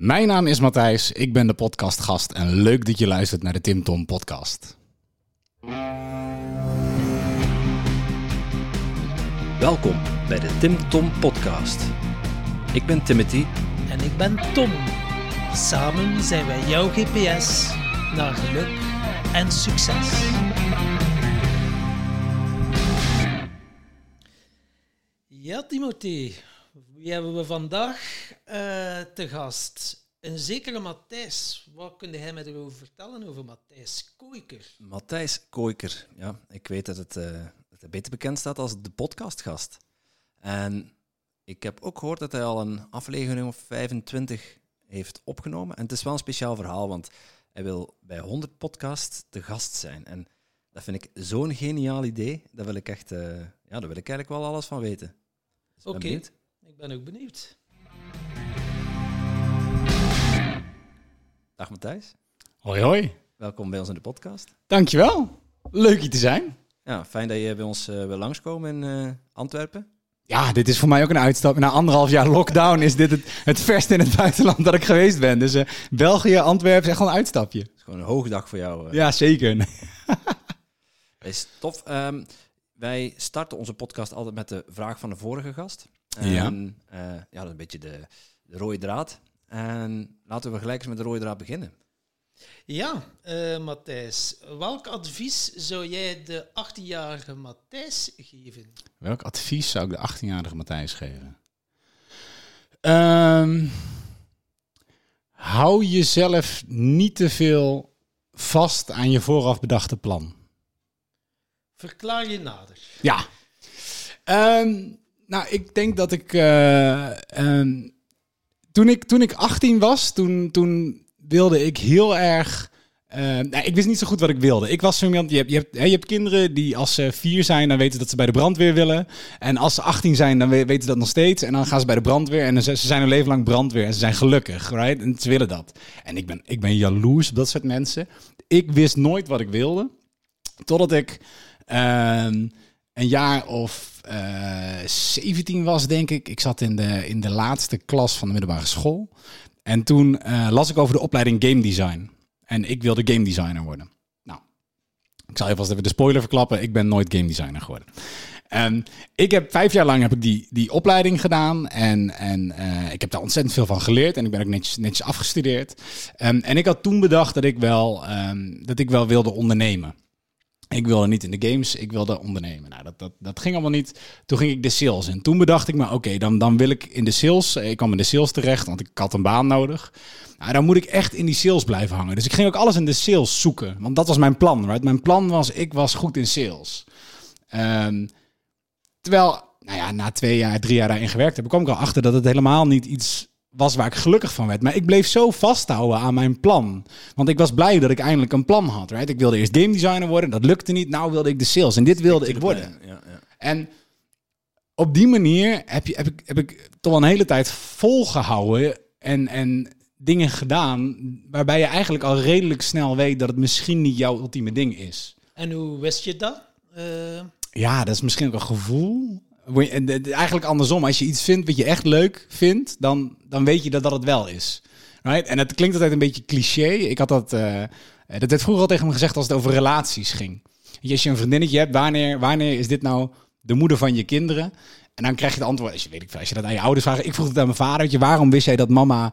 Mijn naam is Matthijs, ik ben de podcastgast en leuk dat je luistert naar de Tim Tom podcast. Welkom bij de Tim Tom Podcast. Ik ben Timothy. En ik ben Tom. Samen zijn wij jouw GPS naar geluk en succes. Ja, Timothy. Wie hebben we vandaag eh, te gast? Een zekere Matthijs. Wat kun jij mij erover vertellen over Matthijs Koiker? Matthijs Koiker. Ja, ik weet dat het, dat hij beter bekend staat als de podcastgast. En ik heb ook gehoord dat hij al een aflevering of 25 heeft opgenomen. En het is wel een speciaal verhaal, want hij wil bij 100 podcasts te gast zijn. En dat vind ik zo'n geniaal idee. Daar wil ik echt, eh, ja, daar wil ik eigenlijk wel alles van weten. Oké. Ik ben ook benieuwd. Dag Matthijs, Hoi hoi, welkom bij ons in de podcast. dankjewel. Leuk hier te zijn. Ja, fijn dat je bij ons eh, wil langskomen in eh, Antwerpen. Ja, dit is voor mij ook een uitstap. Na anderhalf jaar lockdown is dit het, het verste in het buitenland dat ik geweest ben. Dus eh, België, Antwerpen is echt wel een uitstapje. Het is gewoon een hoogdag voor jou. eh. Ja, zeker. Dat is tof. Ehm, wij starten onze podcast altijd met de vraag van de vorige gast. En, eh, ja, dat is een beetje de, de rode draad. En laten we gelijk eens met de rode draad beginnen. Ja, eh, Matthijs. Welk advies zou jij de 18-jarige Matthijs geven? Welk advies zou ik de 18-jarige Matthijs geven? Ehm, hou jezelf niet te veel vast aan je vooraf bedachte plan. Verklaar je nader. Ja. Ehm, nou, ik denk dat ik, eh, ehm, toen ik. Toen ik 18 was, toen, toen wilde ik heel erg. eh, nou, ik wist niet zo goed wat ik wilde. Ik was zo iemand. Je hebt, je, hebt, je hebt kinderen die als ze vier zijn, dan weten dat ze bij de brandweer willen. En als ze 18 zijn, dan we- weten ze dat nog steeds. En dan gaan ze bij de brandweer. En ze, ze zijn hun leven lang brandweer. En ze zijn gelukkig, right? En ze willen dat. En ik ben, ik ben jaloers op dat soort mensen. Ik wist nooit wat ik wilde. Totdat ik ehm, een jaar of eh 17 was, denk ik. Ik zat in de, in de laatste klas van de middelbare school. En toen eh, las ik over de opleiding game design. En ik wilde game designer worden. Nou, ik zal vast even de spoiler verklappen. Ik ben nooit game designer geworden. En ik heb vijf jaar lang heb ik die, die opleiding gedaan. En, en eh, ik heb daar ontzettend veel van geleerd. En ik ben ook netjes, netjes afgestudeerd. Ehm, en ik had toen bedacht dat ik wel, ehm, dat ik wel wilde ondernemen. Ik wilde niet in de games, ik wilde ondernemen. Nou, dat, dat, dat ging allemaal niet. Toen ging ik de sales in. Toen bedacht ik me, oké, dan, dan wil ik in de sales. Ik kwam in de sales terecht, want ik had een baan nodig. Nou, dan moet ik echt in die sales blijven hangen. Dus ik ging ook alles in de sales zoeken. Want dat was mijn plan, right? Mijn plan was, ik was goed in sales. Ehm, terwijl, nou ja, na twee jaar, drie jaar daarin gewerkt heb, kwam ik al achter dat het helemaal niet iets was waar ik gelukkig van werd. Maar ik bleef zo vasthouden aan mijn plan. Want ik was blij dat ik eindelijk een plan had. Right? Ik wilde eerst game designer worden, dat lukte niet. Nou wilde ik de sales en dit wilde ik worden. Ja, ja. En op die manier heb, je, heb, ik, heb ik toch wel een hele tijd volgehouden en, en dingen gedaan waarbij je eigenlijk al redelijk snel weet dat het misschien niet jouw ultieme ding is. En hoe wist je dat? Eh, Ja, dat is misschien ook een gevoel. En Eigenlijk andersom, als je iets vindt wat je echt leuk vindt, dan, dan weet je dat dat het wel is. Right? En het klinkt altijd een beetje cliché. Ik had dat, eh, dat werd vroeger al tegen me gezegd als het over relaties ging. Als je een vriendinnetje hebt, wanneer, wanneer is dit nou de moeder van je kinderen? En dan krijg je het antwoord, als je, weet als je dat aan je ouders vraagt. Ik vroeg het aan mijn vader, waarom wist jij dat mama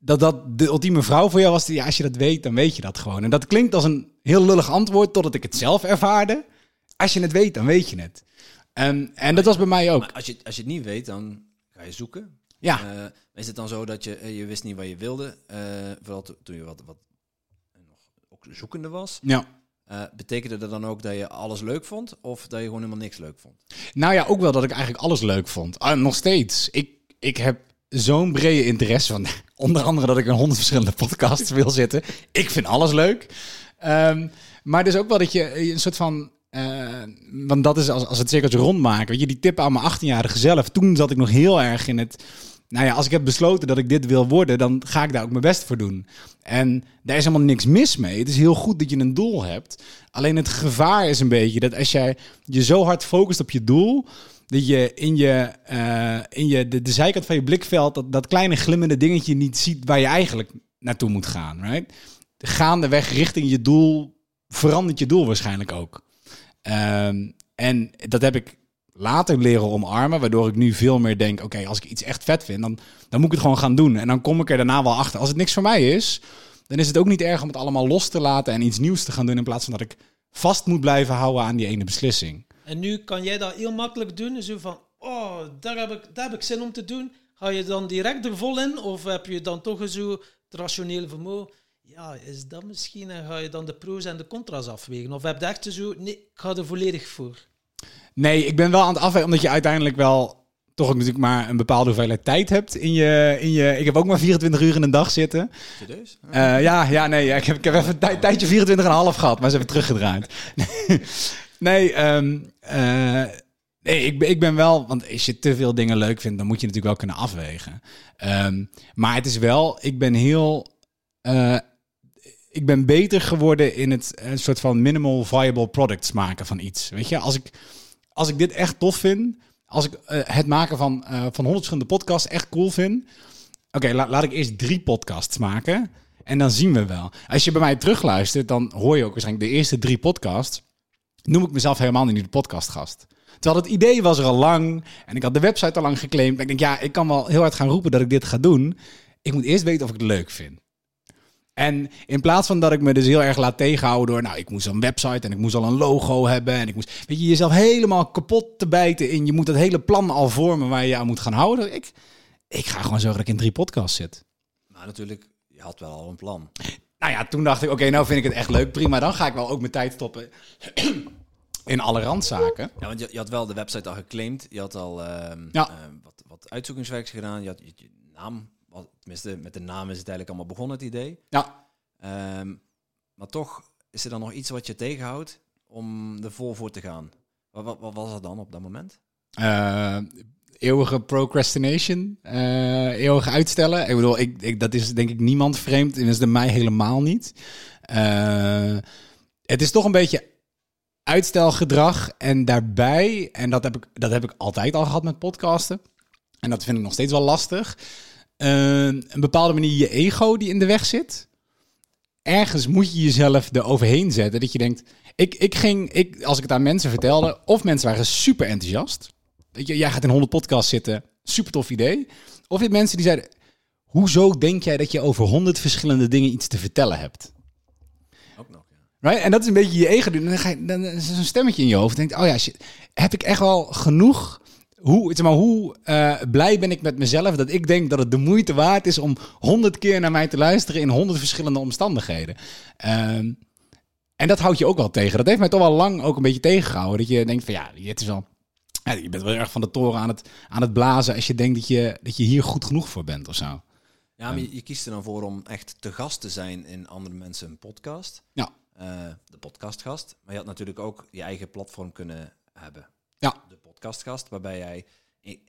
dat dat de ultieme vrouw voor jou was. Ja, als je dat weet, dan weet je dat gewoon. En dat klinkt als een heel lullig antwoord totdat ik het zelf ervaarde. Als je het weet, dan weet je het. En, en dat was bij mij ook. Maar als je, als je het niet weet, dan ga je zoeken. Ja, Eh, is het dan zo dat je, eh, je wist niet wat je wilde, eh, vooral to- toen je wat, wat nog ook zoekende was? ja. Betekende dat dan ook dat je alles leuk vond of dat je gewoon helemaal niks leuk vond? Nou ja, ook wel dat ik eigenlijk alles leuk vond. Ah, nog steeds. Ik, ik heb zo'n brede interesse van onder andere dat ik in honderd verschillende podcasts wil zitten. Ik vind alles leuk. Ehm, maar dus ook wel dat je een soort van want dat is als, als het cirkeltje rondmaken. Weet je, die tip aan mijn 18-jarige zelf. Toen zat ik nog heel erg in het. Nou ja, als ik heb besloten dat ik dit wil worden, dan ga ik daar ook mijn best voor doen. En daar is helemaal niks mis mee. Het is heel goed dat je een doel hebt. Alleen het gevaar is een beetje dat als jij je zo hard focust op je doel, dat je in, je, eh, in je, de, de zijkant van je blikveld dat, dat kleine glimmende dingetje niet ziet waar je eigenlijk naartoe moet gaan. Right? Gaandeweg richting je doel verandert je doel waarschijnlijk ook. Ehm, en dat heb ik later leren omarmen, waardoor ik nu veel meer denk: oké, als ik iets echt vet vind, dan, dan moet ik het gewoon gaan doen. En dan kom ik er daarna wel achter. Als het niks voor mij is, dan is het ook niet erg om het allemaal los te laten en iets nieuws te gaan doen in plaats van dat ik vast moet blijven houden aan die ene beslissing. En nu kan jij dat heel makkelijk doen. Zo van, oh, daar heb ik, daar heb ik zin om te doen. Ga je dan direct er vol in? Of heb je dan toch zo het rationele vermogen? Ja, is dat misschien? En ga je dan de pro's en de contra's afwegen? Of heb je echt zo, nee, ik ga er volledig voor? Nee, ik ben wel aan het afwegen, omdat je uiteindelijk wel toch ook natuurlijk maar een bepaalde hoeveelheid tijd hebt in je, in je... Ik heb ook maar 24 uur in een dag zitten. Serieus? Uh, ja, ja, nee, ja, ik, heb, ik heb even een tijdje 24,5 gehad, maar ze hebben teruggedraaid. nee, um, uh, nee ik, ik ben wel... Want als je te veel dingen leuk vindt, dan moet je natuurlijk wel kunnen afwegen. Um, maar het is wel... Ik ben heel... Uh, ik ben beter geworden in het een soort van minimal viable products maken van iets. Weet je, als ik, als ik dit echt tof vind, als ik uh, het maken van, uh, van 100 verschillende podcasts echt cool vind. Oké, laat ik eerst drie podcasts maken. En dan zien we wel. Als je bij mij terugluistert, dan hoor je ook waarschijnlijk de eerste drie podcasts. Noem ik mezelf helemaal niet de podcastgast. Terwijl het idee was er al lang. En ik had de website al lang geclaimd. Ik denk, ja, ik kan wel heel hard gaan roepen dat ik dit ga doen. Ik moet eerst weten of ik het leuk vind. En in plaats van dat ik me dus heel erg laat tegenhouden door, nou, ik moest een website en ik moest al een logo hebben en ik moest, weet je, jezelf helemaal kapot te bijten in, je moet dat hele plan al vormen waar je aan moet gaan houden. Ik, ik ga gewoon zorgen dat ik in drie podcasts zit. Maar natuurlijk, je had wel al een plan. Nou ja, toen dacht ik, oké, okay, nou vind ik het echt leuk, prima, dan ga ik wel ook mijn tijd stoppen in alle randzaken. Ja, want je, je had wel de website al geclaimd, je had al ja. uh, wat, wat uitzoekingswerk gedaan, je had je, je naam tenminste, met de naam is het eigenlijk allemaal begonnen, het idee. Ja. Um, maar toch is er dan nog iets wat je tegenhoudt om er vol voor te gaan. Wat, wat, wat was dat dan op dat moment? Uh, eeuwige procrastination, uh, eeuwig uitstellen. Ik bedoel, ik, ik, dat is denk ik niemand vreemd, en is de mij helemaal niet. Uh, het is toch een beetje uitstelgedrag en daarbij, en dat heb ik, dat heb ik altijd al gehad met podcasten. En dat vind ik nog steeds wel lastig uh, een bepaalde manier je ego die in de weg zit. Ergens moet je jezelf er overheen zetten. Dat je denkt, ik, ik ging, ik, als ik het aan mensen vertelde, of mensen waren super enthousiast. Weet je, jij gaat in 100 podcasts zitten, super tof idee. Of je hebt mensen die zeiden, hoezo denk jij dat je over 100 verschillende dingen iets te vertellen hebt? Ook nog, ja. Right? En dat is een beetje je ego. Dan, ga je, dan is er zo'n stemmetje in je hoofd. denkt, oh ja, shit, heb ik echt wel genoeg hoe, zeg maar, hoe uh, blij ben ik met mezelf dat ik denk dat het de moeite waard is om honderd keer naar mij te luisteren in honderd verschillende omstandigheden. Um, en dat houdt je ook wel tegen. Dat heeft mij toch wel lang ook een beetje tegengehouden. Dat je denkt van ja, het is wel, ja, je bent wel erg van de toren aan het, aan het blazen als je denkt dat je, dat je hier goed genoeg voor bent of zo. Ja, maar je, je kiest er dan voor om echt te gast te zijn in andere mensen een podcast. Ja. Uh, de podcastgast. Maar je had natuurlijk ook je eigen platform kunnen hebben. Ja. De podcastgast, waarbij jij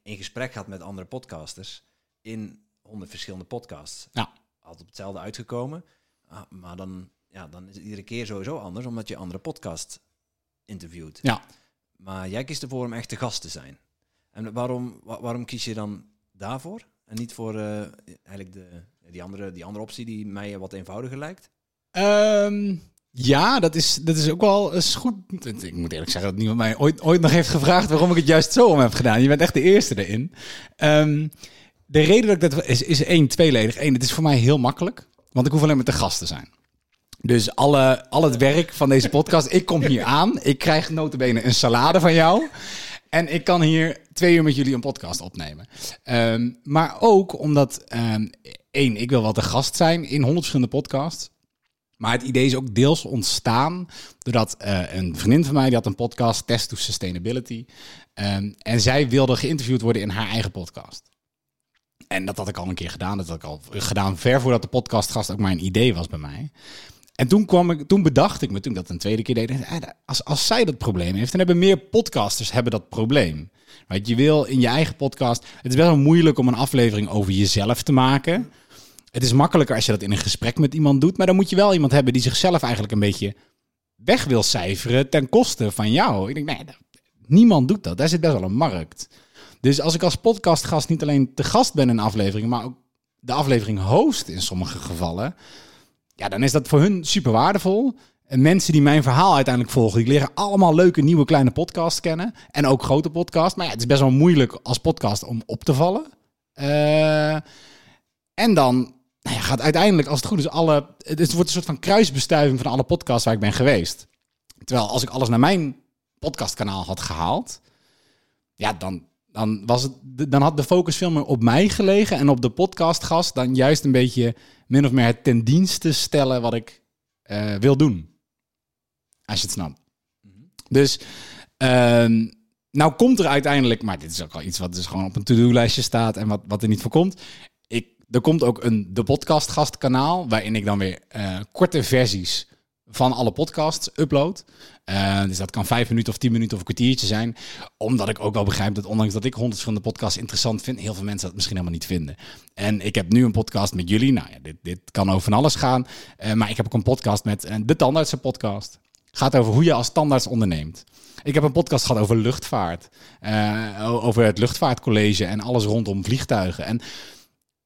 in gesprek gaat met andere podcasters in honderd verschillende podcasts. Ja. Altijd op hetzelfde uitgekomen. Ah, maar dan, ja, dan is het iedere keer sowieso anders, omdat je andere podcast interviewt. Ja. Maar jij kiest ervoor om echt de gast te zijn. En waarom, waarom kies je dan daarvoor? En niet voor uh, eigenlijk de, die, andere, die andere optie die mij wat eenvoudiger lijkt? Um, ja, dat is, dat is ook wel is goed. Ik moet eerlijk zeggen dat niemand mij ooit, ooit nog heeft gevraagd waarom ik het juist zo om heb gedaan. Je bent echt de eerste erin. Um, de reden dat ik dat is, is één, tweeledig. Eén, het is voor mij heel makkelijk, want ik hoef alleen maar te gast te zijn. Dus alle, al het werk van deze podcast, ik kom hier aan. Ik krijg notabene een salade van jou. En ik kan hier twee uur met jullie een podcast opnemen. Um, maar ook omdat, um, één, ik wil wel de gast zijn in honderd verschillende podcasts. Maar het idee is ook deels ontstaan doordat uh, een vriendin van mij die had een podcast, Test to Sustainability. Um, en zij wilde geïnterviewd worden in haar eigen podcast. En dat had ik al een keer gedaan. Dat had ik al gedaan ver voordat de podcastgast ook mijn idee was bij mij. En toen, kwam ik, toen bedacht ik me, toen dat een tweede keer deed, als, als zij dat probleem heeft, dan hebben meer podcasters hebben dat probleem. Want je wil in je eigen podcast, het is best wel moeilijk om een aflevering over jezelf te maken. Het is makkelijker als je dat in een gesprek met iemand doet, maar dan moet je wel iemand hebben die zichzelf eigenlijk een beetje weg wil cijferen ten koste van jou. Ik denk, nee, Niemand doet dat. Daar zit best wel een markt. Dus als ik als podcastgast niet alleen te gast ben in een aflevering, maar ook de aflevering host in sommige gevallen, ja, dan is dat voor hun super waardevol. En mensen die mijn verhaal uiteindelijk volgen, die leren allemaal leuke nieuwe kleine podcasts kennen. En ook grote podcasts. Maar ja, het is best wel moeilijk als podcast om op te vallen. Eh, en dan nou ja, gaat uiteindelijk, als het goed is, alle. Het wordt een soort van kruisbestuiving van alle podcasts waar ik ben geweest. Terwijl als ik alles naar mijn podcastkanaal had gehaald, ja, dan, dan, was het, dan had de focus veel meer op mij gelegen en op de podcastgast dan juist een beetje min of meer het ten dienste stellen wat ik eh, wil doen. Als je het snapt. Dus, ehm, nou komt er uiteindelijk, maar dit is ook al iets wat dus gewoon op een to-do-lijstje staat en wat, wat er niet voor komt. Er komt ook een de podcast gastkanaal, waarin ik dan weer eh, korte versies van alle podcasts upload. Uh, dus dat kan vijf minuten of tien minuten of een kwartiertje zijn. Omdat ik ook wel begrijp dat ondanks dat ik honderd van de podcasts interessant vind, heel veel mensen dat misschien helemaal niet vinden. En ik heb nu een podcast met jullie. Nou ja, dit, dit kan over van alles gaan. Uh, maar ik heb ook een podcast met de Tandartse podcast. Gaat over hoe je als tandarts onderneemt. Ik heb een podcast gehad over luchtvaart. over het luchtvaartcollege en alles rondom vliegtuigen. En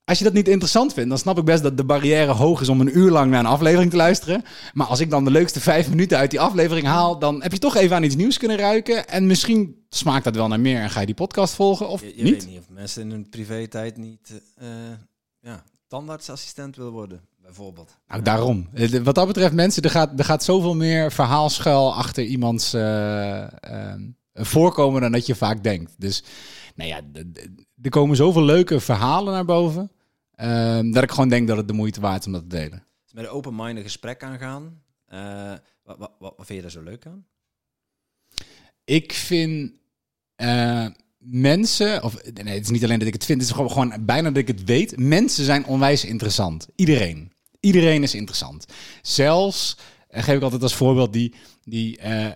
als je dat niet interessant vindt, dan snap ik best dat de barrière hoog is om een uur lang naar een aflevering te luisteren. Maar als ik dan de leukste vijf minuten uit die aflevering haal, dan heb je toch even aan iets nieuws kunnen ruiken. En misschien smaakt dat wel naar meer en ga je die podcast volgen of je, je niet. weet niet of mensen in hun privé-tijd niet uh, ja, tandartsassistent willen worden, bijvoorbeeld. Nou, daarom. Wat dat betreft, mensen, er gaat, er gaat zoveel meer verhaalschuil achter iemands uh, uh, voorkomen dan dat je vaak denkt. Dus nou ja, er komen zoveel leuke verhalen naar boven. Uh, dat ik gewoon denk dat het de moeite waard is om dat te delen. Dus met een open-minded gesprek aangaan. Uh, wat, wat, wat, vind je daar zo leuk aan? Ik vind uh, mensen, of nee, het is niet alleen dat ik het vind, het is gewoon, gewoon bijna dat ik het weet. Mensen zijn onwijs interessant. Iedereen. Iedereen is interessant. Zelfs, geef ik altijd als voorbeeld, die die uh, uh,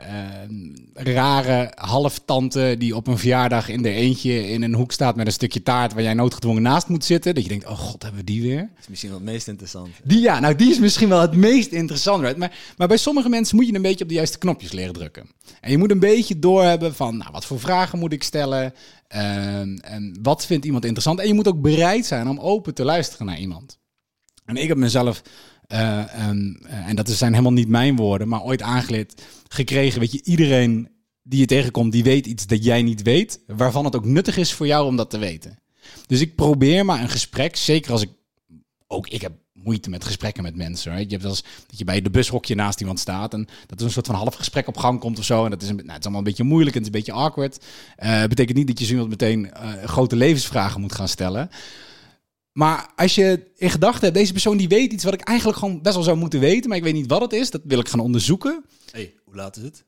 rare halftante die op een verjaardag in de eentje in een hoek staat met een stukje taart waar jij noodgedwongen naast moet zitten. Dat je denkt, oh god, hebben we die weer? Dat is misschien wel het meest interessant. Die, ja, nou die is misschien wel het meest interessant. Right? Maar, maar bij sommige mensen moet je een beetje op de juiste knopjes leren drukken. En je moet een beetje doorhebben van, nou, wat voor vragen moet ik stellen? Uh, en wat vindt iemand interessant? En je moet ook bereid zijn om open te luisteren naar iemand. En ik heb mezelf um, uh, en dat zijn helemaal niet mijn woorden, maar ooit aangeleerd gekregen. Weet je, iedereen die je tegenkomt, die weet iets dat jij niet weet, waarvan het ook nuttig is voor jou om dat te weten. Dus ik probeer maar een gesprek, zeker als ik ook ik heb moeite met gesprekken met mensen. Je hebt eens dat je bij de bushokje naast iemand staat en dat er een soort van half gesprek op gang komt of zo. En dat is, een, nou, het is allemaal een beetje moeilijk en het is een beetje awkward. Uh, betekent niet dat je zo iemand meteen grote levensvragen moet gaan stellen. Maar als je in gedachten hebt, deze persoon die weet iets wat ik eigenlijk gewoon best wel zou moeten weten, maar ik weet niet wat het is, dat wil ik gaan onderzoeken. hey, hoe laat is het?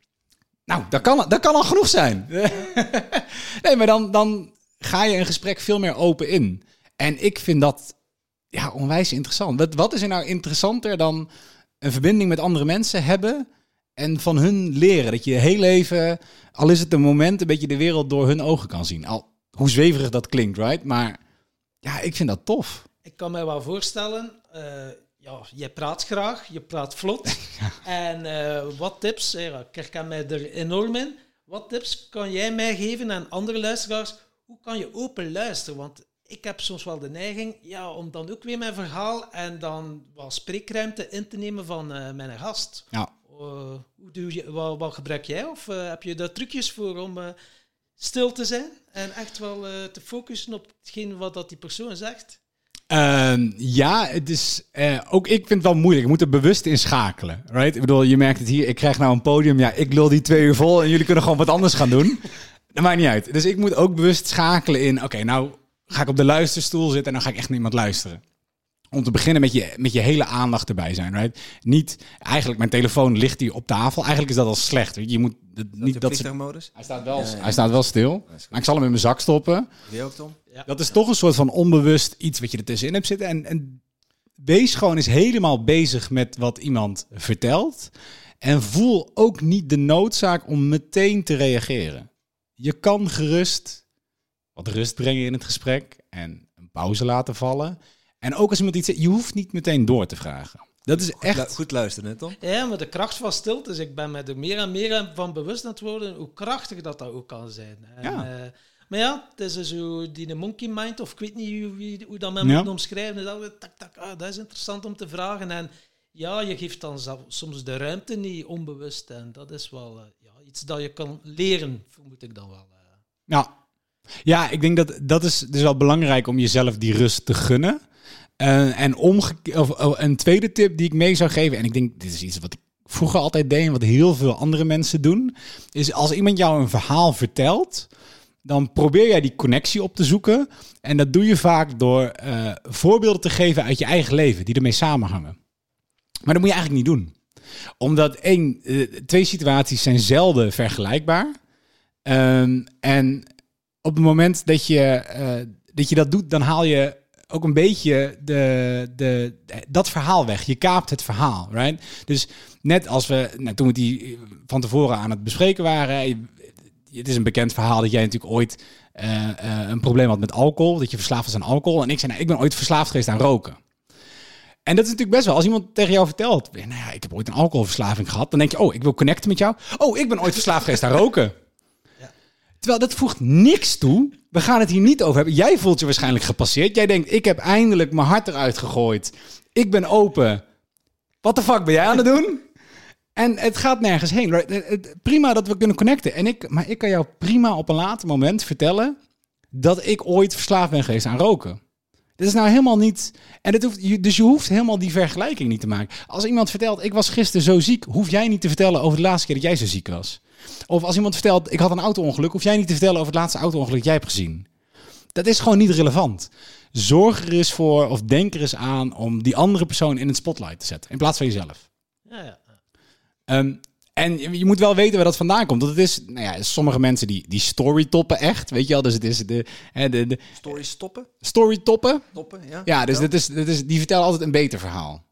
Nou, dat kan, dat kan al genoeg zijn. nee, maar dan, dan ga je een gesprek veel meer open in. En ik vind dat ja, onwijs interessant. Wat, wat is er nou interessanter dan een verbinding met andere mensen hebben en van hun leren? Dat je heel even, al is het een moment, een beetje de wereld door hun ogen kan zien. Al hoe zweverig dat klinkt, right? Maar ja, ik vind dat tof. Ik kan me wel voorstellen, uh, ja, je praat graag, je praat vlot. ja. En uh, wat tips, ik herken mij er enorm in. Wat tips kan jij mij geven aan andere luisteraars? Hoe kan je open luisteren? Want ik heb soms wel de neiging ja, om dan ook weer mijn verhaal en dan wat spreekruimte in te nemen van uh, mijn gast. Ja. hoe doe je, wat, wat gebruik jij? Of heb je daar trucjes voor om stil te zijn en echt wel uh, te focussen op hetgeen wat dat die persoon zegt? Uh, ja, het is, uh, ook ik vind het wel moeilijk. Je moet er bewust in schakelen. Right? Ik bedoel, je merkt het hier. Ik krijg nou een podium. Ja, ik lul die twee uur vol en jullie kunnen gewoon wat anders gaan doen. Dat maakt niet uit. Dus ik moet ook bewust schakelen in. Oké, nou ga ik op de luisterstoel zitten en dan ga ik echt naar iemand luisteren om te beginnen met je, met je hele aandacht erbij zijn. Right? Niet, eigenlijk, mijn telefoon ligt hier op tafel. Eigenlijk is dat al slecht. Je moet dat niet dat modus. Hij staat wel, ja, ja. hij staat wel stil. Maar ik zal hem in mijn zak stoppen. Die ook, Tom? Ja. Dat is toch een soort van onbewust iets wat je er tussenin hebt zitten. En, en wees gewoon eens helemaal bezig met wat iemand vertelt. En voel ook niet de noodzaak om meteen te reageren. Je kan gerust wat rust brengen in het gesprek en een pauze laten vallen. En ook als iemand iets zegt, je hoeft niet meteen door te vragen. Dat is Goed, lu- echt... goed luisteren, hè, Tom? Ja, maar de kracht van stilte. Dus ik ben me er meer en meer van bewust aan het worden hoe krachtig dat, dat ook kan zijn. En, Ja. eh, maar ja, het is dus zo die monkey mind, of ik weet niet hoe, hoe dat men Ja. moet omschrijven. Dus tak, tak, ah, dat is interessant om te vragen. En ja, je geeft dan soms de ruimte niet onbewust. En dat is wel eh, ja, iets dat je kan leren, vermoed ik dan wel. eh. Ja. ja, ik denk dat dat is dus wel belangrijk om jezelf die rust te gunnen. En of, oh, een tweede tip die ik mee zou geven, en ik denk dit is iets wat ik vroeger altijd deed en wat heel veel andere mensen doen, is als iemand jou een verhaal vertelt, dan probeer jij die connectie op te zoeken. En dat doe je vaak door eh, voorbeelden te geven uit je eigen leven die ermee samenhangen. Maar dat moet je eigenlijk niet doen. Omdat één, eh, twee situaties zijn zelden vergelijkbaar. Ehm, en op het moment dat je, eh, dat je dat doet, dan haal je ook een beetje de, de, dat verhaal weg. Je kaapt het verhaal, right? Dus net als we, nou, toen we die van tevoren aan het bespreken waren, je- het is een bekend verhaal dat jij natuurlijk ooit eh, eh, een probleem had met alcohol, dat je verslaafd was aan alcohol. En ik zei, nou, ik ben ooit verslaafd geweest aan roken. En dat is natuurlijk best wel, als iemand tegen jou vertelt, nou ja, ik heb ooit een alcoholverslaving gehad, dan denk je, oh, ik wil connecten met jou. Oh, ik ben ooit verslaafd geweest aan roken. Terwijl dat voegt niks toe. We gaan het hier niet over hebben. Jij voelt je waarschijnlijk gepasseerd. Jij denkt, ik heb eindelijk mijn hart eruit gegooid. Ik ben open. Wat de fuck ben jij aan het doen? En het gaat nergens heen. Prima dat we kunnen connecten. En ik, maar ik kan jou prima op een later moment vertellen dat ik ooit verslaafd ben geweest aan roken. Dit is nou helemaal niet. En het hoeft, dus je hoeft helemaal die vergelijking niet te maken. Als iemand vertelt, ik was gisteren zo ziek, hoef jij niet te vertellen over de laatste keer dat jij zo ziek was. Of als iemand vertelt, ik had een auto-ongeluk, hoef jij niet te vertellen over het laatste auto-ongeluk dat jij hebt gezien. Dat is gewoon niet relevant. Zorg er eens voor, of denk er eens aan, om die andere persoon in het spotlight te zetten, in plaats van jezelf. Ja, ja. Ehm, en je moet wel weten waar dat vandaan komt. Want het is, nou ja, sommige mensen die, die story toppen echt, weet je wel. Dus het is de, hè, de, de Stories stoppen? story toppen. Toppen, ja? Ja, dus dit is, dit is, die vertellen altijd een beter verhaal.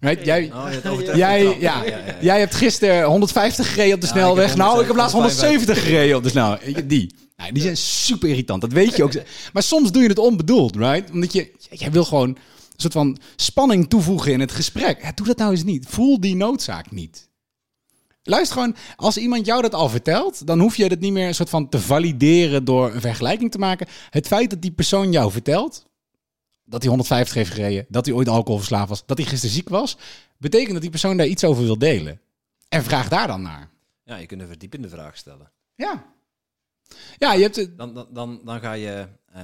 Right? Jij, Oh, jij, trap. ja, jij hebt gisteren 150 gereden op de snelweg. ik nou, ik heb laatst 155 170 gereden op de snelweg. Die. Nou, die zijn super irritant. Dat weet je ook. Maar soms doe je het onbedoeld, right? Omdat je, jij wil gewoon een soort van spanning toevoegen in het gesprek. Ja, doe dat nou eens niet. Voel die noodzaak niet. Luister gewoon, als iemand jou dat al vertelt, dan hoef je het niet meer een soort van te valideren door een vergelijking te maken. Het feit dat die persoon jou vertelt, dat hij 150 heeft gereden, dat hij ooit alcoholverslaafd was, dat hij gisteren ziek was, betekent dat die persoon daar iets over wil delen. En vraag daar dan naar. Ja, je kunt een verdiepende vraag stellen. Ja. Ja, je hebt het. Dan, dan, dan, dan ga je... eh,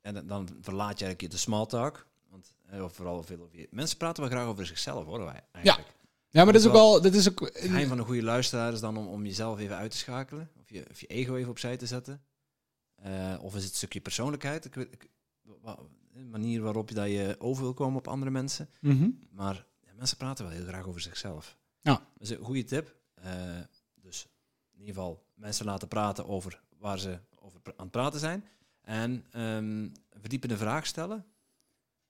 en dan- dan verlaat je eigenlijk de small talk. Want eh, vooral veel over je... Mensen praten wel graag over zichzelf, horen wij eigenlijk. Ja, maar dat is ook wel. Dat is ook. Het geheim van een goede luisteraar is dan om, om jezelf even uit te schakelen. Of je, of je ego even opzij te zetten. Eh, of is het een stukje persoonlijkheid? Ik weet, ik, een manier waarop je, dat je over wil komen op andere mensen. Mhm. Maar ja, mensen praten wel heel graag over zichzelf. Ja. Dat is een goede tip. Eh, dus in ieder geval mensen laten praten over waar ze over aan het praten zijn. En ehm, een verdiepende vraag stellen.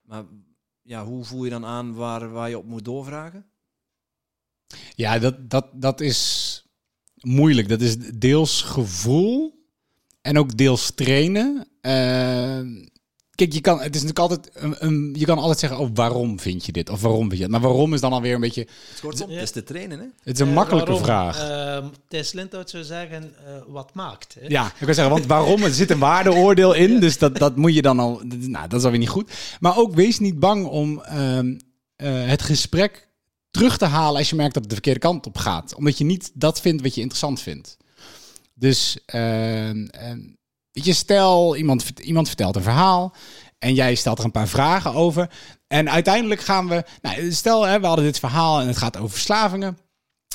Maar ja, hoe voel je dan aan waar, waar je op moet doorvragen? Ja, dat, dat, dat is moeilijk. Dat is deels gevoel en ook deels trainen. Eh, kijk, je kan, het is natuurlijk altijd een, een- je kan altijd zeggen, oh, waarom vind je dit? Of waarom vind je dat? Maar waarom is dan alweer een beetje, Het, kortom, Ja. het is te trainen, hè? het is een Eh, makkelijke waarom? vraag. Ehm, Thijs Lindhout zou zeggen, eh, wat maakt? Hè? Ja, ik kan zeggen, want waarom? Er zit een waardeoordeel in, dus dat, dat moet je dan al... Nou, dat is alweer niet goed. Maar ook wees niet bang om ehm, eh, het gesprek terug te halen als je merkt dat het de verkeerde kant op gaat. Omdat je niet dat vindt wat je interessant vindt. Dus, ehm, ehm, je, stel, iemand, iemand vertelt een verhaal en jij stelt er een paar vragen over. En uiteindelijk gaan we... Nou, stel, hè, we hadden dit verhaal en het gaat over verslavingen.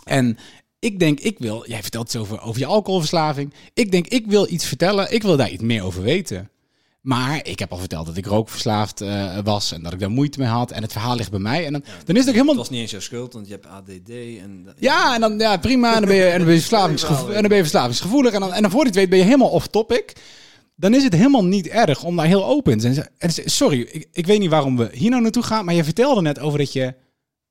En ik denk, ik wil, jij vertelt iets over, over je alcoholverslaving. Ik denk, ik wil iets vertellen. Ik wil daar iets meer over weten. Maar ik heb al verteld dat ik rookverslaafd eh, was en dat ik daar moeite mee had. En het verhaal ligt bij mij. En dan, dan is het ook helemaal. Het was niet eens jouw schuld, want je hebt ADD en... Ja, en dan ja, prima. En dan ben je, en dan ben je, verslavingsgevo- en dan ben je verslavingsgevoelig. En dan, en dan voor je het weet ben je helemaal off topic. Dan is het helemaal niet erg om daar heel open te zijn. En sorry, ik, ik weet niet waarom we hier nou naartoe gaan. Maar je vertelde net over dat je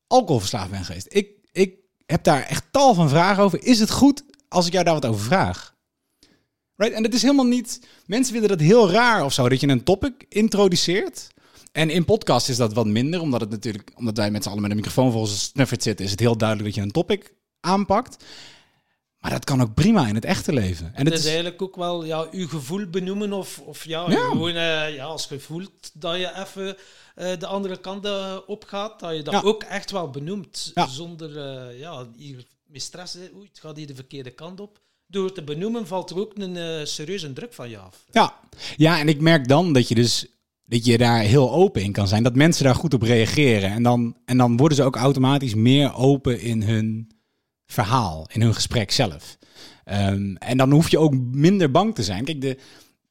alcoholverslaafd bent geweest. Ik, ik heb daar echt tal van vragen over. Is het goed als ik jou daar wat over vraag? Right? En het is helemaal niet... Mensen vinden dat heel raar of zo, dat je een topic introduceert... En in podcast is dat wat minder, omdat het natuurlijk, omdat wij met z'n allen met een microfoon voor onze snuffert zitten, is het heel duidelijk dat je een topic aanpakt. Maar dat kan ook prima in het echte leven. En Het het is is, eigenlijk ook wel ja, je gevoel benoemen of, of ja, Ja. gewoon ja, als je voelt dat je even eh, de andere kant eh, opgaat, dat je dat Ja. ook echt wel benoemt. Ja. Zonder eh, ja, hier met stress, oei, het gaat hier de verkeerde kant op. Door te benoemen valt er ook een eh, serieuze druk van je af. ja. ja, en ik merk dan dat je dus dat je daar heel open in kan zijn. Dat mensen daar goed op reageren. En dan, en dan worden ze ook automatisch meer open in hun verhaal, in hun gesprek zelf. Ehm, en dan hoef je ook minder bang te zijn. Kijk, de,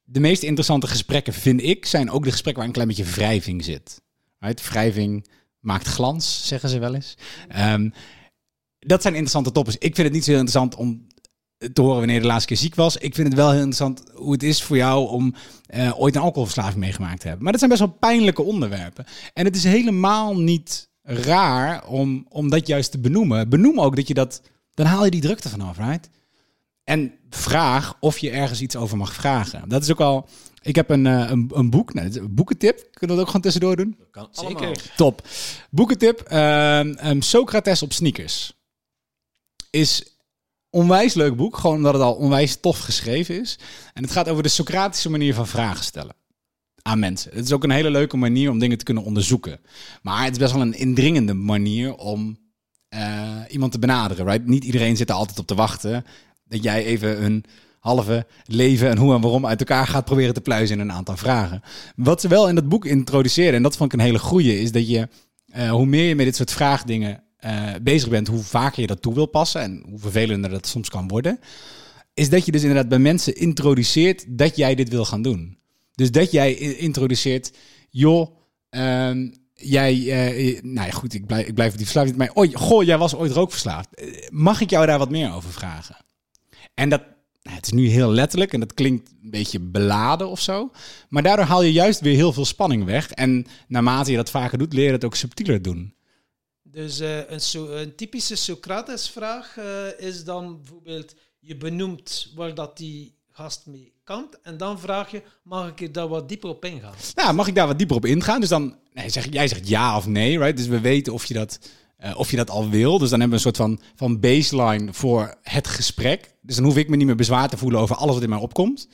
de meest interessante gesprekken, vind ik, zijn ook de gesprekken waar een klein beetje wrijving zit. Right? Wrijving maakt glans, zeggen ze wel eens. Ehm, dat zijn interessante toppers. Ik vind het niet zo interessant om te horen wanneer je de laatste keer ziek was. Ik vind het wel heel interessant hoe het is voor jou om eh, ooit een alcoholverslaving meegemaakt te hebben. Maar dat zijn best wel pijnlijke onderwerpen. En het is helemaal niet raar om, om dat juist te benoemen. Benoem ook dat je dat... Dan haal je die drukte vanaf, right? En vraag of je ergens iets over mag vragen. Dat is ook al... Ik heb een, eh, een, een boek, nou, een boekentip. Kunnen we dat ook gewoon tussendoor doen? Dat kan Zeker. allemaal. Top. Boekentip. ehm, ehm, Socrates op sneakers. Is onwijs leuk boek. Gewoon omdat het al onwijs tof geschreven is. En het gaat over de Socratische manier van vragen stellen. Aan mensen. Het is ook een hele leuke manier om dingen te kunnen onderzoeken. Maar het is best wel een indringende manier om eh, iemand te benaderen. Right? Niet iedereen zit er altijd op te wachten. Dat jij even een halve leven en hoe en waarom uit elkaar gaat proberen te pluizen in een aantal vragen. Wat ze wel in dat boek introduceerden, en dat vond ik een hele goeie, is dat je, eh, hoe meer je met dit soort vraagdingen eh, bezig bent, hoe vaker je dat toe wil passen en hoe vervelender dat soms kan worden, is dat je dus inderdaad bij mensen introduceert dat jij dit wil gaan doen. Dus dat jij introduceert, joh, ehm, jij, eh, nou ja, goed, ik blijf, ik blijf die verslaving, maar oi, goh, jij was ooit rookverslaafd. Eh, Mag ik jou daar wat meer over vragen? En dat, nou, het is nu heel letterlijk en dat klinkt een beetje beladen of zo. Maar daardoor haal je juist weer heel veel spanning weg. En naarmate je dat vaker doet, leer je dat ook subtieler doen. Dus eh, een, so- een typische Socrates-vraag eh, is dan bijvoorbeeld, je benoemt waar dat die gast mee kampt, en dan vraag je, mag ik er daar wat dieper op ingaan? Nou, mag ik daar wat dieper op ingaan? Dus dan, nee, zeg, jij zegt ja of nee, right? Dus we weten of je dat, eh, of je dat al wil. Dus dan hebben we een soort van, van baseline voor het gesprek. Dus dan hoef ik me niet meer bezwaar te voelen over alles wat in mij opkomt.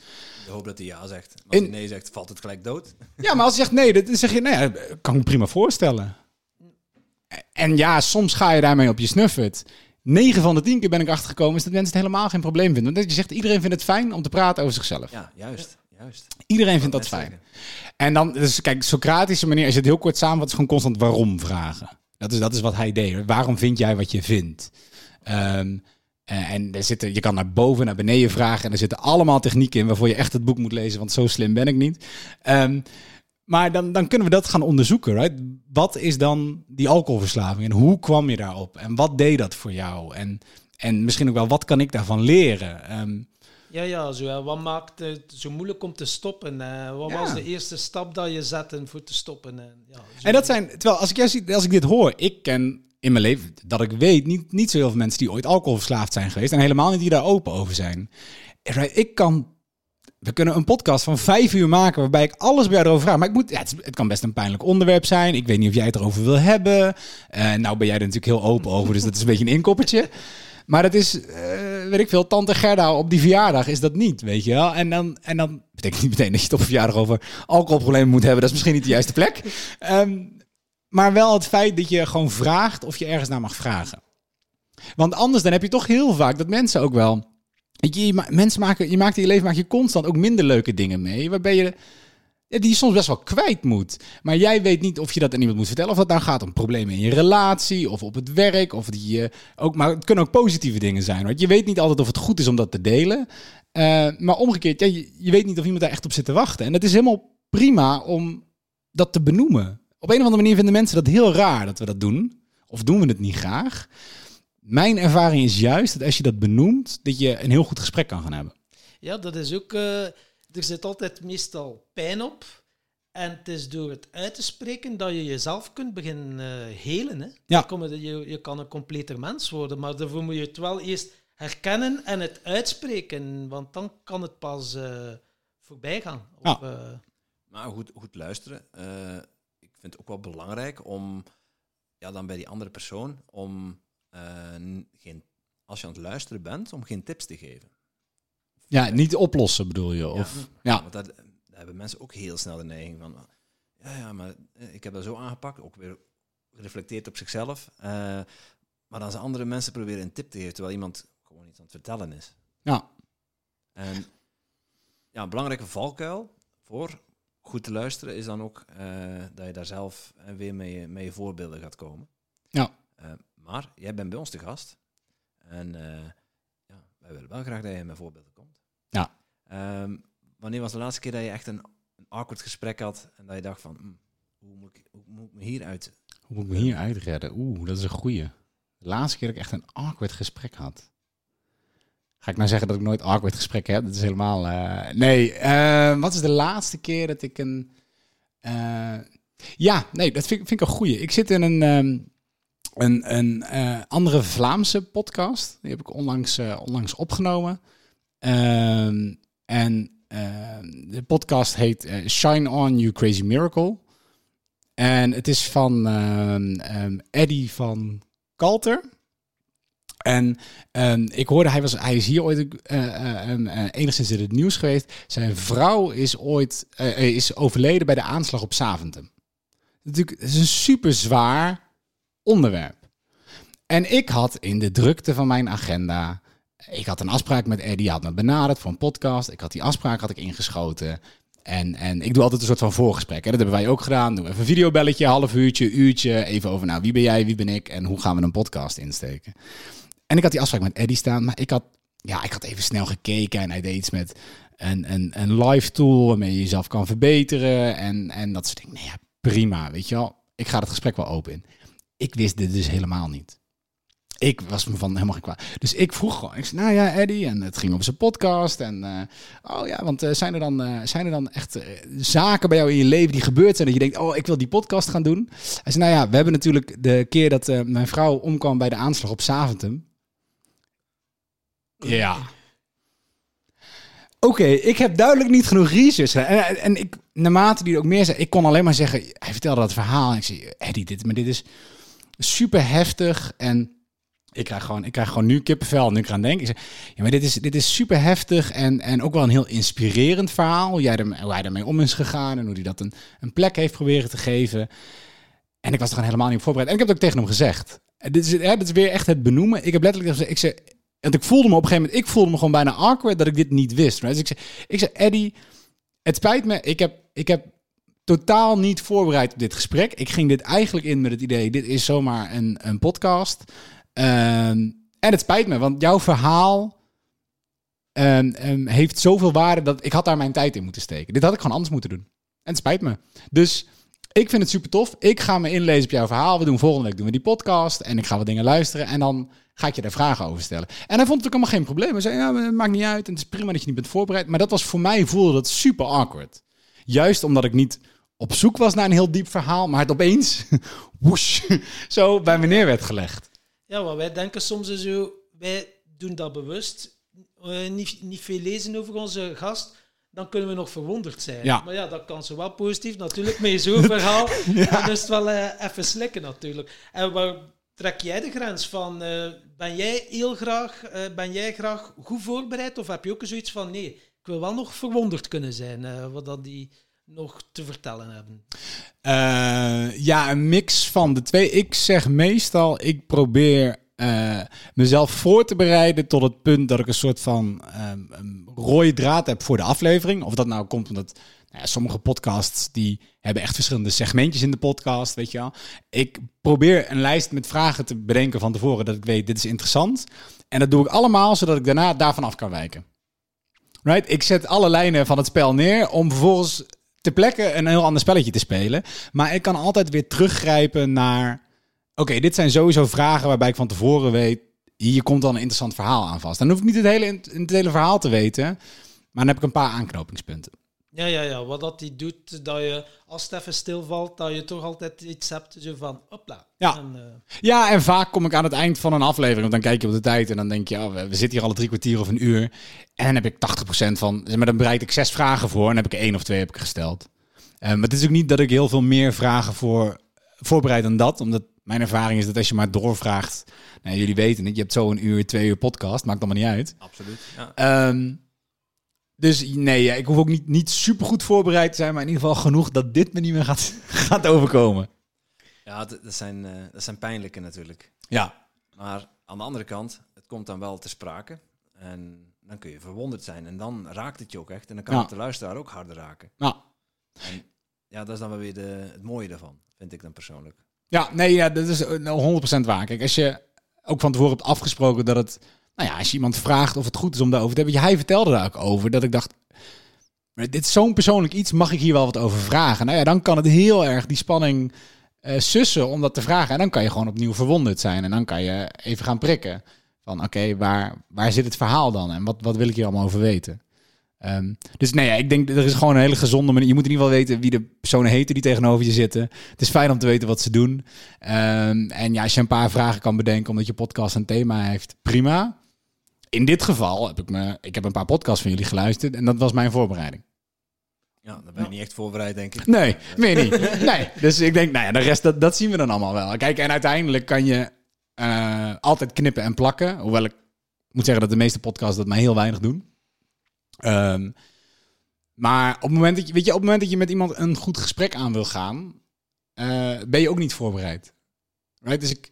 Ik hoop dat hij ja zegt. Maar als In- hij nee zegt, valt het gelijk dood. Ja, maar als je zegt nee, dan zeg je, nee, ja, kan ik me prima voorstellen. En ja, soms ga je daarmee op je snuffert. 9 van de 10 keer ben ik achtergekomen is dat mensen het helemaal geen probleem vinden. Want dat je zegt, iedereen vindt het fijn om te praten over zichzelf. Ja, juist. juist. Iedereen vindt dat fijn. En dan, dus kijk, Socratische manier, als je het heel kort samenvat, is gewoon constant waarom vragen. Dat is, dat is wat hij deed. Waarom vind jij wat je vindt? Ehm, eh, en er zitten, je kan naar boven, naar beneden vragen. En er zitten allemaal technieken in waarvoor je echt het boek moet lezen, want zo slim ben ik niet. Ehm, maar dan, dan kunnen we dat gaan onderzoeken. Right? Wat is dan die alcoholverslaving en hoe kwam je daarop? En wat deed dat voor jou? En, en misschien ook wel, wat kan ik daarvan leren? Ehm, Ja, ja, zo, hè. wat maakt het zo moeilijk om te stoppen? wat Ja. was de eerste stap dat je zette voor te stoppen? En, ja. En dat zijn, terwijl als ik, zie- als ik dit hoor, ik ken in mijn leven, dat ik weet, niet, niet zo heel veel mensen die ooit alcoholverslaafd zijn geweest. En helemaal niet die daar open over zijn. Ik kan, we kunnen een podcast van vijf uur maken waarbij ik alles bij jou erover vraag. Maar ik moet, ja, het, kan best een pijnlijk onderwerp zijn. Ik weet niet of jij het erover wil hebben. Eh, nou ben jij er natuurlijk heel open over, dus dat is een beetje een inkoppertje. Maar dat is, eh, weet ik veel, tante Gerda op die verjaardag is dat niet, weet je wel. En dan, en dan betekent niet meteen dat je het op verjaardag over alcoholproblemen moet hebben. Dat is misschien niet de juiste plek. Ehm, maar wel het feit dat je gewoon vraagt of je ergens naar mag vragen. Want anders dan heb je toch heel vaak dat mensen ook wel... Je, mensen maken, je maakt in je leven maak je constant ook minder leuke dingen mee. Waarbij je, die je soms best wel kwijt moet. Maar jij weet niet of je dat aan iemand moet vertellen. Of dat nou gaat om problemen in je relatie of op het werk. Of die, ook, maar het kunnen ook positieve dingen zijn. Want je weet niet altijd of het goed is om dat te delen. Eh, maar omgekeerd, ja, je, je weet niet of iemand daar echt op zit te wachten. En dat is helemaal prima om dat te benoemen. Op een of andere manier vinden mensen dat heel raar dat we dat doen. Of doen we het niet graag. Mijn ervaring is juist dat als je dat benoemt, dat je een heel goed gesprek kan gaan hebben. Ja, dat is ook. eh, er zit altijd meestal pijn op. En het is door het uit te spreken dat je jezelf kunt beginnen eh helen. Hè? Ja. Je, je, kan een completer mens worden, maar daarvoor moet je het wel eerst herkennen en het uitspreken. Want dan kan het pas eh, voorbij gaan. Of, Ja. eh, Maar goed, goed luisteren. Eh, ik vind het ook wel belangrijk om, ja, dan bij die andere persoon, om geen, als je aan het luisteren bent, om geen tips te geven. Ja, niet oplossen bedoel je? Of, ja. Want daar, daar hebben mensen ook heel snel de neiging van, ja, ja, maar eh, ik heb dat zo aangepakt, ook weer gereflecteerd op zichzelf. eh, maar dan zijn andere mensen proberen een tip te geven, terwijl iemand gewoon iets aan het vertellen is. ja. En ja, een belangrijke valkuil voor goed te luisteren is dan ook eh, dat je daar zelf eh, weer mee, je voorbeelden gaat komen. Ja. Eh, maar jij bent bij ons te gast. En eh, ja, wij willen wel graag dat je met voorbeelden komt. Ja. Ehm, wanneer was de laatste keer dat je echt een, een awkward gesprek had en dat je dacht van, hm, hoe, moet ik, hoe moet ik me hieruit... Hoe moet ik me hier uitredden? Oeh, dat is een goeie. De laatste keer dat ik echt een awkward gesprek had. Ga ik nou zeggen dat ik nooit awkward gesprekken heb? Dat is helemaal... eh, nee, eh, wat is de laatste keer dat ik een... eh, ja, nee, dat vind, ik- vind ik een goeie. Ik zit in een, ehm, een, een eh, andere Vlaamse podcast. Die heb ik onlangs, eh, onlangs opgenomen. Ehm, en ehm, de podcast heet eh, Shine On You Crazy Miracle. En het is van ehm, Eddie van Kalter. En ik hoorde, hij, was, hij is hier ooit enigszins in het nieuws geweest. Zijn vrouw is ooit is overleden bij de aanslag op Zaventem. Natuurlijk, het is een super zwaar onderwerp. En ik had in de drukte van mijn agenda. Ik had een afspraak met Eddie, had me benaderd voor een podcast. Ik had die afspraak had ik ingeschoten. En, en ik doe altijd een soort van voorgesprek. Hè. Dat hebben wij ook gedaan. Doe even een videobelletje, half uurtje, uurtje. Even over, nou, wie ben jij, wie ben ik en hoe gaan we een podcast insteken. En ik had die afspraak met Eddie staan, maar ik had, ja, ik had even snel gekeken en hij deed iets met een, een, een live tool waarmee je jezelf kan verbeteren. En, en dat soort dingen. Nee, ja, prima, weet je wel. Ik ga het gesprek wel open in. Ik wist dit dus helemaal niet. Ik was me van helemaal geen kwaad. Dus ik vroeg gewoon, ik zei, nou ja, Eddie, en het ging over zijn podcast. En, eh, oh ja, want eh, zijn, er dan, eh, zijn er dan echt zaken bij jou in je leven die gebeurd zijn dat je denkt, oh, ik wil die podcast gaan doen? Hij zei, nou ja, we hebben natuurlijk de keer dat mijn vrouw omkwam bij de aanslag op Zaventem. Ja. Oké, ik heb duidelijk niet genoeg research gedaan. En, en ik, naarmate die er ook meer zei, ik kon alleen maar zeggen, hij vertelde dat verhaal. En ik zei, Eddie, dit, maar dit is super heftig. En ik krijg gewoon, ik krijg gewoon nu kippenvel nu ik eraan denk. Ik zeg, ja, maar dit is, dit is super heftig en, en ook wel een heel inspirerend verhaal. Hoe, jij er, hoe hij ermee om is gegaan en hoe hij dat een, een plek heeft proberen te geven. En ik was er gewoon helemaal niet op voorbereid. En ik heb het ook tegen hem gezegd. En Dit is, hè, is weer echt het benoemen. Ik heb letterlijk gezegd, ik zei, want ik voelde me op een gegeven moment, ik voelde me gewoon bijna awkward dat ik dit niet wist. Dus ik zei, ik zei Eddie, het spijt me, ik heb, ik heb totaal niet voorbereid op dit gesprek. Ik ging dit eigenlijk in met het idee, dit is zomaar een, een podcast. Ehm, en het spijt me, want jouw verhaal ehm, ehm, heeft zoveel waarde dat ik had daar mijn tijd in moeten steken. Dit had ik gewoon anders moeten doen. En het spijt me. Dus ik vind het super tof. Ik ga me inlezen op jouw verhaal. We doen volgende week doen we die podcast en ik ga wat dingen luisteren en dan ga ik je daar vragen over stellen. En hij vond het ook helemaal geen probleem. Hij zei, ja, het maakt niet uit en het is prima dat je niet bent voorbereid. Maar dat was voor mij, voelde dat super awkward. Juist omdat ik niet op zoek was naar een heel diep verhaal, maar het opeens woesh, zo bij me neer werd gelegd. Ja, want wij denken soms zo, wij doen dat bewust. eh, niet, niet veel lezen over onze gast, dan kunnen we nog verwonderd zijn. Ja. Maar ja, dat kan zowel positief natuurlijk, met zo'n verhaal. Dan is het wel eh, even slikken natuurlijk. En waar trek jij de grens van? eh, ben jij heel graag, ben jij graag goed voorbereid? Of heb je ook zoiets van, nee, ik wil wel nog verwonderd kunnen zijn, wat dat die nog te vertellen hebben? Eh, ja, een mix van de twee. Ik zeg meestal, ik probeer eh, mezelf voor te bereiden tot het punt dat ik een soort van ehm, rode draad heb voor de aflevering. Of dat nou komt omdat nou ja, sommige podcasts die hebben echt verschillende segmentjes in de podcast, weet je wel. Ik probeer een lijst met vragen te bedenken van tevoren dat ik weet dit is interessant. En dat doe ik allemaal zodat ik daarna daarvan af kan wijken. Right? Ik zet alle lijnen van het spel neer om vervolgens ter plekke een heel ander spelletje te spelen. Maar ik kan altijd weer teruggrijpen naar... Oké, dit zijn sowieso vragen waarbij ik van tevoren weet... Hier komt dan een interessant verhaal aan vast. Dan hoef ik niet het hele, het hele verhaal te weten. Maar dan heb ik een paar aanknopingspunten. Ja, ja, ja. Wat dat die doet, dat je als het even stilvalt, dat je toch altijd iets hebt zo van, hopla. Ja. En, eh, Ja, en vaak kom ik aan het eind van een aflevering. Want dan kijk je op de tijd en dan denk je... Oh, we, we zitten hier alle drie kwartier of een uur. En dan heb ik 80% van... zeg Maar dan bereid ik zes vragen voor en heb ik er één of twee heb ik gesteld. Eh, maar het is ook niet dat ik heel veel meer vragen voor voorbereid dan dat. Omdat mijn ervaring is dat als je maar doorvraagt... Nou, jullie weten het, je hebt zo een uur, twee uur podcast. Maakt allemaal niet uit. Absoluut. Ja. Ehm, dus nee, ja, ik hoef ook niet, niet super goed voorbereid te zijn, maar in ieder geval genoeg dat dit me niet meer gaat, gaat overkomen. Ja, dat zijn, eh, dat zijn pijnlijke natuurlijk. Ja, Maar aan de andere kant, het komt dan wel te sprake. En dan kun je verwonderd zijn. En dan raakt het je ook echt. En dan kan Ja. het de luisteraar ook harder raken. nou, En ja, dat is dan wel weer de, het mooie daarvan, vind ik dan persoonlijk. ja, nee, ja, dat is eh, 100% waar. Kijk, als je ook van tevoren hebt afgesproken dat het, nou ja, als je iemand vraagt of het goed is om daarover te hebben, hij vertelde daar ook over, dat ik dacht, maar dit is zo'n persoonlijk iets, mag ik hier wel wat over vragen? Nou ja, dan kan het heel erg die spanning eh, sussen om dat te vragen. En dan kan je gewoon opnieuw verwonderd zijn en dan kan je even gaan prikken. Van oké, waar, waar zit het verhaal dan? En wat, wat wil ik hier allemaal over weten? Ehm, dus nee, ja, ik denk er is gewoon een hele gezonde manier. Je moet in ieder geval weten wie de personen heten die tegenover je zitten. Het is fijn om te weten wat ze doen. Ehm, en ja, als je een paar vragen kan bedenken omdat je podcast een thema heeft, prima. In dit geval heb ik me, ik heb een paar podcasts van jullie geluisterd en dat was mijn voorbereiding. Ja, dan ben je niet echt voorbereid, denk ik. Nee, meer niet. Nee, dus ik denk, nou ja, de rest, dat, dat zien we dan allemaal wel. Kijk, en uiteindelijk kan je eh, altijd knippen en plakken. Hoewel ik moet zeggen dat de meeste podcasts dat maar heel weinig doen. Ehm, maar op het, moment dat je, weet je, op het moment dat je met iemand een goed gesprek aan wil gaan, eh, ben je ook niet voorbereid. Right? Dus ik,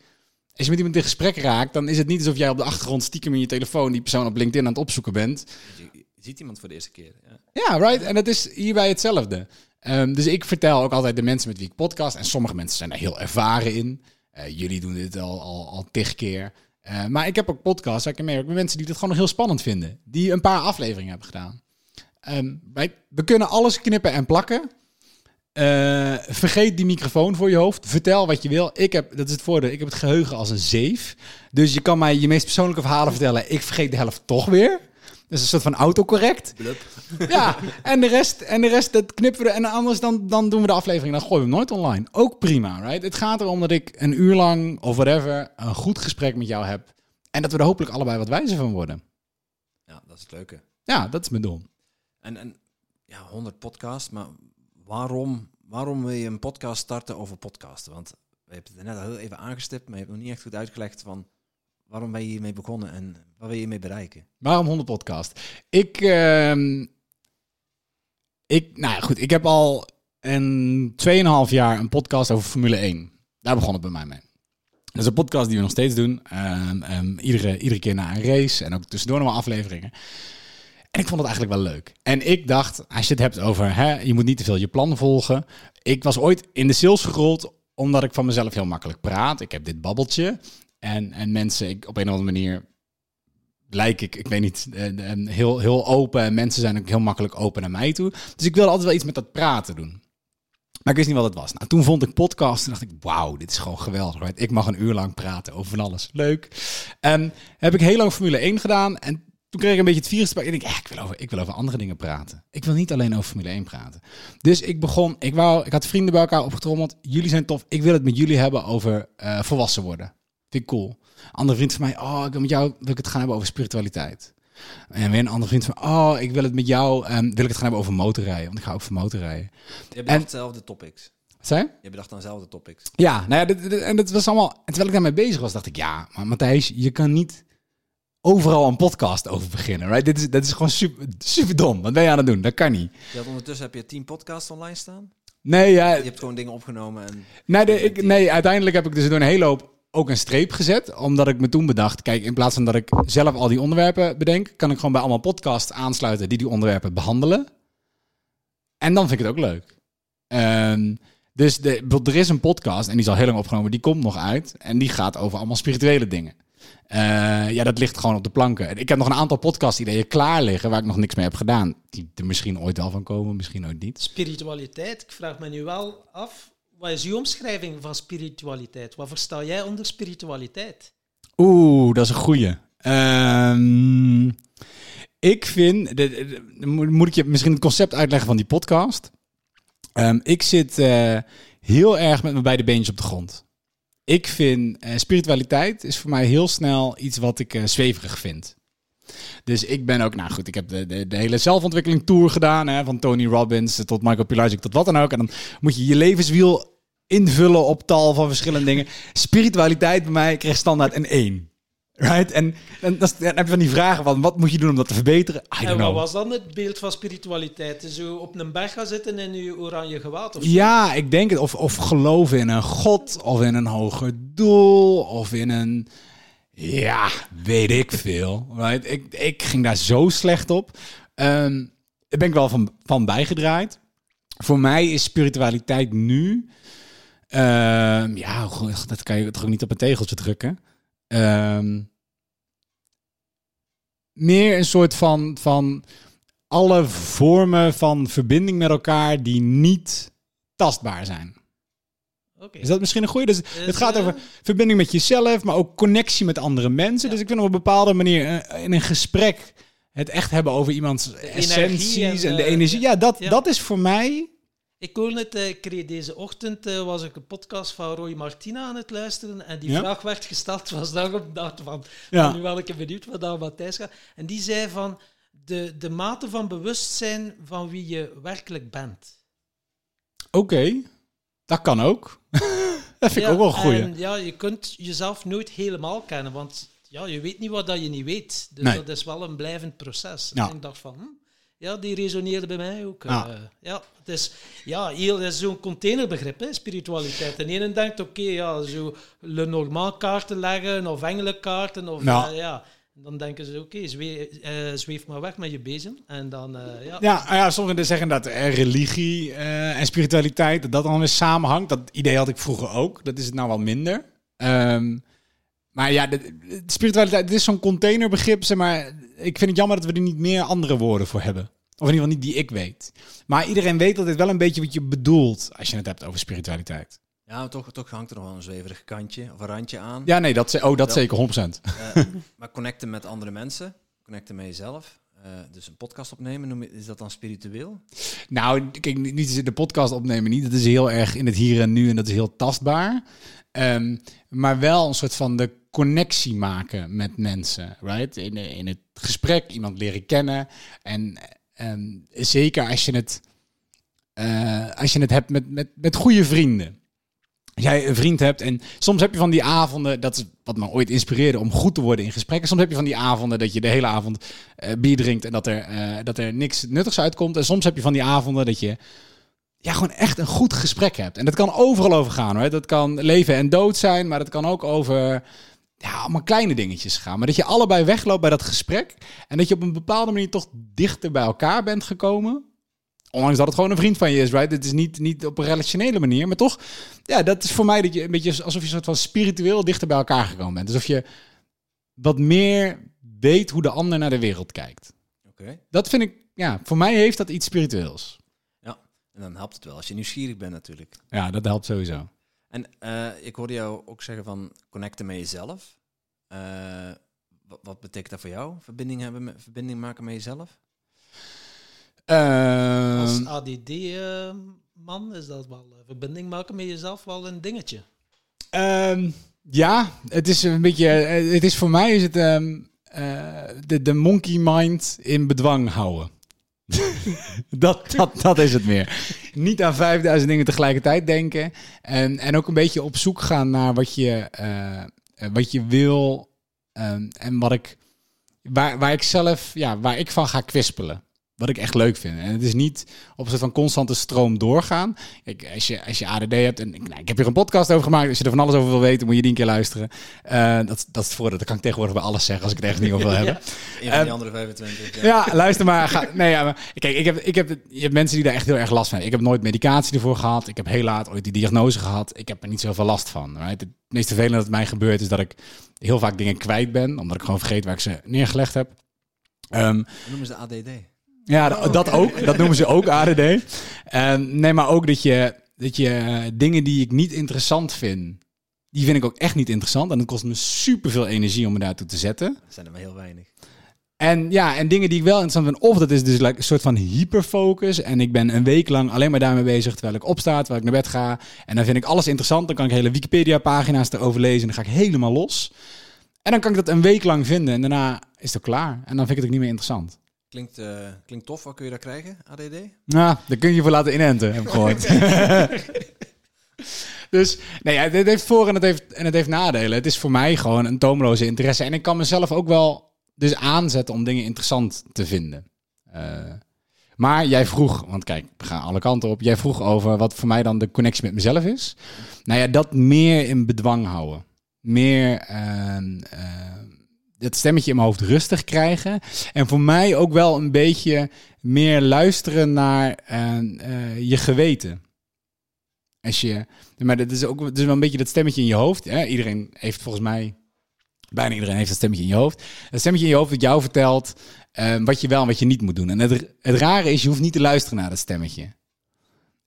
als je met iemand in gesprek raakt, dan is het niet alsof jij op de achtergrond stiekem in je telefoon die persoon op LinkedIn aan het opzoeken bent. Je, ziet iemand voor de eerste keer. Ja. Ja, right. En dat is hierbij hetzelfde. Ehm, dus ik vertel ook altijd de mensen met wie ik podcast. En sommige mensen zijn er heel ervaren in. Eh, jullie doen dit al, al, al tig keer. Eh, maar ik heb ook podcasts waar ik merk met mensen die dit gewoon nog heel spannend vinden. Die een paar afleveringen hebben gedaan. Ehm, wij, we kunnen alles knippen en plakken. Eh, vergeet die microfoon voor je hoofd. Vertel wat je wil. Ik heb, dat is het voordeel, ik heb het geheugen als een zeef. Dus je kan mij je meest persoonlijke verhalen vertellen. Ik vergeet de helft toch weer. Dat is een soort van autocorrect. Blub. Ja, en de rest, en de rest dat knippen we er. En anders dan, dan doen we de aflevering. Dan gooien we hem nooit online. Ook prima, right? Het gaat erom dat ik een uur lang of whatever een goed gesprek met jou heb. En dat we er hopelijk allebei wat wijzer van worden. Ja, dat is het leuke. Ja, dat is mijn doel. En, en ja, 100 podcasts, maar waarom, waarom wil je een podcast starten over podcasten? Want we hebben het net al heel even aangestipt, maar je hebt nog niet echt goed uitgelegd van waarom ben je hiermee begonnen en wat wil je hiermee bereiken? Waarom 100 podcast? Ik, ehm, ik, nou ja, goed, ik heb al een 2,5 jaar een podcast over Formule 1. Daar begon het bij mij mee. Dat is een podcast die we nog steeds doen. Ehm, ehm, iedere, iedere keer na een race en ook tussendoor nog wel afleveringen. En ik vond het eigenlijk wel leuk. En ik dacht, als je het hebt over, hè, je moet niet te veel je plan volgen. Ik was ooit in de sales gerold omdat ik van mezelf heel makkelijk praat. Ik heb dit babbeltje. En, en mensen, ik, op een of andere manier lijk ik, ik weet niet, eh, eh, heel, heel open. En mensen zijn ook heel makkelijk open naar mij toe. Dus ik wilde altijd wel iets met dat praten doen. Maar ik wist niet wat het was. Nou, toen vond ik podcast en dacht ik, wauw, dit is gewoon geweldig. Ik mag een uur lang praten over van alles. Leuk. En heb ik heel lang Formule 1 gedaan. En toen kreeg ik een beetje het virus erbij. En ik dacht, ja, ik, wil over, ik wil over andere dingen praten. Ik wil niet alleen over Formule 1 praten. Dus ik begon, ik, wou, ik had vrienden bij elkaar opgetrommeld. Jullie zijn tof. Ik wil het met jullie hebben over eh, volwassen worden. Vind ik cool. Andere vriend van mij, oh, ik wil met jou wil ik het gaan hebben over spiritualiteit. En weer een andere vriend van, oh, ik wil het met jou, ehm, wil ik het gaan hebben over motorrijden. Want ik ga ook voor motorrijden. Je bedacht dezelfde topics. Zei je? Je bedacht dan dezelfde topics. Ja, nou ja, dit, dit- en dat was allemaal. En terwijl ik daarmee bezig was, dacht ik, ja, maar Matthijs, je kan niet overal een podcast over beginnen, right? Dit is, dat is gewoon super, super dom. Wat ben je aan het doen? Dat kan niet. Ondertussen heb je 10 podcasts online staan. Nee, ja, Je hebt gewoon dingen opgenomen en nee, de, ik, nee, uiteindelijk heb ik dus door een hele hoop ook een streep gezet. Omdat ik me toen bedacht, kijk, in plaats van dat ik zelf al die onderwerpen bedenk, kan ik gewoon bij allemaal podcasts aansluiten die die onderwerpen behandelen. En dan vind ik het ook leuk. Ehm, dus de, er is een podcast, en die is al heel lang opgenomen, die komt nog uit. En die gaat over allemaal spirituele dingen. Eh, ja, dat ligt gewoon op de planken. En Ik heb nog een aantal podcast-ideeën klaar liggen waar ik nog niks mee heb gedaan. Die er misschien ooit wel van komen, misschien ooit niet. Spiritualiteit, ik vraag me nu wel af, wat is uw omschrijving van spiritualiteit? Wat versta jij onder spiritualiteit? Oeh, dat is een goeie. Ehm, ik vind, de, de- de- moet moet ik je misschien het concept uitleggen van die podcast. Ehm, ik zit eh, heel erg met mijn beide beentjes op de grond. Ik vind eh, spiritualiteit is voor mij heel snel iets wat ik eh, zweverig vind. Dus ik ben ook, nou goed, ik heb de, de, de hele zelfontwikkeling tour gedaan. Hè, van Tony Robbins tot Michael Pilarczyk tot wat dan ook. En dan moet je je levenswiel invullen op tal van verschillende dingen. Spiritualiteit bij mij kreeg standaard een 1. Right? En, en dan heb je van die vragen van, wat moet je doen om dat te verbeteren? I don't En wat know. was dan het beeld van spiritualiteit? Zo op een berg gaan zitten in je oranje gewaad? Of zo? Ja, ik denk het. Of, of geloven in een god, of in een hoger doel, of in een... Ja, weet ik veel. Right? Ik, ik ging daar zo slecht op. Ehm daar ben ik wel van, van bijgedraaid. Voor mij is spiritualiteit nu... ehm, ja, dat kan je toch ook niet op een tegeltje drukken. Ehm, meer een soort van, van alle vormen van verbinding met elkaar die niet tastbaar zijn. Is dat misschien een goede? Dus Is, het gaat eh, over verbinding met jezelf, maar ook connectie met andere mensen. Ja. Dus ik vind op een bepaalde manier eh, in een gesprek het echt hebben over iemands essenties en, en, de eh, energie. Ja, dat, ja. dat is voor mij. Ik hoor net, eh, ik kreeg deze ochtend eh, was ik een podcast van Roy Martina aan het luisteren en die Ja. vraag werd gesteld, was daarop dacht van, Ja. van nu wel ik benieuwd wat daar Matthijs gaat. En die zei van, de, de mate van bewustzijn van wie je werkelijk bent. Oké, dat kan ook. dat vind ik Ja, ook wel. En ja, je kunt jezelf nooit helemaal kennen, want ja, je weet niet wat dat je niet weet. Dus Nee. dat is wel een blijvend proces. Ja. En ik dacht van, hm, ja, die resoneerde bij mij ook. Ja. eh. ja, het is, ja, heel, is zo'n containerbegrip, hè, spiritualiteit. En ene denkt, oké, ja, zo Le Normand kaarten leggen, of engelenkaarten, of Ja. En dan denken ze, oké, zwee- eh, zweef maar weg met je bezem. En dan, eh, ja. Ja, nou ja, sommigen zeggen dat eh, religie eh, en spiritualiteit, dat dat dan weer samenhangt. Dat idee had ik vroeger ook. Dat is het nou wel minder. Ehm, maar ja, de, de spiritualiteit, het is zo'n containerbegrip, zeg maar. Ik vind het jammer dat we er niet meer andere woorden voor hebben. Of in ieder geval niet die ik weet. Maar iedereen weet altijd wel een beetje wat je bedoelt als je het hebt over spiritualiteit. Ja, toch, toch hangt er nog wel een zweverig kantje of een randje aan. Ja, nee, dat, oh, dat Ja. zeker 100%. Eh, maar connecten met andere mensen, connecten met jezelf. Eh, dus een podcast opnemen, noem je- is dat dan spiritueel? Nou, kijk, niet- niet de podcast opnemen, niet. Dat is heel erg in het hier en nu en dat is heel tastbaar. Ehm, maar wel een soort van de connectie maken met mensen, right? In, in het gesprek iemand leren kennen. En ehm, zeker als je het, eh, als je het hebt met, met, met goede vrienden. Als jij een vriend hebt en soms heb je van die avonden, dat is wat me ooit inspireerde om goed te worden in gesprekken. Soms heb je van die avonden dat je de hele avond eh, bier drinkt en dat er, eh, dat er niks nuttigs uitkomt. En soms heb je van die avonden dat je ja, gewoon echt een goed gesprek hebt. En dat kan overal over gaan hoor. Dat kan leven en dood zijn, maar dat kan ook over ja, allemaal kleine dingetjes gaan. Maar dat je allebei wegloopt bij dat gesprek en dat je op een bepaalde manier toch dichter bij elkaar bent gekomen. Ondanks dat het gewoon een vriend van je is, right? Het is niet, niet op een relationele manier, maar toch, ja, dat is voor mij dat je een beetje alsof je een soort van spiritueel dichter bij elkaar gekomen bent. Alsof je wat meer weet hoe de ander naar de wereld kijkt. Oké. Dat vind ik, ja, voor mij heeft dat iets spiritueels. En dan helpt het wel als je nieuwsgierig bent natuurlijk. Ja, dat helpt sowieso. En eh, ik hoorde jou ook zeggen van connecten met jezelf. Eh, wat, wat betekent dat voor jou? Verbinding, hebben met, verbinding maken met jezelf? Als Ehm, ADD-man is dat wel, eh, verbinding maken met jezelf wel een dingetje. Ehm, ja, het is een beetje. eh, Het is voor mij is het ehm, eh, de, de monkey mind in bedwang houden. Dat, dat, dat is het meer. Niet aan 5000 dingen tegelijkertijd denken. En, en ook een beetje op zoek gaan naar wat je, eh, eh, wat je wil. ehm, en wat ik. Waar, waar ik zelf. Ja, waar ik van ga kwispelen. Wat ik echt leuk vind. En het is niet op een soort van constante stroom doorgaan. Kijk, als je, als je ADD hebt, en ik, nou, ik heb hier een podcast over gemaakt. Als je er van alles over wil weten, moet je die een keer luisteren. Eh, dat, dat is het voordeel. Dat kan ik tegenwoordig bij alles zeggen als ik het echt niet over wil hebben. Een van die andere 25. Ja. Ja, luister maar. Ga, nee, ja, maar, kijk, ik heb, ik heb, je hebt mensen die daar echt heel erg last van hebben. Ik heb nooit medicatie ervoor gehad. Ik heb heel laat ooit die diagnose gehad. Ik heb er niet zoveel last van. Right? Het meest vervelende dat mij gebeurt is dat ik heel vaak dingen kwijt ben. Omdat ik gewoon vergeet waar ik ze neergelegd heb. Ehm, Dat noemen ze ADD. Ja, d- dat ook. Dat noemen ze ook ADD. Nee, maar ook dat je, dat je eh, dingen die ik niet interessant vind, die vind ik ook echt niet interessant. En het kost me superveel energie om me daartoe te zetten. Dat zijn er maar heel weinig. En ja, en dingen die ik wel interessant vind, of dat is dus like een soort van hyperfocus. En ik ben een week lang alleen maar daarmee bezig terwijl ik opsta, terwijl ik naar bed ga. En dan vind ik alles interessant. Dan kan ik hele Wikipedia-pagina's erover lezen en dan ga ik helemaal los. En dan kan ik dat een week lang vinden en daarna is het klaar. En dan vind ik het ook niet meer interessant. Klinkt, eh, klinkt tof. Wat kun je daar krijgen, ADD? Nou, daar kun je voor laten inenten, heb ik gehoord. dus, nee, dit heeft voor- en het heeft, en het heeft nadelen. Het is voor mij gewoon een toomloze interesse. En ik kan mezelf ook wel dus aanzetten om dingen interessant te vinden. Eh, maar jij vroeg, want kijk, we gaan alle kanten op. Jij vroeg over wat voor mij dan de connectie met mezelf is. Nou ja, dat meer in bedwang houden. Meer ehm, ehm, het stemmetje in mijn hoofd rustig krijgen. En voor mij ook wel een beetje meer luisteren naar ehm, eh, je geweten. Als je, maar dat is ook is wel een beetje dat stemmetje in je hoofd. Hè? Iedereen heeft volgens mij, bijna iedereen heeft dat stemmetje in je hoofd. Dat stemmetje in je hoofd dat jou vertelt ehm, wat je wel en wat je niet moet doen. En het, het rare is, je hoeft niet te luisteren naar dat stemmetje.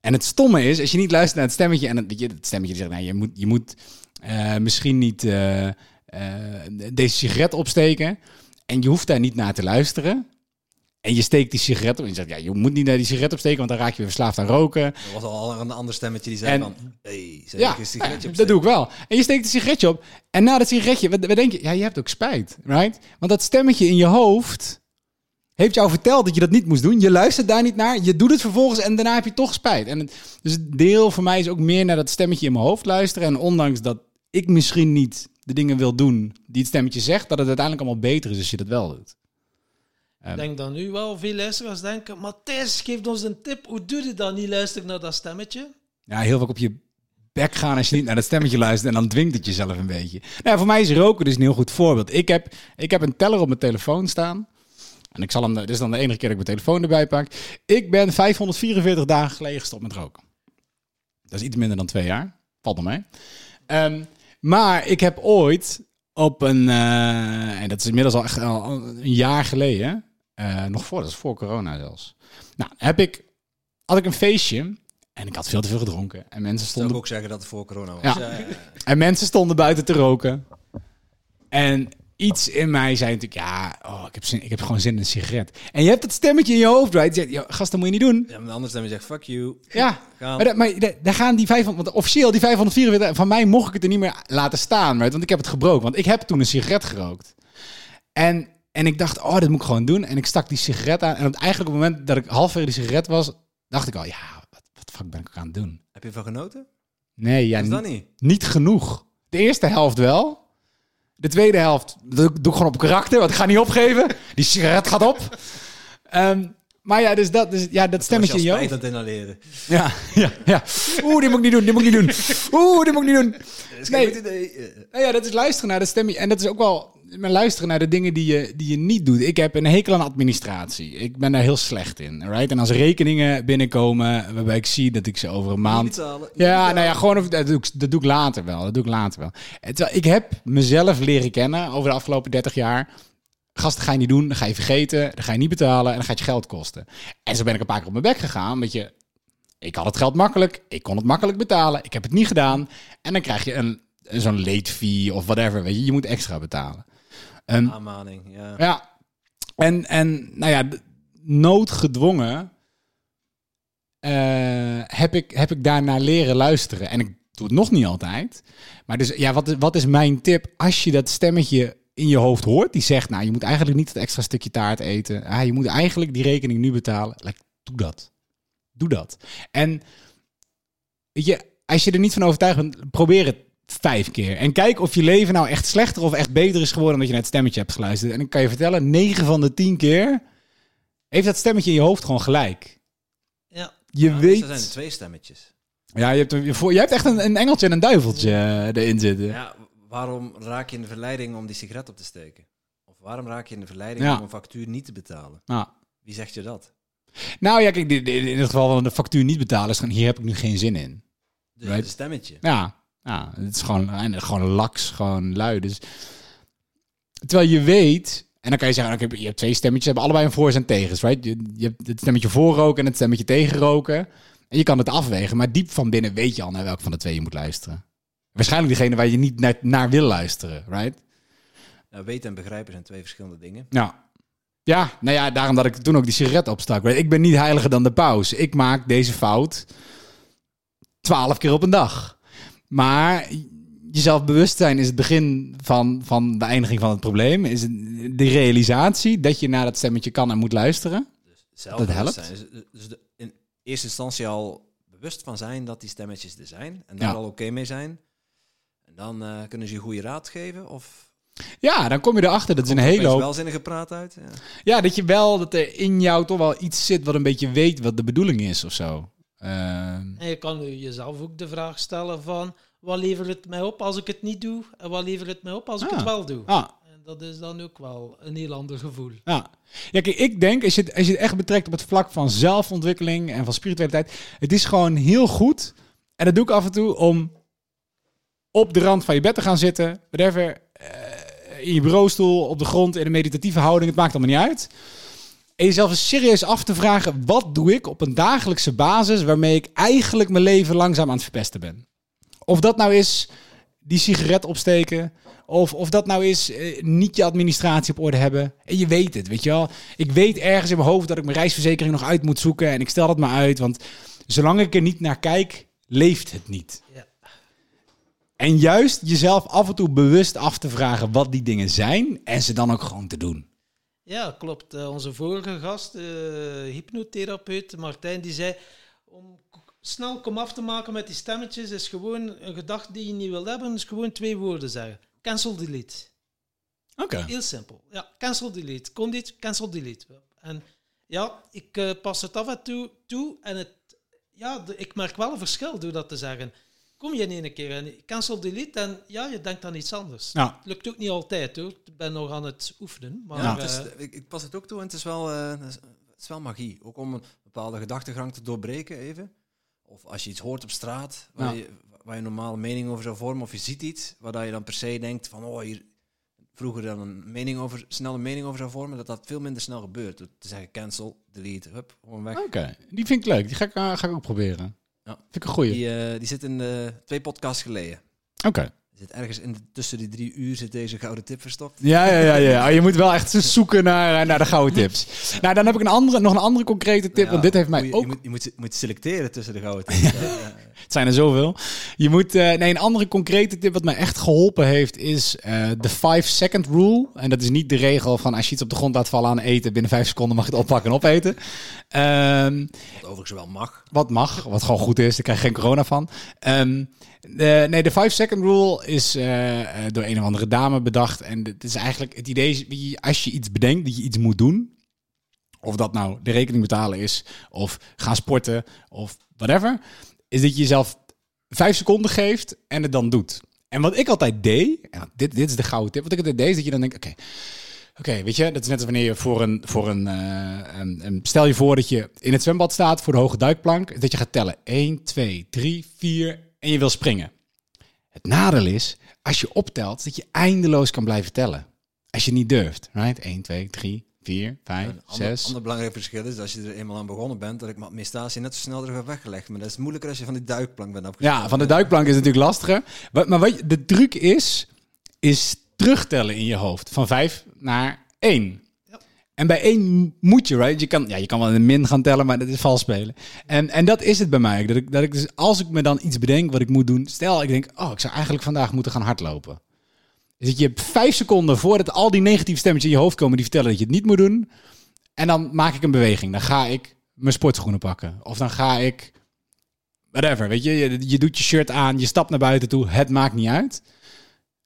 En het stomme is, als je niet luistert naar het stemmetje en het, het stemmetje zegt, nou, je moet, je moet eh, misschien niet eh, eh, deze sigaret opsteken. En je hoeft daar niet naar te luisteren. En je steekt die sigaret op en je zegt, ja, je moet niet naar die sigaret opsteken, want dan raak je weer verslaafd aan roken. Er was al een ander stemmetje die zei En- van... Hey, Ja, ik een sigaretje dat doe ik wel. En je steekt een sigaretje op. En na dat sigaretje, wat, wat denk je? Ja, je hebt ook spijt, right? Want dat stemmetje in je hoofd heeft jou verteld dat je dat niet moest doen. Je luistert daar niet naar. Je doet het vervolgens en daarna heb je toch spijt. En het, dus het deel voor mij is ook meer naar dat stemmetje in mijn hoofd luisteren. En ondanks dat ik misschien niet de dingen wil doen die het stemmetje zegt, dat het uiteindelijk allemaal beter is als je dat wel doet. Ik denk dat nu wel veel luisteraars denken, Matthijs, geef ons een tip. Hoe doe je dat niet luisteren naar dat stemmetje? Ja, heel vaak op je bek gaan als je niet naar dat stemmetje luistert en dan dwingt het jezelf een beetje. Nou, voor mij is roken dus een heel goed voorbeeld. Ik heb, ik heb een teller op mijn telefoon staan. En ik zal hem, dit is dan de enige keer dat ik mijn telefoon erbij pak. Ik ben 544 dagen geleden gestopt met roken. Dat is iets minder dan twee jaar. Valt nog mee. Ehm, maar ik heb ooit op een, eh, en dat is inmiddels al echt al een jaar geleden, eh, nog voor, dat is voor corona zelfs. Nou, heb ik, had ik een feestje en ik had veel te veel gedronken. En mensen Zou stonden ik ook zeggen dat het voor corona was. Ja. Ja, ja, ja. en mensen stonden buiten te roken. En iets in mij zei natuurlijk, ja, oh, ik, heb zin, ik heb gewoon zin in een sigaret. En je hebt dat stemmetje in je hoofd, right? Die zegt, "Yo, gast, dat moet je niet doen. Ja, maar de andere stem zegt, fuck you. Ja, Gaan. maar, dat- maar da- daar gaan die 500, want officieel die 544, van mij mocht ik het er niet meer laten staan, right? want ik heb het gebroken. Want ik heb toen een sigaret gerookt. En, en ik dacht, oh, dat moet ik gewoon doen. En ik stak die sigaret aan. En op, eigenlijk op het moment dat ik halverwege die sigaret was, dacht ik al, ja, wat, wat de fuck ben ik aan het doen? Heb je ervan genoten? Nee, ja, niet? niet genoeg. De eerste helft wel. De tweede helft doe, doe ik gewoon op karakter, want ik ga niet opgeven. Die sigaret gaat op. Ehm, maar ja, dus dat, dus, ja, dat stemmetje in je hoofd. aan het inhaleren. Ja, ja, ja. Oeh, dit moet ik niet doen, dit moet ik niet doen. Oeh, dit moet ik niet doen. Dat is Nee. Eh, Nou ja, dat is luisteren naar dat stemmetje. En dat is ook wel maar luisteren naar de dingen die je, die je niet doet. Ik heb een hekel aan administratie. Ik ben daar heel slecht in. Right? En als rekeningen binnenkomen waarbij ik zie dat ik ze over een Niet maand betalen. niet Ja, betalen. nou ja, gewoon dat doe, ik, dat doe ik later wel. Dat doe ik later wel. Terwijl ik heb mezelf leren kennen over de afgelopen 30 jaar. Gasten ga je niet doen, dan ga je vergeten, dan ga je niet betalen en dan gaat je geld kosten. En zo ben ik een paar keer op mijn bek gegaan, omdat je... Ik had het geld makkelijk, ik kon het makkelijk betalen, ik heb het niet gedaan. En dan krijg je een, zo'n late fee of whatever, weet je. Je moet extra betalen. Ehm, Aanmaning, ja. ja. En, en nou ja, noodgedwongen eh, heb, ik, heb ik daarnaar leren luisteren. En ik doe het nog niet altijd. Maar dus ja, wat, is- wat is mijn tip? Als je dat stemmetje in je hoofd hoort, die zegt, nou, je moet eigenlijk niet het extra stukje taart eten. Ah, je moet eigenlijk die rekening nu betalen. Like, doe dat. Doe dat. En weet je, als je er niet van overtuigd bent, probeer het vijf keer. En kijk of je leven nou echt slechter of echt beter is geworden omdat je naar het stemmetje hebt geluisterd. En ik kan je vertellen, 9 van de 10 keer heeft dat stemmetje in je hoofd gewoon gelijk. Ja. Je weet. Er zijn twee stemmetjes. Ja, je hebt, je, hebt echt een, een engeltje en een duiveltje eh, erin zitten. Ja, waarom raak je in de verleiding om die sigaret op te steken? Of waarom raak je in de verleiding Ja. om een factuur niet te betalen? Nou, Wie zegt je dat? nou ja, kijk, in het geval van de factuur niet betalen, is gewoon, hier heb ik nu geen zin in. Dus Right. een stemmetje. Ja, ja het is gewoon, en gewoon laks, gewoon lui. Dus, terwijl je weet, en dan kan je zeggen, je hebt twee stemmetjes, hebben allebei een voor's en tegens, right? Je, je hebt het stemmetje voor roken en het stemmetje tegen roken. En je kan het afwegen, maar diep van binnen weet je al naar welke van de twee je moet luisteren. Waarschijnlijk degene waar je niet naar, naar wil luisteren, right? Nou, weten en begrijpen zijn twee verschillende dingen. Ja. Ja, nou ja, daarom dat ik toen ook die sigaret opstak. Ik ben niet heiliger dan de paus. Ik maak deze fout twaalf keer op een dag. Maar jezelf bewust zijn is het begin van, van de eindiging van het probleem. Is de realisatie dat je naar dat stemmetje kan en moet luisteren. Zelf Dat helpt. Zijn. Dus, dus de, in eerste instantie al bewust van zijn dat die stemmetjes er zijn. En daar Ja. al oké mee zijn. En dan eh, kunnen ze je goede raad geven. Of Ja, dan kom je erachter. Dat is een hele hoop. welzinnige praat uit. Ja. Ja, dat je wel, dat er in jou toch wel iets zit wat een beetje weet wat de bedoeling is of zo. Ehm, En je kan nu jezelf ook de vraag stellen van... Wat levert het mij op als ik het niet doe? En wat levert het mij op als ik Ah. het wel doe? ah, En dat is dan ook wel een heel ander gevoel. Ja. ja, kijk, ik denk, als je, het, als je het echt betrekt op het vlak van zelfontwikkeling en van spiritualiteit, het is gewoon heel goed. En dat doe ik af en toe om op de rand van je bed te gaan zitten, whatever, eh, in je bureaustoel, op de grond, in een meditatieve houding, het maakt allemaal niet uit. En jezelf eens serieus af te vragen, wat doe ik op een dagelijkse basis waarmee ik eigenlijk mijn leven langzaam aan het verpesten ben? Of dat nou is die sigaret opsteken, of, of dat nou is eh, niet je administratie op orde hebben. En je weet het, weet je wel. Ik weet ergens in mijn hoofd dat ik mijn reisverzekering nog uit moet zoeken. En ik stel dat maar uit, want zolang ik er niet naar kijk, leeft het niet. Ja. En juist jezelf af en toe bewust af te vragen wat die dingen zijn. En ze dan ook gewoon te doen. Ja, klopt. Eh, onze vorige gast, de hypnotherapeut Martijn, die zei... Om snel komaf te maken met die stemmetjes is gewoon een gedachte die je niet wil hebben, is gewoon twee woorden zeggen. Cancel, delete. Oké. Heel simpel. Ja, cancel, delete. Kon dit, cancel, delete. En ja, ik eh, pas het af en toe toe en het, ja, de- ik merk wel een verschil door dat te zeggen. Kom je in één keer en cancel, delete en ja, je denkt aan iets anders. Ja. Het lukt ook niet altijd hoor. Ik ben nog aan het oefenen. Maar, Ja, eh, het is, ik, ik pas het ook toe en het is wel, eh, het is, wel magie. Ook om een bepaalde gedachtegang te doorbreken even. Of als je iets hoort op straat waar, Ja. je, waar je een normale mening over zou vormen. Of je ziet iets waar dat je dan per se denkt van oh hier vroeger dan een mening over, snel een mening over zou vormen. Dat dat veel minder snel gebeurt. Door te zeggen cancel, delete, hup, gewoon weg. Oké, die vind ik leuk. Die ga ik, eh, ga ik ook proberen. Ja. Vind ik een goeie. Die, eh, die zit in de twee podcasts geleden. Oké. Zit ergens in de- tussen die drie uur zit deze gouden tip verstopt. Ja, ja, ja, ja. Oh, je moet wel echt zoeken naar, eh, naar de gouden tips. Nou, dan heb ik een andere, nog een andere concrete tip. Ja, want dit heeft mij je, ook Je moet, je moet, selecteren tussen de gouden tips. Ja. Het zijn er zoveel. Je moet, eh, nee, een andere concrete tip wat mij echt geholpen heeft is de 5 second rule. En dat is niet de regel van als je iets op de grond laat vallen aan eten, binnen 5 seconden mag je het oppakken en opeten. Wat overigens wel mag. wat mag, wat gewoon goed is, daar krijg je geen corona van. Ehm, de, nee, de 5 second rule is eh, eh, door een of andere dame bedacht. En het is eigenlijk het idee, als je iets bedenkt dat je iets moet doen, of dat nou de rekening betalen is, of gaan sporten, of whatever, is dat je jezelf vijf seconden geeft en het dan doet. En wat ik altijd deed, ja, dit, dit is de gouden tip, wat ik altijd deed, is dat je dan denkt, oké, oké, weet je, dat is net als wanneer je voor een, voor een, eh, een, een- stel je voor dat je in het zwembad staat voor de hoge duikplank, dat je gaat tellen 1, 2, 3, 4 en je wil springen. Het nadeel is, als je optelt, dat je eindeloos kan blijven tellen. Als je niet durft, right? 1, 2, 3, 4, 5, Een ander, 6. ander belangrijk verschil is dat als je er eenmaal aan begonnen bent, dat ik mijn administratie net zo snel er heb weggelegd. Maar dat is moeilijker als je van die duikplank bent afgestapt. Ja, van de duikplank is natuurlijk lastiger. Maar, maar wat je- de truc is, is terugtellen in je hoofd. Van 5 naar 1. Ja. En bij 1 moet je, right? Je kan, ja, je kan wel de min gaan tellen, maar dat is vals spelen. En, en dat is het bij mij. Dat ik, dat ik dus, als ik me dan iets bedenk wat ik moet doen. Stel, ik denk, oh, ik zou eigenlijk vandaag moeten gaan hardlopen. Dus dat je hebt vijf seconden voordat al die negatieve stemmetjes in je hoofd komen die vertellen dat je het niet moet doen. En dan maak ik een beweging. Dan ga ik mijn sportschoenen pakken. Of dan ga ik whatever, weet je, je, je doet je shirt aan, je stapt naar buiten toe, het maakt niet uit.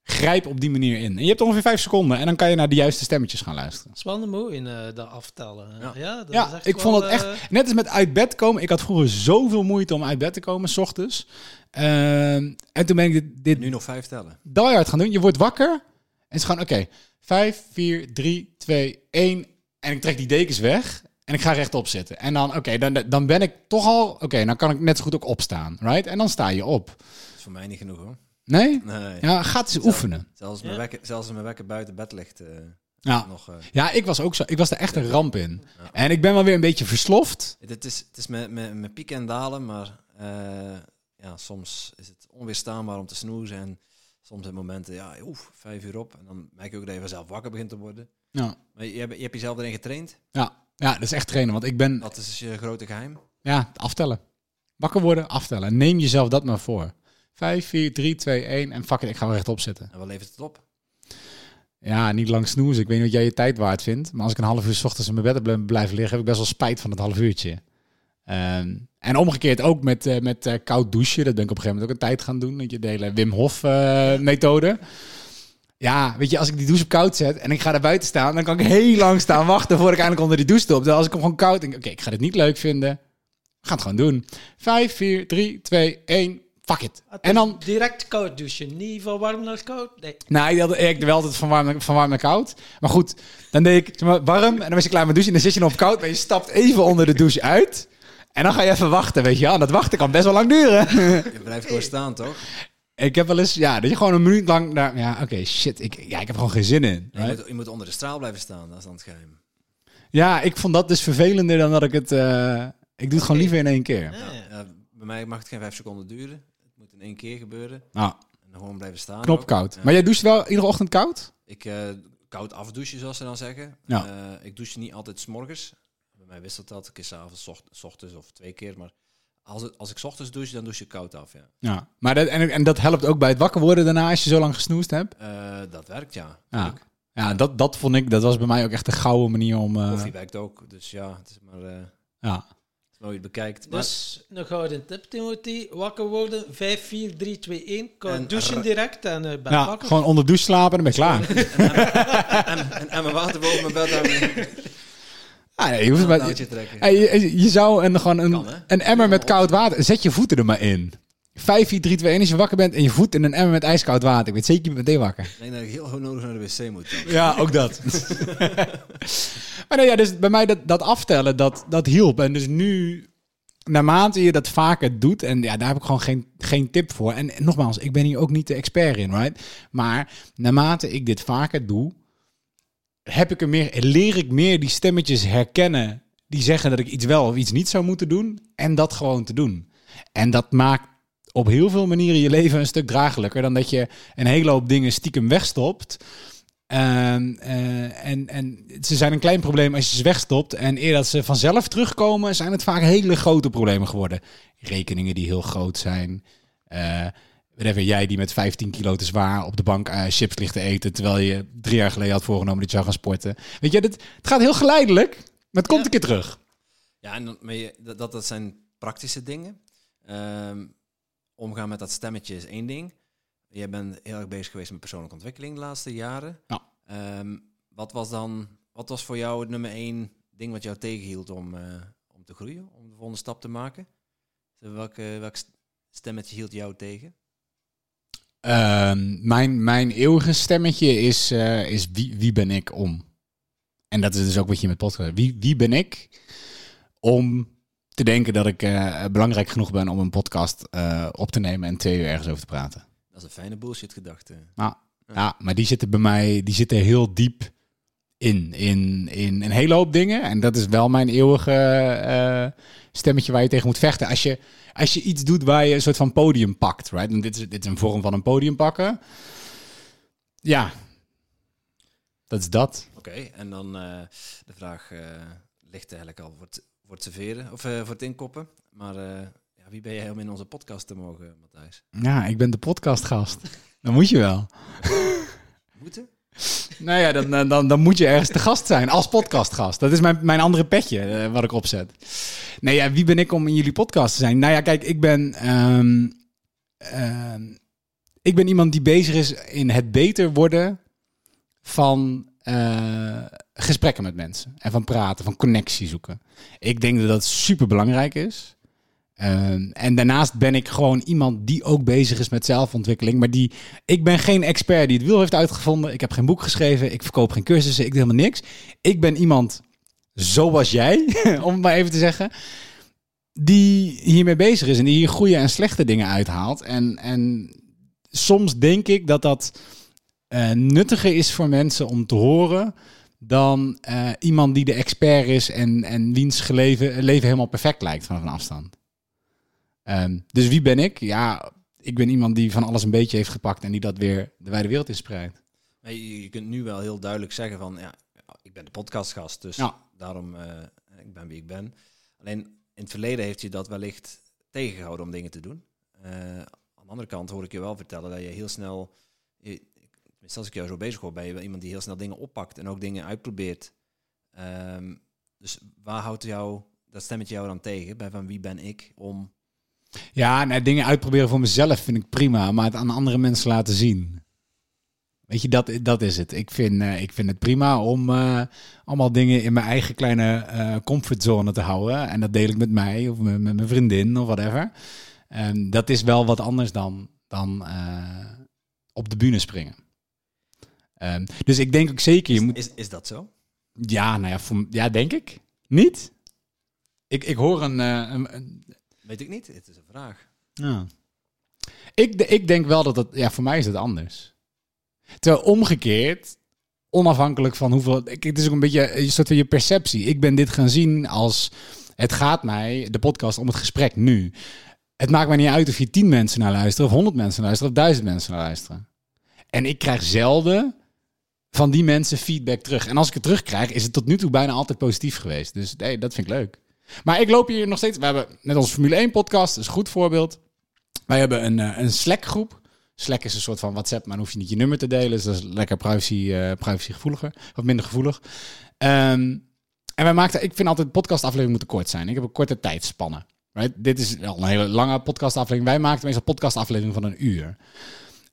Grijp op die manier in. En je hebt ongeveer vijf seconden en dan kan je naar de juiste stemmetjes gaan luisteren. Dat een mooi in eh dat aftellen. Ja. Ja, dat is Ja, echt ik vond het echt, eh, net als met uit bed komen. Ik had vroeger zoveel moeite om uit bed te komen, s ochtends. Ehm, en toen ben ik dit, dit Nu nog vijf tellen. die hard gaan doen. Je wordt wakker en het is gewoon, oké, 5, 4, 3, 2, 1. En ik trek die dekens weg en ik ga rechtop zitten. En dan, oké, dan, dan ben ik toch al, oké, dan kan ik net zo goed ook opstaan, right? En dan sta je op. Dat is voor mij niet genoeg hoor. Nee? Nee. Ja, ga het eens oefenen. Zelfs, mijn Ja. wekker, zelfs mijn wekker buiten bed ligt. eh, Ja. nog, eh, Ja, ik was ook zo. Ik was er echt een ramp in. Ja. En ik ben wel weer een beetje versloft. het is, het is met, met, met pieken en dalen, maar eh, ja, soms is het onweerstaanbaar om te snoezen. En soms zijn momenten, ja, oef, vijf uur op. En dan merk je ook dat je vanzelf wakker begint te worden. Ja. Maar je, hebt- je hebt jezelf erin getraind. Ja. ja, dat is echt trainen. Want ik ben, Dat is dus je grote geheim. ja, aftellen. Wakker worden, aftellen. Neem jezelf dat maar voor. 5, 4, 3, 2, 1 en fuck it, ik ga wel rechtop zitten. En wat levert het op? Ja, niet lang snoezen. Ik weet niet wat jij je tijd waard vindt. Maar als ik een half uur 's ochtends in mijn bed heb blijven liggen, heb ik best wel spijt van het half uurtje. Ehm, en omgekeerd ook met, eh, met eh, koud douchen. Dat ben ik op een gegeven moment ook een tijd gaan doen. Dat je de hele Wim Hof eh, methode. Ja, weet je, als ik die douche op koud zet en ik ga daar buiten staan, dan kan ik heel lang staan wachten voordat ik eindelijk onder die douche stop. Terwijl als ik hem gewoon koud denk, oké, ik ga dit niet leuk vinden. Gaan het gewoon doen. 5, 4, 3, 2, 1. Fuck it. Het En dan, direct koud douchen. Niet van warm naar koud. Nee. nou, ik, had, ik deed wel altijd van warm, naar- van warm naar koud. Maar goed, dan deed ik warm en dan was je klaar met douchen. En dan zit je nog op koud, maar je stapt even onder de douche uit. En dan ga je even wachten, weet je wel. En dat wachten kan best wel lang duren. Je blijft gewoon staan, toch? ik heb wel eens, ja, dat je gewoon een minuut lang... Daar, ja, oké, shit. Ik, ja, ik heb er gewoon geen zin in. Je, moet, je moet onder de straal blijven staan, dat is dan het geheim. Ja, ik vond dat dus vervelender dan dat ik het... eh, ik doe het gewoon liever in één keer. Ja, ja. Ja, bij mij mag het geen vijf seconden duren. In één keer gebeuren. Nou, En dan gewoon blijven staan. ook. knopkoud. Ja. Maar jij doucht wel iedere ochtend koud? Ik eh, koud afdouchen, zoals ze dan zeggen. Ja. Eh, ik douche niet altijd s'morgens. Bij mij wisselt dat. Een keer s'avonds, ocht- ochtends of twee keer. Maar als, het, als ik 's ochtends douche, dan douche ik koud af, ja. Ja. Maar dat, en, en dat helpt ook bij het wakker worden daarna als je zo lang gesnoest hebt? Eh, dat werkt, ja. Ja. Ja, dat, dat vond ik, dat was bij mij ook echt een gouden manier om... Koffie werkt ook. Dus ja, het is maar ja. Het bekijkt. Maar, Dus een gouden tip, Timothy. Wakker worden, 5, 4, 3, 2, 1. Koud En douchen direct en uh, ben ja, wakker. gewoon onder de douche slapen en dan ben je klaar. en, en, en mijn water boven mijn bed hangen. Ah, nee, je, hoeft Een maar, je, je zou een, gewoon een, Kan, een emmer met koud water... Zet je voeten er maar in. 5, 4, 3, 2, 1 als je wakker bent en je voet in een emmer met ijskoud water. Ik weet zeker, je bent meteen wakker. Ik denk dat ik heel goed nodig naar de wc moet. dan. Ja, ook dat. maar nee, ja, dus bij mij dat, dat aftellen, dat, dat hielp. En dus nu, naarmate je dat vaker doet, en ja, daar heb ik gewoon geen, geen tip voor. En, en nogmaals, ik ben hier ook niet de expert in, right? Maar naarmate ik dit vaker doe, heb ik er meer, leer ik meer die stemmetjes herkennen die zeggen dat ik iets wel of iets niet zou moeten doen. En dat gewoon te doen. En dat maakt op heel veel manieren je leven een stuk draaglijker dan dat je een hele hoop dingen stiekem wegstopt. Ehm, eh, en, en ze zijn een klein probleem als je ze wegstopt. En eer dat ze vanzelf terugkomen, zijn het vaak hele grote problemen geworden. Rekeningen die heel groot zijn. Eh whatever, jij die met 15 kilo te zwaar op de bank eh, chips ligt te eten. Terwijl je drie jaar geleden had voorgenomen dat je zou gaan sporten. Weet je, dit, het gaat heel geleidelijk. Maar het komt Ja. een keer terug. Ja, en dat, dat, dat zijn praktische dingen. Ehm, omgaan met dat stemmetje is één ding. Jij bent heel erg bezig geweest met persoonlijke ontwikkeling de laatste jaren. Ja. Ehm, wat was dan, wat was voor jou het nummer één ding wat jou tegenhield om, eh, om te groeien, om de volgende stap te maken? Welke, welk stemmetje hield jou tegen? Ehm, mijn, mijn eeuwige stemmetje is, eh, is wie, wie ben ik om? En dat is dus ook wat je met podcast. Wie, wie ben ik om te denken dat ik eh, belangrijk genoeg ben om een podcast eh, op te nemen en twee uur ergens over te praten? Dat is een fijne bullshit gedachte. Ja, maar die zitten bij mij, die zitten heel diep in, in, in een hele hoop dingen. En dat is wel mijn eeuwige eh, stemmetje waar je tegen moet vechten. Als je, als je iets doet waar je een soort van podium pakt, right? En dit is, dit is een vorm van een podium pakken. Ja, dat is dat. Oké, en dan de vraag ligt eigenlijk al voor het, voor het serveren, of eh, voor het inkoppen. Maar eh, ja, wie ben jij om in onze podcast te mogen, Matthijs? Ja, ik ben de podcastgast. Dan moet je wel. Moeten? Nou ja, dan, dan, dan, moet je ergens te gast zijn als podcastgast. Dat is mijn, mijn andere petje eh, wat ik opzet. Nee, ja, wie ben ik om in jullie podcast te zijn? Nou ja, kijk, ik ben, ehm, ehm, ik ben iemand die bezig is in het beter worden van gesprekken met mensen. En van praten, van connectie zoeken. Ik denk dat dat super belangrijk is. Ehm, en daarnaast ben ik gewoon iemand die ook bezig is met zelfontwikkeling. Maar die, ik ben geen expert die het wiel heeft uitgevonden. Ik heb geen boek geschreven. Ik verkoop geen cursussen. Ik doe helemaal niks. Ik ben iemand zoals jij, om het maar even te zeggen. Die hiermee bezig is en die hier goede en slechte dingen uithaalt. En, en soms denk ik dat dat eh, nuttiger is voor mensen om te horen dan eh, iemand die de expert is en, en wiens geleven, leven helemaal perfect lijkt vanaf een afstand. Ehm, dus wie ben ik? Ja, ik ben iemand die van alles een beetje heeft gepakt en die dat weer de wijde wereld inspreidt. Je, je kunt nu wel heel duidelijk zeggen van, ja, ik ben de podcastgast, dus Ja. daarom uh, ik ben wie ik ben. Alleen in het verleden heeft je dat wellicht tegengehouden om dingen te doen. Uh, aan de de andere kant hoor ik je wel vertellen dat je heel snel, tenminste als ik jou zo bezig hoor, ben je wel iemand die heel snel dingen oppakt en ook dingen uitprobeert. Ehm, dus waar houdt jou, dat stemmetje jou dan tegen? Bij van wie ben ik om... Ja, nee, dingen uitproberen voor mezelf vind ik prima, maar het aan andere mensen laten zien. Weet je, dat, dat is het. Ik vind, eh, ik vind het prima om eh, allemaal dingen in mijn eigen kleine eh, comfortzone te houden. En dat deel ik met mij of met, met mijn vriendin of whatever. En dat is wel wat anders dan, dan op de bühne springen. Ehm, dus ik denk ook zeker... Je Is, moet, is, is dat zo? ja, nou ja, voor, ja, denk ik. Niet? Ik, ik hoor een, eh, een, een- Weet ik niet. Het is een vraag. ja. ik, de- ik denk wel dat het, ja, voor mij is het anders. Terwijl omgekeerd, onafhankelijk van hoeveel, ik, het is ook een beetje een soort van je perceptie. Ik ben dit gaan zien als, het gaat mij, de podcast, om het gesprek nu. Het maakt mij niet uit of je tien mensen naar luisteren, of honderd mensen naar luisteren, of duizend mensen naar luisteren. En ik krijg zelden van die mensen feedback terug. En als ik het terugkrijg, is het tot nu toe bijna altijd positief geweest. Dus nee, dat vind ik leuk. Maar ik loop hier nog steeds. We hebben net onze Formule 1 podcast, dat is een goed voorbeeld. Wij hebben een, eh, een Slack groep. Slack is een soort van WhatsApp, maar dan hoef je niet je nummer te delen. Dus dat is lekker privacy, eh privacygevoeliger. Of minder gevoelig. Ehm, en wij maakten, ik vind altijd podcastafleveringen moeten kort zijn. Ik heb een korte tijdspannen. Right? Dit is wel een hele lange podcastaflevering. Wij maakten meestal podcastaflevering van een uur.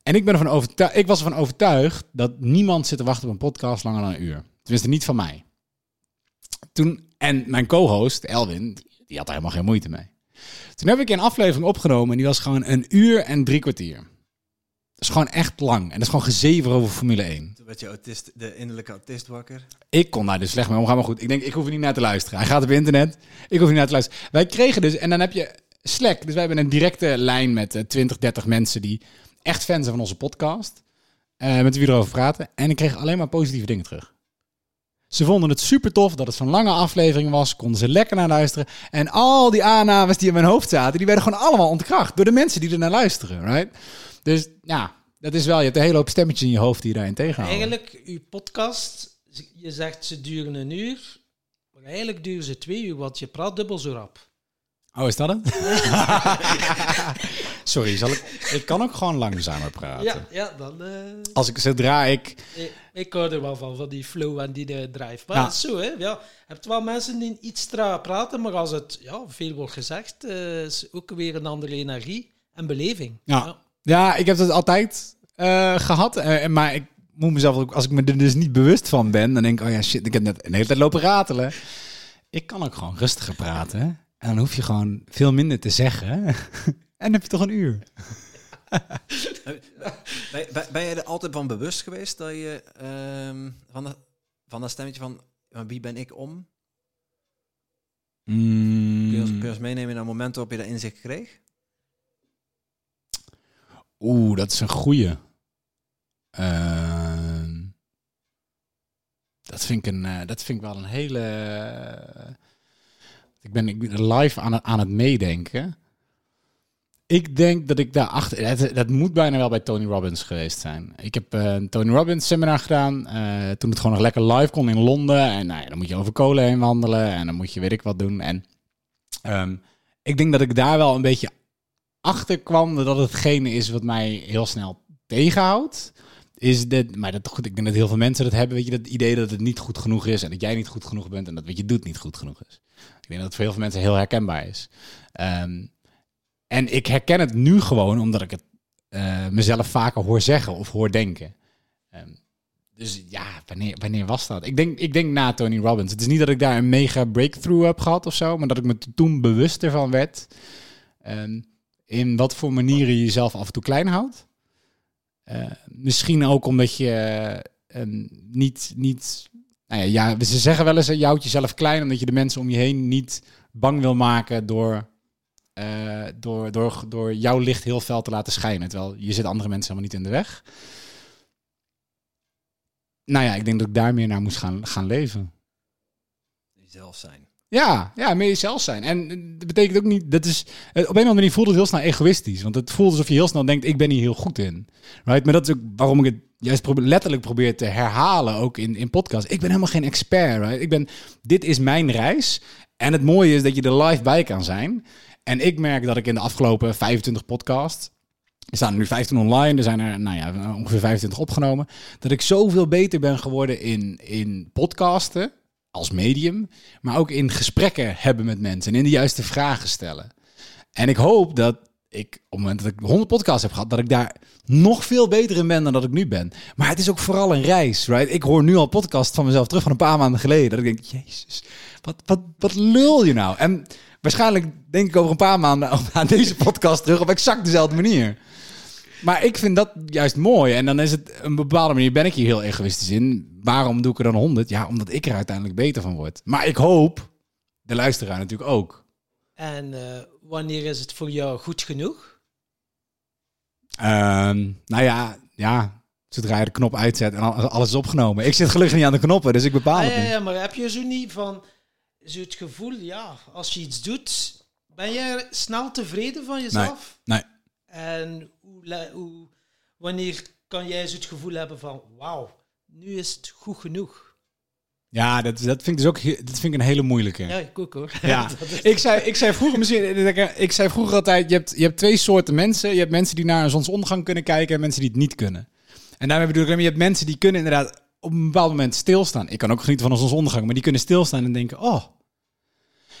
En ik ben ervan overtuigd, ik was ervan overtuigd dat niemand zit te wachten op een podcast langer dan een uur. Tenminste, niet van mij. Toen, en mijn co-host, Elwin, die had er helemaal geen moeite mee. Toen heb ik een aflevering opgenomen en die was gewoon een uur en drie kwartier. Dat is gewoon echt lang. En dat is gewoon gezever over Formule 1. Toen werd je autist, de innerlijke autist wakker. Ik kon daar dus slecht mee omgaan, maar goed. Ik denk, ik hoef er niet naar te luisteren. Hij gaat op internet. Ik hoef niet naar te luisteren. Wij kregen dus, en dan heb je Slack. Dus wij hebben een directe lijn met eh, 20, 30 mensen die echt fans zijn van onze podcast. eh, met wie erover praten. En ik kreeg alleen maar positieve dingen terug. Ze vonden het super tof dat het zo'n lange aflevering was. Konden ze lekker naar luisteren. En al die aannames die in mijn hoofd zaten, die werden gewoon allemaal ontkracht door de mensen die er naar luisteren. Right? Dus ja, dat is wel. Je hebt een hele hoop stemmetjes in je hoofd die je daarin tegenhouden. Eigenlijk, uw podcast, je zegt ze duren een uur, maar eigenlijk duren ze twee uur, want je praat dubbel zo rap. Oh, is dat het? Sorry, zal ik, ik kan ook gewoon langzamer praten. Ja, ja dan... eh, Als ik, zodra ik... ik, ik hou er wel van, van die flow en die de drive. Maar Ja. het is zo, hè. Ja, je hebt wel mensen die iets traag praten, maar als het ja, veel wordt gezegd, eh, is ook weer een andere energie en beleving. Ja. Ja, ik heb dat altijd eh, gehad. eh, en maar ik moet mezelf ook, als ik me er dus niet bewust van ben, dan denk ik, oh ja, shit, ik heb net een hele tijd lopen ratelen. Ik kan ook gewoon rustiger praten. hè. En dan hoef je gewoon veel minder te zeggen. en dan heb je toch een uur. Ben, ben, ben je er altijd van bewust geweest dat je ehm, van, dat, van dat stemmetje van "Maar wie ben ik om? Kun je, ons, kun je ons meenemen naar het moment waarop je dat inzicht kreeg? Oeh, dat is een goeie. Ehm, dat, vind ik een, eh, dat vind ik wel een hele... ik, ben, live aan het, aan het meedenken. Ik denk dat ik daarachter... Dat, dat moet bijna wel bij Tony Robbins geweest zijn. Ik heb eh, een Tony Robbins seminar gedaan. eh, toen het gewoon nog lekker live kon in Londen. En nou ja, dan moet je over kolen heen wandelen. En dan moet je weet ik wat doen. En ehm, ik denk dat ik daar wel een beetje achter kwam dat het hetgene is wat mij heel snel tegenhoudt. Is dit, maar dat, goed, ik denk dat heel veel mensen dat hebben, weet je, dat idee dat het niet goed genoeg is en dat jij niet goed genoeg bent en dat wat je doet niet goed genoeg is. Ik denk dat het voor heel veel mensen heel herkenbaar is. Ehm, en ik herken het nu gewoon omdat ik het eh, mezelf vaker hoor zeggen of hoor denken. Ehm, dus ja, wanneer, wanneer was dat? Ik denk, ik denk na Tony Robbins. Het is niet dat ik daar een mega breakthrough heb gehad of zo, maar dat ik me toen bewuster van werd. Ehm, in wat voor manieren je jezelf af en toe klein houdt. Eh, misschien ook omdat je eh, ehm, niet, niet nou ja, ja, ze zeggen wel eens, eh, je houdt jezelf klein omdat je de mensen om je heen niet bang wil maken door, door, door, door jouw licht heel fel te laten schijnen. Terwijl je zit andere mensen helemaal niet in de weg. Nou ja, ik denk dat ik daar meer naar moest gaan, gaan leven. Jezelf zijn. Ja, ja, meer jezelf zijn. En eh, dat betekent ook niet, dat is, eh, op een of andere manier voelt het heel snel egoïstisch. Want het voelt alsof je heel snel denkt, ik ben hier heel goed in. Right? Maar dat is ook waarom ik het juist letterlijk probeer te herhalen, ook in, in podcast. Ik ben helemaal geen expert, right? Ik ben, dit is mijn reis. En het mooie is dat je er live bij kan zijn. En ik merk dat ik in de afgelopen 25 podcasts Er staan er nu 15 online, er zijn er nou ja, ongeveer 25 opgenomen. Dat ik zoveel beter ben geworden in, in podcasten als medium, maar ook in gesprekken hebben met mensen en in de juiste vragen stellen. En ik hoop dat ik, op het moment dat ik 100 podcasts heb gehad, dat ik daar nog veel beter in ben dan dat ik nu ben. Maar het is ook vooral een reis, right? Ik hoor nu al podcast van mezelf terug van een paar maanden geleden. Dat ik denk, jezus, wat, wat, wat lul je nou? En waarschijnlijk denk ik over een paar maanden aan deze podcast terug op exact dezelfde manier. Maar ik vind dat juist mooi. En dan is het een bepaalde manier, ben ik hier heel egoïstisch in. Waarom doe ik er dan 100? Ja, omdat ik er uiteindelijk beter van word. Maar ik hoop, de luisteraar natuurlijk ook. En uh, wanneer is het voor jou goed genoeg? Um, nou ja, ja, zodra je de knop uitzet en alles is opgenomen. Ik zit gelukkig niet aan de knoppen, dus ik bepaal ah, het ja, niet. Ja, maar heb je zo niet van zo het gevoel, ja, als je iets doet, ben je snel tevreden van jezelf? Nee. nee. En hoe, hoe, wanneer kan jij zo het gevoel hebben van, wauw, nu is het goed genoeg? Ja, dat, dat vind ik dus ook dat vind ik een hele moeilijke. Ja, ik ook hoor. Ja. ik, zei, ik zei vroeger misschien, ik zei vroeger altijd, je hebt, je hebt twee soorten mensen. Je hebt mensen die naar een zonsondergang kunnen kijken en mensen die het niet kunnen. En daarmee bedoel ik, je hebt mensen die kunnen inderdaad op een bepaald moment stilstaan. Ik kan ook genieten van een zonsondergang, maar die kunnen stilstaan en denken, oh,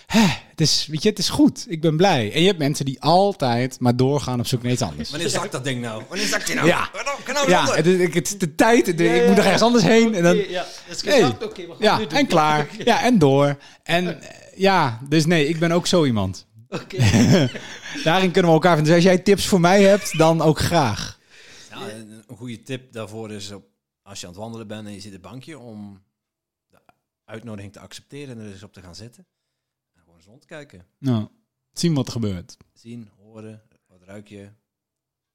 het is, weet je, het is goed. Ik ben blij. En je hebt mensen die altijd maar doorgaan op zoek naar iets anders. Wanneer zakt dat ding nou? Wanneer zakt hij nou? Ja, nou ja het, is, het is de tijd. De, ja, ja, ik moet er ergens anders heen. En dan, ja. Oké, okay, ja en klaar. Ja, en door. En ja, dus nee, ik ben ook zo iemand. Oké. Daarin kunnen we elkaar vinden. Dus als jij tips voor mij hebt, dan ook graag. Ja, een goede tip daarvoor is op, als je aan het wandelen bent en je ziet een bankje om de uitnodiging te accepteren en er eens op te gaan zitten rondkijken. Nou, zien wat er gebeurt. Zien, horen, wat ruik je.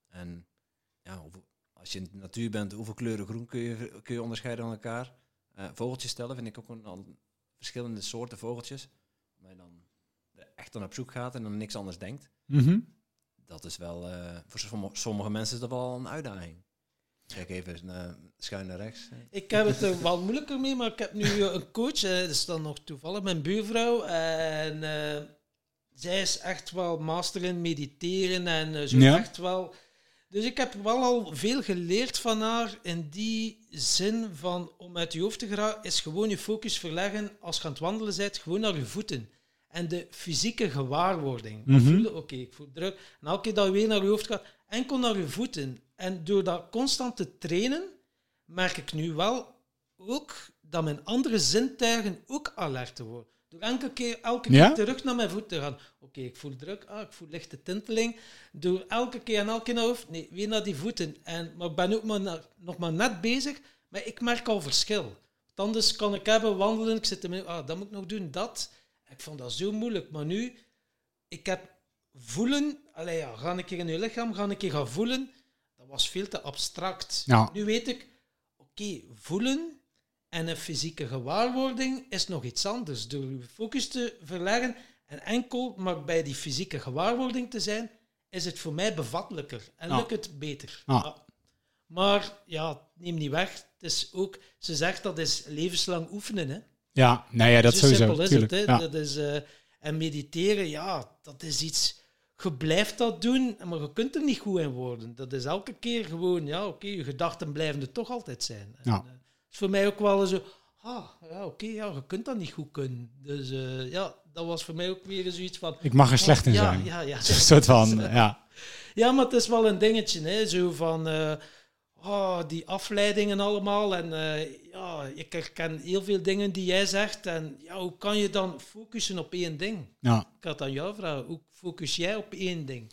En ja, als je in de natuur bent, hoeveel kleuren groen kun je, kun je onderscheiden van elkaar? Uh, vogeltjes stellen vind ik ook een, een, verschillende soorten vogeltjes. Maar je dan echt dan op zoek gaat en dan niks anders denkt. Mm Dat is wel, uh, voor sommige mensen is dat wel een uitdaging. Kijk even uh, schuin naar rechts. Ik heb het er wel moeilijker mee, maar ik heb nu eh, een coach. dat is dan nog toevallig mijn buurvrouw. En uh, zij is echt wel master in mediteren en zo ja. echt wel. Dus ik heb wel al veel geleerd van haar in die zin van om uit je hoofd te geraken, is gewoon je focus verleggen als je aan het wandelen bent, gewoon naar je voeten. En de fysieke gewaarwording. Mm -hmm. Oké, ik voel druk. En elke keer dat je weer naar je hoofd gaat, enkel naar je voeten. En door dat constant te trainen, merk ik nu wel ook dat mijn andere zintuigen ook alert worden. Door elke keer, elke keer terug naar mijn voet te gaan. Oké, ik voel druk, ah, ik voel lichte tinteling. Door elke keer en elke keer naar hoofd, nee, weer naar die voeten. En, maar ik ben ook maar nog maar net bezig, maar ik merk al verschil. anders kan ik hebben, wandelen, ik zit ermee, ah, dat moet ik nog doen, dat. Ik vond dat zo moeilijk, maar nu, ik heb voelen, allee, ja, ga een keer in je lichaam, ga een keer gaan voelen was veel te abstract. Ja. Nu weet ik, oké, voelen en een fysieke gewaarwording is nog iets anders. Door je focus te verleggen en enkel maar bij die fysieke gewaarwording te zijn, is het voor mij bevattelijker en lukt het beter. Ja. Maar ja, neem niet weg. Het is ook, ze zegt dat is levenslang oefenen. Hè? Ja, nee, ja, dat Zo sowieso. simpel is het. Hè? Dat is, uh, en mediteren, ja, dat is iets je blijft dat doen, maar je kunt er niet goed in worden. Dat is elke keer gewoon, ja, oké, je gedachten blijven er toch altijd zijn. Ja. En, uh, is voor mij ook wel zo, ah, ja, oké, ja, je kunt dat niet goed kunnen. Dus uh, ja, dat was voor mij ook weer zoiets van... Ik mag er slecht in ja, zijn. Ja, ja. Een soort van, ja. Ja, maar het is wel een dingetje, hè, zo van... Uh, oh, die afleidingen allemaal. En uh, ja, ik herken heel veel dingen die jij zegt. En ja, hoe kan je dan focussen op één ding? Ja. Ik had aan jou vragen, hoe focus jij op één ding?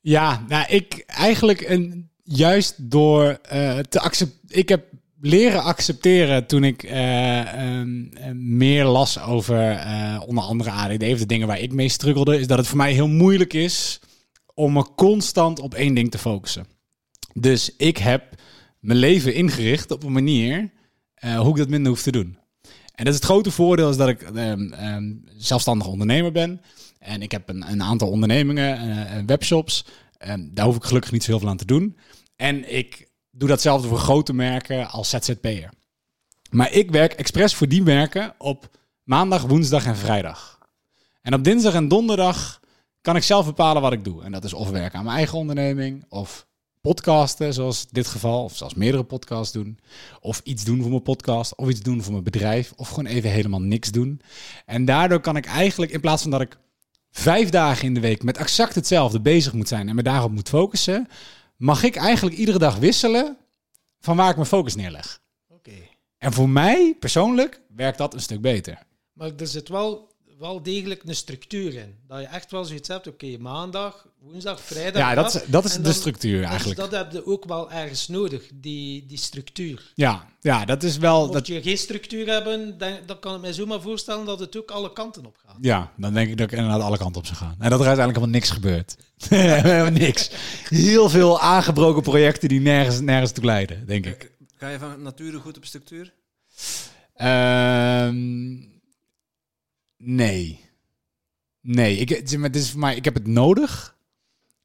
Ja, nou, ik eigenlijk een, juist door uh, te accepteren. Ik heb leren accepteren toen ik uh, um, meer las over onder andere ADD, of de dingen waar ik mee struggelde, is dat het voor mij heel moeilijk is om me constant op één ding te focussen. Dus ik heb mijn leven ingericht op een manier uh, hoe ik dat minder hoef te doen. En dat is het grote voordeel is dat ik um, um, zelfstandig ondernemer ben. En ik heb een, een aantal ondernemingen, uh, webshops. Um, daar hoef ik gelukkig niet zo heel veel aan te doen. En ik doe datzelfde voor grote merken als ZZP'er. Maar ik werk expres voor die merken op maandag, woensdag en vrijdag. En op dinsdag en donderdag kan ik zelf bepalen wat ik doe. En dat is of werken aan mijn eigen onderneming, of podcasten, zoals dit geval, of zelfs meerdere podcasts doen. Of iets doen voor mijn podcast, of iets doen voor mijn bedrijf, of gewoon even helemaal niks doen. En daardoor kan ik eigenlijk, in plaats van dat ik vijf dagen in de week met exact hetzelfde bezig moet zijn en me daarop moet focussen, mag ik eigenlijk iedere dag wisselen van waar ik mijn focus neerleg. Oké. En voor mij persoonlijk werkt dat een stuk beter. Maar er zit wel, wel degelijk een structuur in. Dat je echt wel zoiets hebt, oké, maandag, woensdag, vrijdag. Ja, dat is, dat is de structuur Dus eigenlijk. dat heb je ook wel ergens nodig, die, die structuur. Ja, ja, dat is wel. Mocht Dat, je geen structuur hebben, dan, dan kan ik mij zomaar voorstellen dat het ook alle kanten op gaat. ja, dan denk ik dat ik inderdaad alle kanten op zou gaan. En dat er uiteindelijk helemaal niks gebeurt. niks. Heel veel aangebroken projecten die nergens, nergens toe leiden, denk ik. Ga je van nature goed op structuur? Ehm, nee. Nee, ik, maar het is voor mij, ik heb het nodig.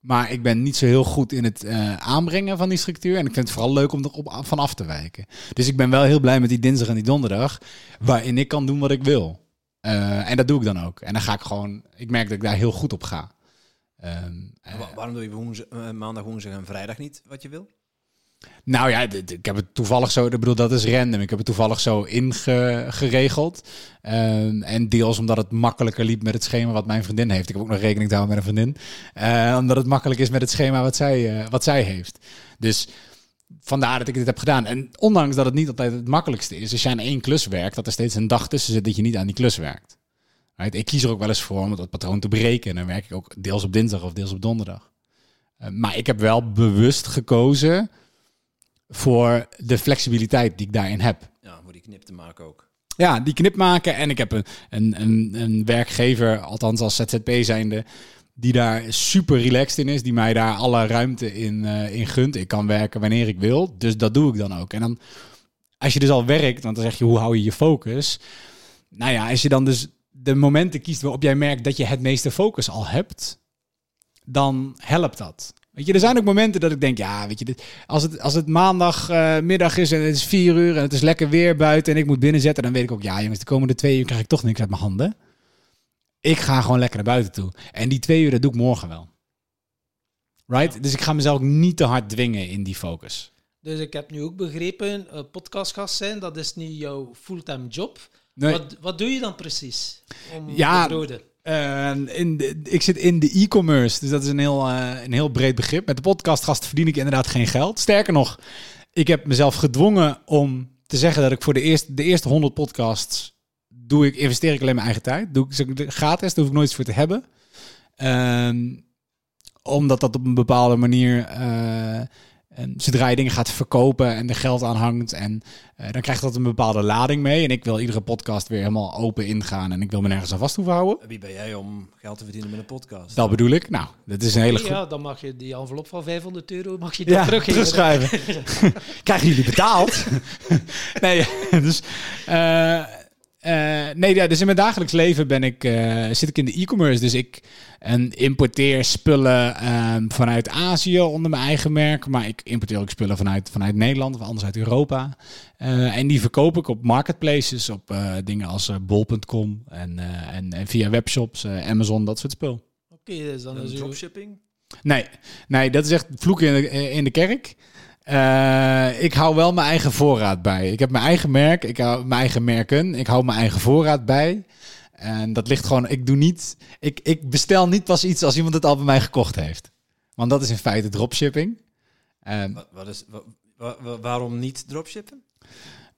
Maar ik ben niet zo heel goed in het eh, aanbrengen van die structuur. En ik vind het vooral leuk om er op, van af te wijken. Dus ik ben wel heel blij met die dinsdag en die donderdag. Waarin ik kan doen wat ik wil. Eh, en dat doe ik dan ook. En dan ga ik gewoon... Ik merk dat ik daar heel goed op ga. Ehm, eh, Wa- waarom doe je woensdag, eh, maandag, woensdag en vrijdag niet wat je wil? Nou ja, ik heb het toevallig zo, ik bedoel, dat is random. Ik heb het toevallig zo ingeregeld. Ehm, en deels omdat het makkelijker liep met het schema wat mijn vriendin heeft. Ik heb ook nog rekening te houden met een vriendin. Eh, omdat het makkelijk is met het schema wat zij, eh, wat zij heeft. Dus vandaar dat ik dit heb gedaan. En ondanks dat het niet altijd het makkelijkste is, als je aan één klus werkt, dat er steeds een dag tussen zit dat je niet aan die klus werkt. Ik kies er ook wel eens voor om dat patroon te breken. En dan werk ik ook deels op dinsdag of deels op donderdag. Eh, maar ik heb wel bewust gekozen voor de flexibiliteit die ik daarin heb. Ja, voor die knip te maken ook. Ja, die knip maken. En ik heb een, een, een, een werkgever, althans als ZZP zijnde, die daar super relaxed in is. Die mij daar alle ruimte in, eh, in gunt. Ik kan werken wanneer ik wil. Dus dat doe ik dan ook. En dan, als je dus al werkt, want dan zeg je, hoe hou je je focus? Nou ja, als je dan dus de momenten kiest waarop jij merkt dat je het meeste focus al hebt, dan helpt dat. Weet je, er zijn ook momenten dat ik denk, ja, weet je, dit, als, het, als het maandagmiddag middag is en het is vier uur en het is lekker weer buiten en ik moet binnenzetten, dan weet ik ook, ja jongens, de komende twee uur krijg ik toch niks uit mijn handen. Ik ga gewoon lekker naar buiten toe. En die twee uur, dat doe ik morgen wel. Right? Dus ik ga mezelf ook niet te hard dwingen in die focus. Dus ik heb nu ook begrepen, eh, podcastgast zijn, dat is niet jouw fulltime job. Nee. Wat, wat doe je dan precies om Ja, te broden? In ik zit in de e-commerce, dus dat is een heel, eh, een heel breed begrip. Met de podcastgast verdien ik inderdaad geen geld. Sterker nog, ik heb mezelf gedwongen om te zeggen dat ik voor de eerste, de eerste 100 podcasts doe ik, investeer ik alleen mijn eigen tijd. Doe ik gratis, daar hoef ik nooit iets voor te hebben. Omdat dat op een bepaalde manier, eh, en zodra je dingen gaat verkopen en er geld aan hangt, en eh, dan krijgt dat een bepaalde lading mee. En ik wil iedere podcast weer helemaal open ingaan en ik wil me nergens aan vast hoeven houden. Wie ben jij om geld te verdienen met een podcast? Dat bedoel ik. Nou, dat is een hele goede. Ja, dan mag je die envelop van 500 euro mag je Ja, terugschrijven. Krijgen jullie betaald? nee, dus... eh, eh, nee, ja, dus in mijn dagelijks leven ben ik, eh, zit ik in de e-commerce. Dus ik en importeer spullen ehm, vanuit Azië onder mijn eigen merk. Maar ik importeer ook spullen vanuit, vanuit Nederland of anders uit Europa. Eh, en die verkoop ik op marketplaces, op eh, dingen als bol.com en, eh, en, en via webshops, Amazon, dat soort spul. Oké, dus dan Een is dropshipping? Nee, nee, dat is echt vloeken in de, in de kerk. Eh, ik hou wel mijn eigen voorraad bij. Ik heb mijn eigen merk, ik hou mijn eigen merken, ik hou mijn eigen voorraad bij. En dat ligt gewoon, ik doe niet, ik, ik bestel niet pas iets als iemand het al bij mij gekocht heeft. Want dat is in feite dropshipping. Ehm, Wat, wat is, wa- wa- wa- waarom niet dropshippen?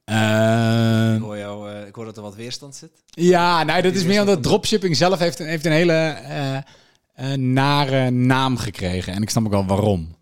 ehm, Ik hoor, jou, eh, ik hoor dat er wat weerstand zit. Ja, nou, dat is meer dat omdat dropshipping zelf heeft, een- heeft een hele eh, eh, nare naam gekregen. En ik snap ook wel waarom.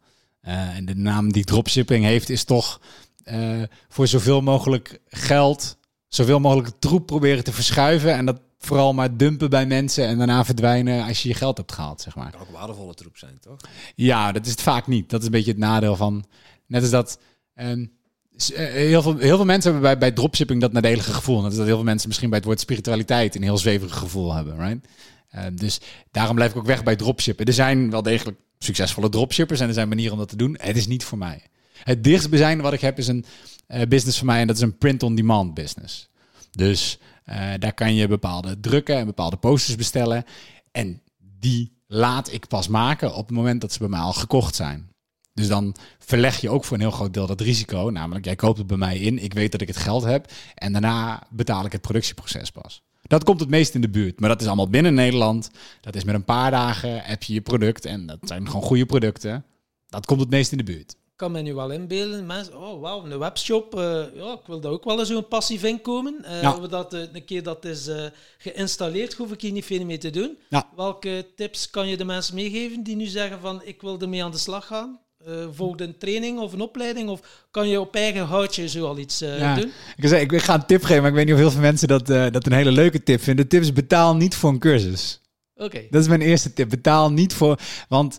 Eh, en de naam die dropshipping heeft is toch eh, voor zoveel mogelijk geld, zoveel mogelijk troep proberen te verschuiven. En dat vooral maar dumpen bij mensen en daarna verdwijnen als je je geld hebt gehaald, zeg maar. Kan ook waardevolle troep zijn, toch? Ja, dat is het vaak niet. Dat is een beetje het nadeel van. Net als dat. eh, heel, veel, heel veel mensen hebben bij, bij dropshipping dat nadelige gevoel. Dat is dat heel veel mensen misschien bij het woord spiritualiteit een heel zweverig gevoel hebben. Right? Ehm, dus daarom blijf ik ook weg bij dropshippen. Er zijn wel degelijk succesvolle dropshippers en er zijn manieren om dat te doen. Het is niet voor mij. Het dichtstbijzijnde wat ik heb is een eh, business voor mij en dat is een print-on-demand business. Dus eh, daar kan je bepaalde drukken en bepaalde posters bestellen. En die laat ik pas maken op het moment dat ze bij mij al gekocht zijn. Dus dan verleg je ook voor een heel groot deel dat risico. Namelijk, jij koopt het bij mij in, ik weet dat ik het geld heb. En daarna betaal ik het productieproces pas. Dat komt het meest in de buurt. Maar dat is allemaal binnen Nederland. Dat is met een paar dagen heb je je product. En dat zijn gewoon goede producten. Dat komt het meest in de buurt. Ik kan me nu wel inbeelden. Mensen, oh wauw, een webshop. eh, ja, ik wil daar ook wel eens zo'n passief inkomen. Eh Ja. we dat, eh, een keer dat is geïnstalleerd, hoef ik hier niet veel mee te doen. Ja. Welke tips kan je de mensen meegeven die nu zeggen van ik wil ermee aan de slag gaan? Eh volgt een training of een opleiding? Of kan je op eigen houtje zo al iets eh, Ja. doen? Ik, zei, ik, ik ga een tip geven, maar ik weet niet of heel veel mensen dat, eh, dat een hele leuke tip vinden. De tip is betaal niet voor een cursus. Oké. Dat is mijn eerste tip. Betaal niet voor. Want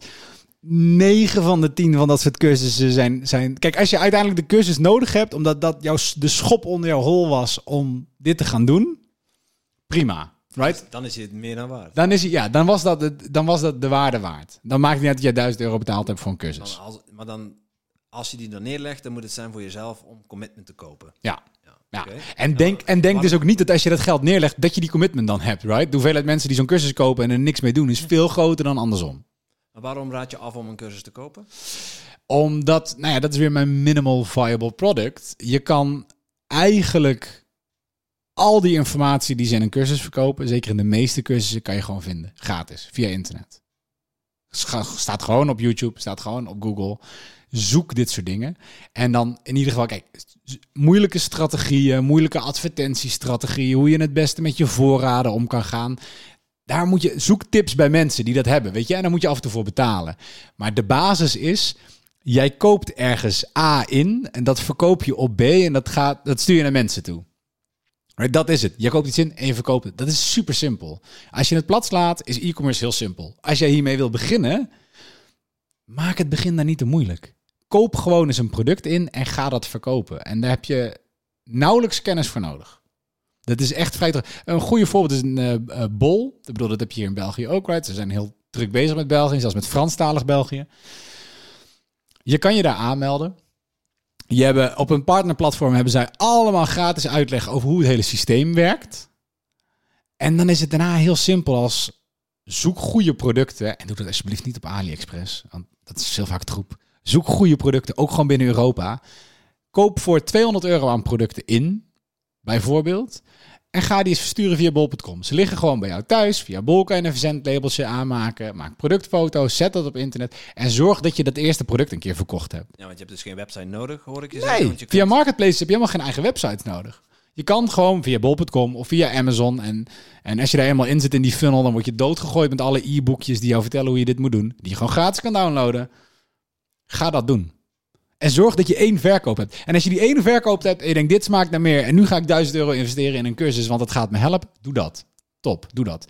9 van de 10 van dat soort cursussen zijn, zijn. Kijk, als je uiteindelijk de cursus nodig hebt, omdat dat jouw, de schop onder jouw hol was om dit te gaan doen, prima. Right? Dan is het meer dan waard. Dan, is, hij- ja, dan, was dat het, dan was dat de waarde waard. Dan maakt het niet uit dat je 1000 euro betaald hebt voor een cursus. Dan als, maar dan, als je die dan neerlegt, dan moet het zijn voor jezelf om commitment te kopen. Ja. Ja. En denk, en denk dus ook niet dat als je dat geld neerlegt, dat je die commitment dan hebt, right? De hoeveelheid mensen die zo'n cursus kopen en er niks mee doen, is veel groter dan andersom. Maar waarom raad je af om een cursus te kopen? Omdat, nou ja, dat is weer mijn minimal viable product. Je kan eigenlijk al die informatie die ze in een cursus verkopen, zeker in de meeste cursussen, kan je gewoon vinden. Gratis, via internet. Staat gewoon op YouTube, staat gewoon op Google. Zoek dit soort dingen. En dan in ieder geval, kijk, moeilijke strategieën, moeilijke advertentiestrategieën, hoe je het beste met je voorraden om kan gaan. Daar moet je, zoek tips bij mensen die dat hebben, weet je. En dan moet je af en toe voor betalen. Maar de basis is, jij koopt ergens A in en dat verkoop je op B en dat, gaat, dat stuur je naar mensen toe. Dat is het. Je koopt iets in en je verkoopt het. Dat is super simpel. Als je het plat slaat, is e-commerce heel simpel. Als jij hiermee wil beginnen, maak het begin daar niet te moeilijk. Koop gewoon eens een product in en ga dat verkopen. En daar heb je nauwelijks kennis voor nodig. Dat is echt vrij. Een goede voorbeeld is een eh, eh, Bol. Ik bedoel, dat heb je hier in België ook, right? Ze zijn heel druk bezig met België, zelfs met Franstalig België. Je kan je daar aanmelden. Je hebben, op een partnerplatform hebben zij allemaal gratis uitleg over hoe het hele systeem werkt. En dan is het daarna heel simpel als zoek goede producten. En doe dat alsjeblieft niet op AliExpress, want dat is heel vaak troep. Zoek goede producten, ook gewoon binnen Europa. Koop voor 200 euro aan producten in, bijvoorbeeld. En ga die eens versturen via bol.com. Ze liggen gewoon bij jou thuis. Via bol kan je een verzendlabeltje aanmaken. Maak productfoto's, zet dat op internet. En zorg dat je dat eerste product een keer verkocht hebt. Ja, want je hebt dus geen website nodig, hoor ik je zeggen. Nee, je via kunt- Marketplace heb je helemaal geen eigen website nodig. Je kan gewoon via bol.com of via Amazon. En, en als je daar helemaal in zit in die funnel, dan word je doodgegooid met alle e-boekjes die jou vertellen hoe je dit moet doen. Die je gewoon gratis kan downloaden. Ga dat doen. En zorg dat je één verkoop hebt. En als je die ene verkoop hebt en je denkt, dit smaakt naar meer. En nu ga ik 1000 euro investeren in een cursus, want het gaat me helpen. Doe dat. Top, doe dat.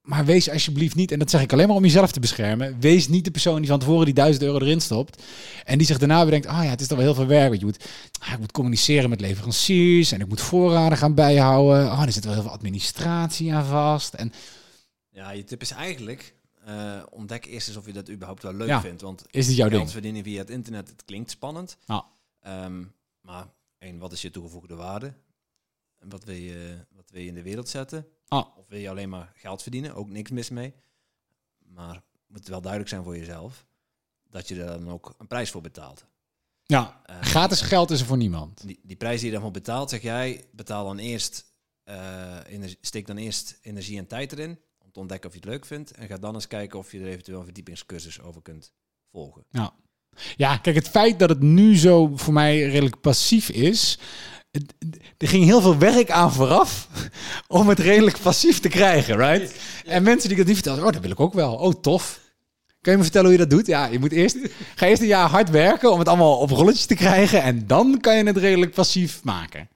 Maar wees alsjeblieft niet, en dat zeg ik alleen maar om jezelf te beschermen. Wees niet de persoon die van tevoren die 1000 euro erin stopt. En die zich daarna bedenkt, ah ja, het is toch wel heel veel werk. Want je moet, ah, ik moet communiceren met leveranciers en ik moet voorraden gaan bijhouden. Oh, er zit wel heel veel administratie aan vast. En Ja, je tip is eigenlijk, eh, ontdek eerst eens of je dat überhaupt wel leuk Ja. vindt. Want is dit jouw ding? verdienen via het internet, het klinkt spannend. Ehm, maar één, wat is je toegevoegde waarde? En wat wil je, wat wil je in de wereld zetten? Ah. Of wil je alleen maar geld verdienen? Ook niks mis mee. Maar het moet wel duidelijk zijn voor jezelf dat je er dan ook een prijs voor betaalt. Ja, Eh, gratis geld is er voor niemand. Die, die prijs die je daarvoor betaalt, zeg jij, betaal dan eerst, energie, steek dan eerst energie en tijd erin te ontdekken of je het leuk vindt. En ga dan eens kijken of je er eventueel een verdiepingscursus over kunt volgen. Ja, kijk, het feit dat het nu zo voor mij redelijk passief is. Er ging heel veel werk aan vooraf om het redelijk passief te krijgen, right? En mensen die dat niet vertellen, oh, dat wil ik ook wel. Oh, tof. Kun je me vertellen hoe je dat doet? Ja, je moet eerst, ga eerst een jaar hard werken om het allemaal op rolletjes te krijgen. En dan kan je het redelijk passief maken.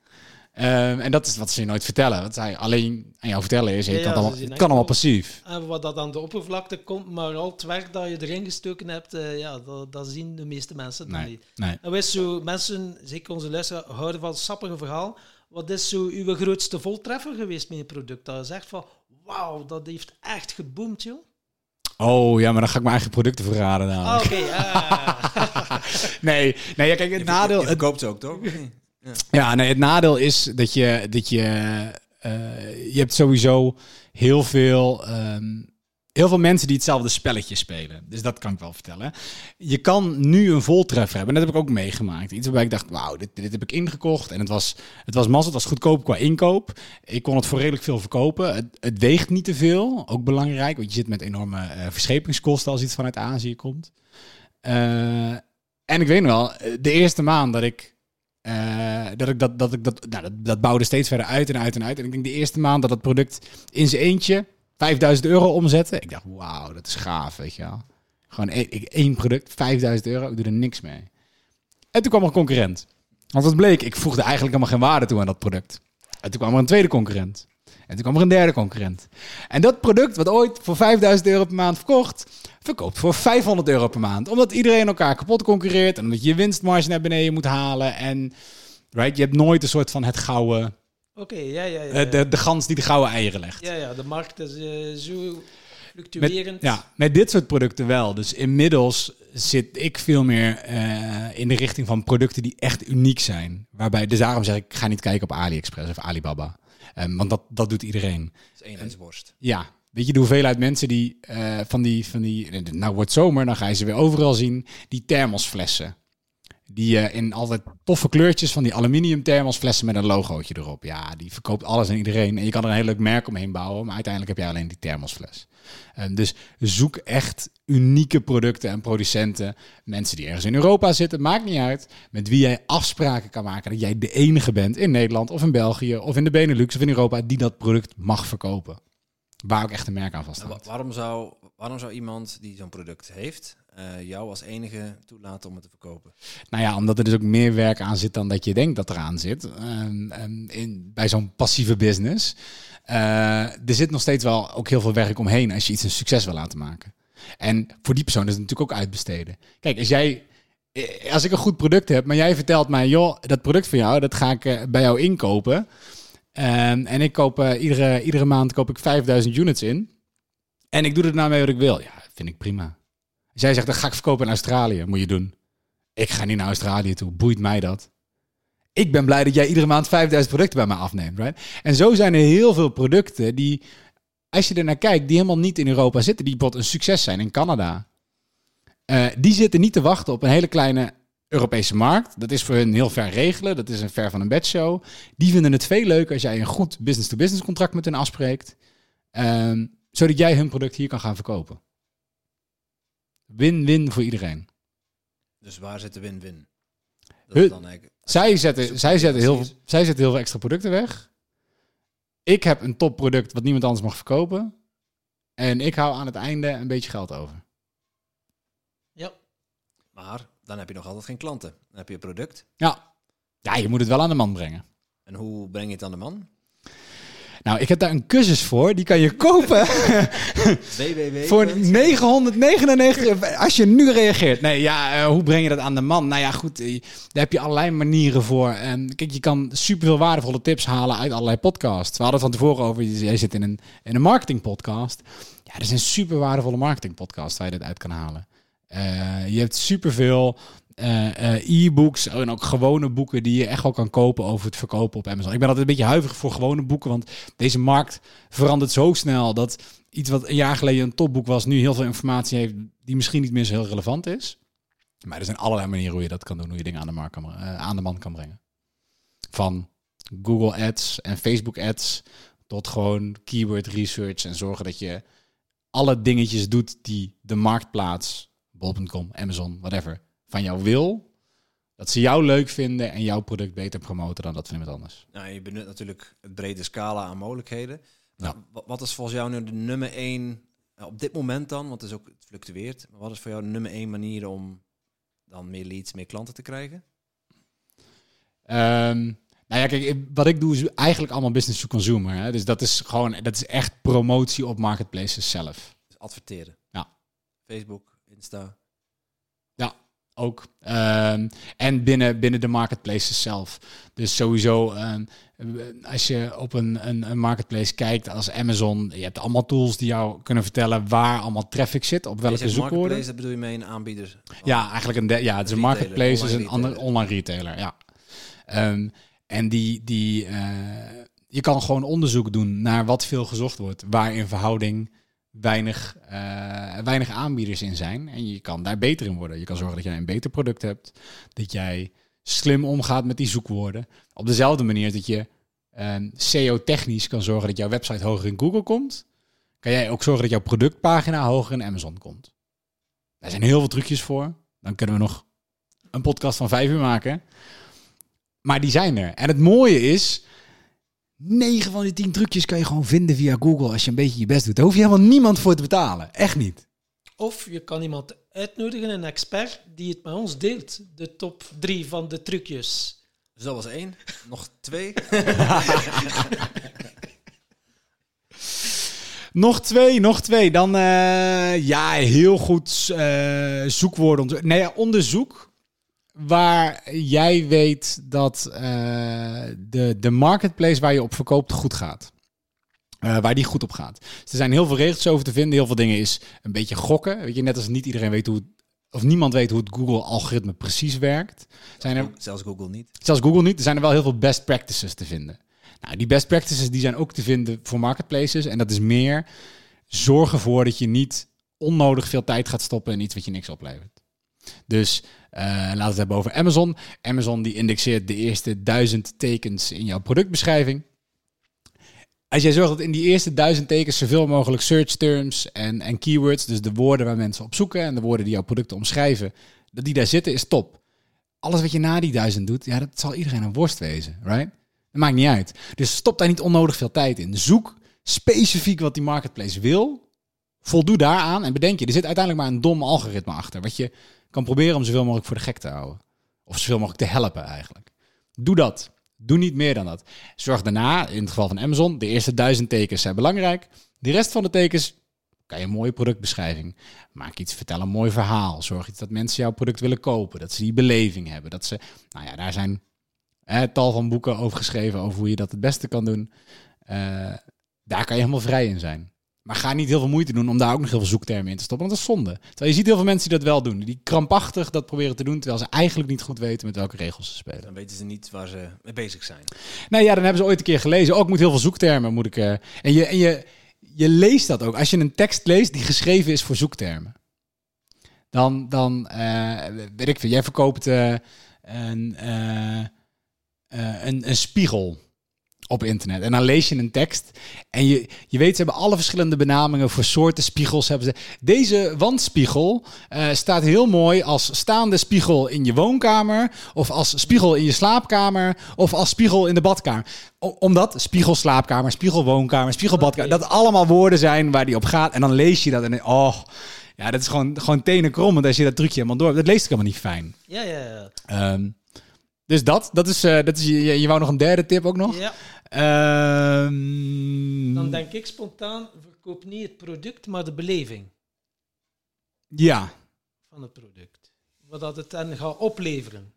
Ehm, en dat is wat ze je nooit vertellen. Wat zij alleen aan jou vertellen is, je Ja, kan allemaal, het kan allemaal passief. En wat dat aan de oppervlakte komt, maar al het werk dat je erin gestoken hebt, eh, ja, dat, dat zien de meeste mensen Nee, niet. nee. En wist zo, mensen, zeker onze luisteraars, houden van het sappige verhaal. Wat is zo uw grootste voltreffer geweest met je product? Dat je zegt van, wauw, dat heeft echt geboomd, joh. Oh ja, maar dan ga ik mijn eigen producten verraden. Nou. Ah, Oké, ah. Nee, nee ja, kijk, het nadeel... Je Het, verkoopt ze ook, toch? Ja, nee, het nadeel is dat je... Dat je, eh, je hebt sowieso heel veel... ehm, heel veel mensen die hetzelfde spelletje spelen. Dus dat kan ik wel vertellen. Je kan nu een voltreffer hebben. En dat heb ik ook meegemaakt. Iets waarbij ik dacht, wauw, dit, dit heb ik ingekocht. En het was, het was massa, het was goedkoop qua inkoop. Ik kon het voor redelijk veel verkopen. Het, het weegt niet te veel. Ook belangrijk, want je zit met enorme uh, verschepingskosten als iets vanuit Azië komt. Uh, en ik weet nog wel, de eerste maand dat ik uh, dat ik dat, dat ik dat, nou, dat, dat bouwde steeds verder uit en uit en uit. En ik denk de eerste maand dat het product in zijn eentje 5000 euro omzetten. Ik dacht, wauw, dat is gaaf, weet je wel. Gewoon één, één product, 5000 euro, ik doe er niks mee. En toen kwam er een concurrent. Want wat bleek, ik voegde eigenlijk helemaal geen waarde toe aan dat product. En toen kwam er een tweede concurrent. En toen kwam er een derde concurrent. En dat product, wat ooit voor 5000 euro per maand verkocht, verkoopt voor 500 euro per maand. Omdat iedereen elkaar kapot concurreert en omdat je je winstmarge naar beneden moet halen. En right, je hebt nooit een soort van het gouden... Oké, ja, ja, ja, eh, De, de gans die de gouden eieren legt. Ja, ja, de markt is uh, zo fluctuerend. Ja, met dit soort producten wel. Dus inmiddels zit ik veel meer uh, in de richting van producten die echt uniek zijn. Waarbij, dus daarom zeg ik, ga niet kijken op AliExpress of Alibaba. Um, want dat, dat doet iedereen. Dat is eenheidsworst. Ja, Weet je de hoeveelheid mensen die uh, van die, van die, nou wordt zomer, dan ga je ze weer overal zien, die thermosflessen. Die uh, in altijd toffe kleurtjes van die aluminium thermosflessen met een logootje erop. Ja, die verkoopt alles en iedereen. En je kan er een heel leuk merk omheen bouwen, maar uiteindelijk heb je alleen die thermosfles. Um, dus zoek echt unieke producten en producenten. Mensen die ergens in Europa zitten, maakt niet uit. Met wie jij afspraken kan maken dat jij de enige bent in Nederland of in België of in de Benelux of in Europa die dat product mag verkopen. Waar ook echt een merk aan vasthangt. waarom, zou, waarom zou iemand die zo'n product heeft, uh, jou als enige toelaten om het te verkopen? Nou ja, omdat er dus ook meer werk aan zit dan dat je denkt dat eraan zit. Um, um, in, bij zo'n passieve business. Uh, er zit nog steeds wel ook heel veel werk omheen als je iets een succes wil laten maken. En voor die persoon is het natuurlijk ook uitbesteden. Kijk, als jij eh, als ik een goed product heb, maar jij vertelt mij, joh, dat product van jou, dat ga ik bij jou inkopen. Um, en ik koop iedere, iedere maand koop ik 5000 units in. En ik doe er nou mee wat ik wil. Ja, vind ik prima. Als jij zegt, dat ga ik verkopen in Australië, moet je doen. Ik ga niet naar Australië toe. Boeit mij dat? Ik ben blij dat jij iedere maand 5000 producten bij mij afneemt. Right? En zo zijn er heel veel producten die, als je er naar kijkt, die helemaal niet in Europa zitten. Die bijvoorbeeld een succes zijn in Canada. Uh, die zitten niet te wachten op een hele kleine Europese markt. Dat is voor hun heel ver regelen. Dat is een ver van een bedshow. Die vinden het veel leuker als jij een goed business-to-business contract met hen afspreekt. Um, zodat jij hun product hier kan gaan verkopen. Win-win voor iedereen. Dus waar zit de win-win? Zij zetten, zij, zetten heel, zij zetten heel veel extra producten weg. Ik heb een topproduct wat niemand anders mag verkopen. En ik hou aan het einde een beetje geld over. Ja. Maar dan heb je nog altijd geen klanten. Dan heb je een product. Ja. Ja, je moet het wel aan de man brengen. En hoe breng je het aan de man? Nou, ik heb daar een cursus voor. Die kan je kopen. www. voor 999. Als je nu reageert. Nee, ja, uh, hoe breng je dat aan de man? Nou ja, goed. Uh, daar heb je allerlei manieren voor. En kijk, je kan superveel waardevolle tips halen uit allerlei podcasts. We hadden het van tevoren over. Jij zit in een, in een marketing podcast. Ja, dat is een super waardevolle marketing podcast waar je dit uit kan halen. Uh, je hebt superveel e-books en ook gewone boeken die je echt wel kan kopen over het verkopen op Amazon. Ik ben altijd een beetje huiverig voor gewone boeken, want deze markt verandert zo snel dat iets wat een jaar geleden een topboek was, nu heel veel informatie heeft die misschien niet meer zo heel relevant is. Maar er zijn allerlei manieren hoe je dat kan doen, hoe je dingen aan de, markt kan, aan de man kan brengen. Van Google Ads en Facebook Ads tot gewoon keyword research en zorgen dat je alle dingetjes doet die de marktplaats bol.com, Amazon, whatever, van jou wil, dat ze jou leuk vinden en jouw product beter promoten dan dat van iemand anders. Nou, je benut natuurlijk het brede scala aan mogelijkheden. Nou, wat is volgens jou nu de nummer één, eh, op dit moment dan, want het, is ook, het fluctueert, maar wat is voor jou de nummer één manier om dan meer leads, meer klanten te krijgen? Um, nou ja, kijk, wat ik doe is eigenlijk allemaal business to consumer. Hè? Dus dat is gewoon, dat is echt promotie op marketplaces zelf. Dus adverteren. Ja. Facebook, Insta. Ook. Um, en binnen, binnen de marketplaces zelf. Dus sowieso, um, als je op een, een, een, marketplace kijkt als Amazon, je hebt allemaal tools die jou kunnen vertellen waar allemaal traffic zit, op welke zoekwoorden. Dat bedoel je mee een aanbieder? Ja, eigenlijk een, ja, het is een marketplace, is een andere online retailer. Ja. Um, en die, die uh, je kan gewoon onderzoek doen naar wat veel gezocht wordt, waar in verhouding weinig, eh, weinig aanbieders in zijn. En je kan daar beter in worden. Je kan zorgen dat jij een beter product hebt. Dat jij slim omgaat met die zoekwoorden. Op dezelfde manier dat je eh, SEO-technisch kan zorgen dat jouw website hoger in Google komt. Kan jij ook zorgen dat jouw productpagina hoger in Amazon komt. Daar zijn heel veel trucjes voor. Dan kunnen we nog een podcast van vijf uur maken. Maar die zijn er. En het mooie is, 9 van die 10 trucjes kan je gewoon vinden via Google als je een beetje je best doet. Daar hoef je helemaal niemand voor te betalen. Echt niet. Of je kan iemand uitnodigen, een expert, die het met ons deelt. De top drie van de trucjes. Dus dat was één. Nog twee. Nog twee, nog twee. Dan eh, ja, heel goed eh, zoekwoorden. onder- Nee, onderzoek waar jij weet dat eh, de, de marketplace waar je op verkoopt goed gaat. Eh, waar die goed op gaat. Dus er zijn heel veel regels over te vinden. Heel veel dingen is een beetje gokken. Weet je, net als niet iedereen weet hoe het, of niemand weet hoe het Google-algoritme precies werkt. Zijn er, Zelfs Google niet. Zelfs Google niet. Er zijn er wel heel veel best practices te vinden. Nou, die best practices die zijn ook te vinden voor marketplaces. En dat is meer zorg ervoor dat je niet onnodig veel tijd gaat stoppen in iets wat je niks oplevert. Dus eh, laten we het hebben over Amazon. Amazon die indexeert de eerste duizend tekens in jouw productbeschrijving. Als jij zorgt dat in die eerste duizend tekens zoveel mogelijk search terms en, en keywords, dus de woorden waar mensen op zoeken en de woorden die jouw producten omschrijven, dat die daar zitten, is top alles wat je na die duizend doet, ja, dat zal iedereen een worst wezen, right? Dat maakt niet uit. Dus stop daar niet onnodig veel tijd in. Zoek specifiek wat die marketplace wil. Voldoe daaraan en bedenk je, er zit uiteindelijk maar een dom algoritme achter. Wat je kan proberen om zoveel mogelijk voor de gek te houden. Of zoveel mogelijk te helpen eigenlijk. Doe dat. Doe niet meer dan dat. Zorg daarna, in het geval van Amazon, de eerste duizend tekens zijn belangrijk. De rest van de tekens kan je een mooie productbeschrijving. Maak iets, vertel een mooi verhaal. Zorg iets dat mensen jouw product willen kopen. Dat ze die beleving hebben. Dat ze, nou ja, daar zijn hè, tal van boeken over geschreven over hoe je dat het beste kan doen. Eh, daar kan je helemaal vrij in zijn. Maar ga niet heel veel moeite doen om daar ook nog heel veel zoektermen in te stoppen. Want dat is zonde. Terwijl je ziet heel veel mensen die dat wel doen. Die krampachtig dat proberen te doen. Terwijl ze eigenlijk niet goed weten met welke regels ze spelen. Dan weten ze niet waar ze mee bezig zijn. Nou ja, dan hebben ze ooit een keer gelezen. Ook moet heel veel zoektermen. Moet ik, eh, en je, en je, je leest dat ook. Als je een tekst leest die geschreven is voor zoektermen. Dan, dan eh, weet ik veel. Jij verkoopt eh, een, een, een spiegel op internet. En dan lees je een tekst. En je, je weet, ze hebben alle verschillende benamingen voor soorten spiegels. Hebben ze. Deze wandspiegel eh, staat heel mooi als staande spiegel in je woonkamer. Of als spiegel in je slaapkamer. Of als spiegel in de badkamer. O- omdat spiegel slaapkamer, spiegel woonkamer, spiegel badkamer. Dat allemaal woorden zijn waar die op gaat. En dan lees je dat en oh, ja, dat is gewoon, gewoon tenen krommend als je dat trucje helemaal door. Dat leest ik helemaal niet fijn. Ja, ja, ja. Ehm, dus dat, dat is, eh, dat is je, je, wou nog een derde tip ook nog? ja. Ehm, Dan denk ik spontaan, verkoop niet het product, maar de beleving Ja. van het product. Wat dat het dan gaat opleveren.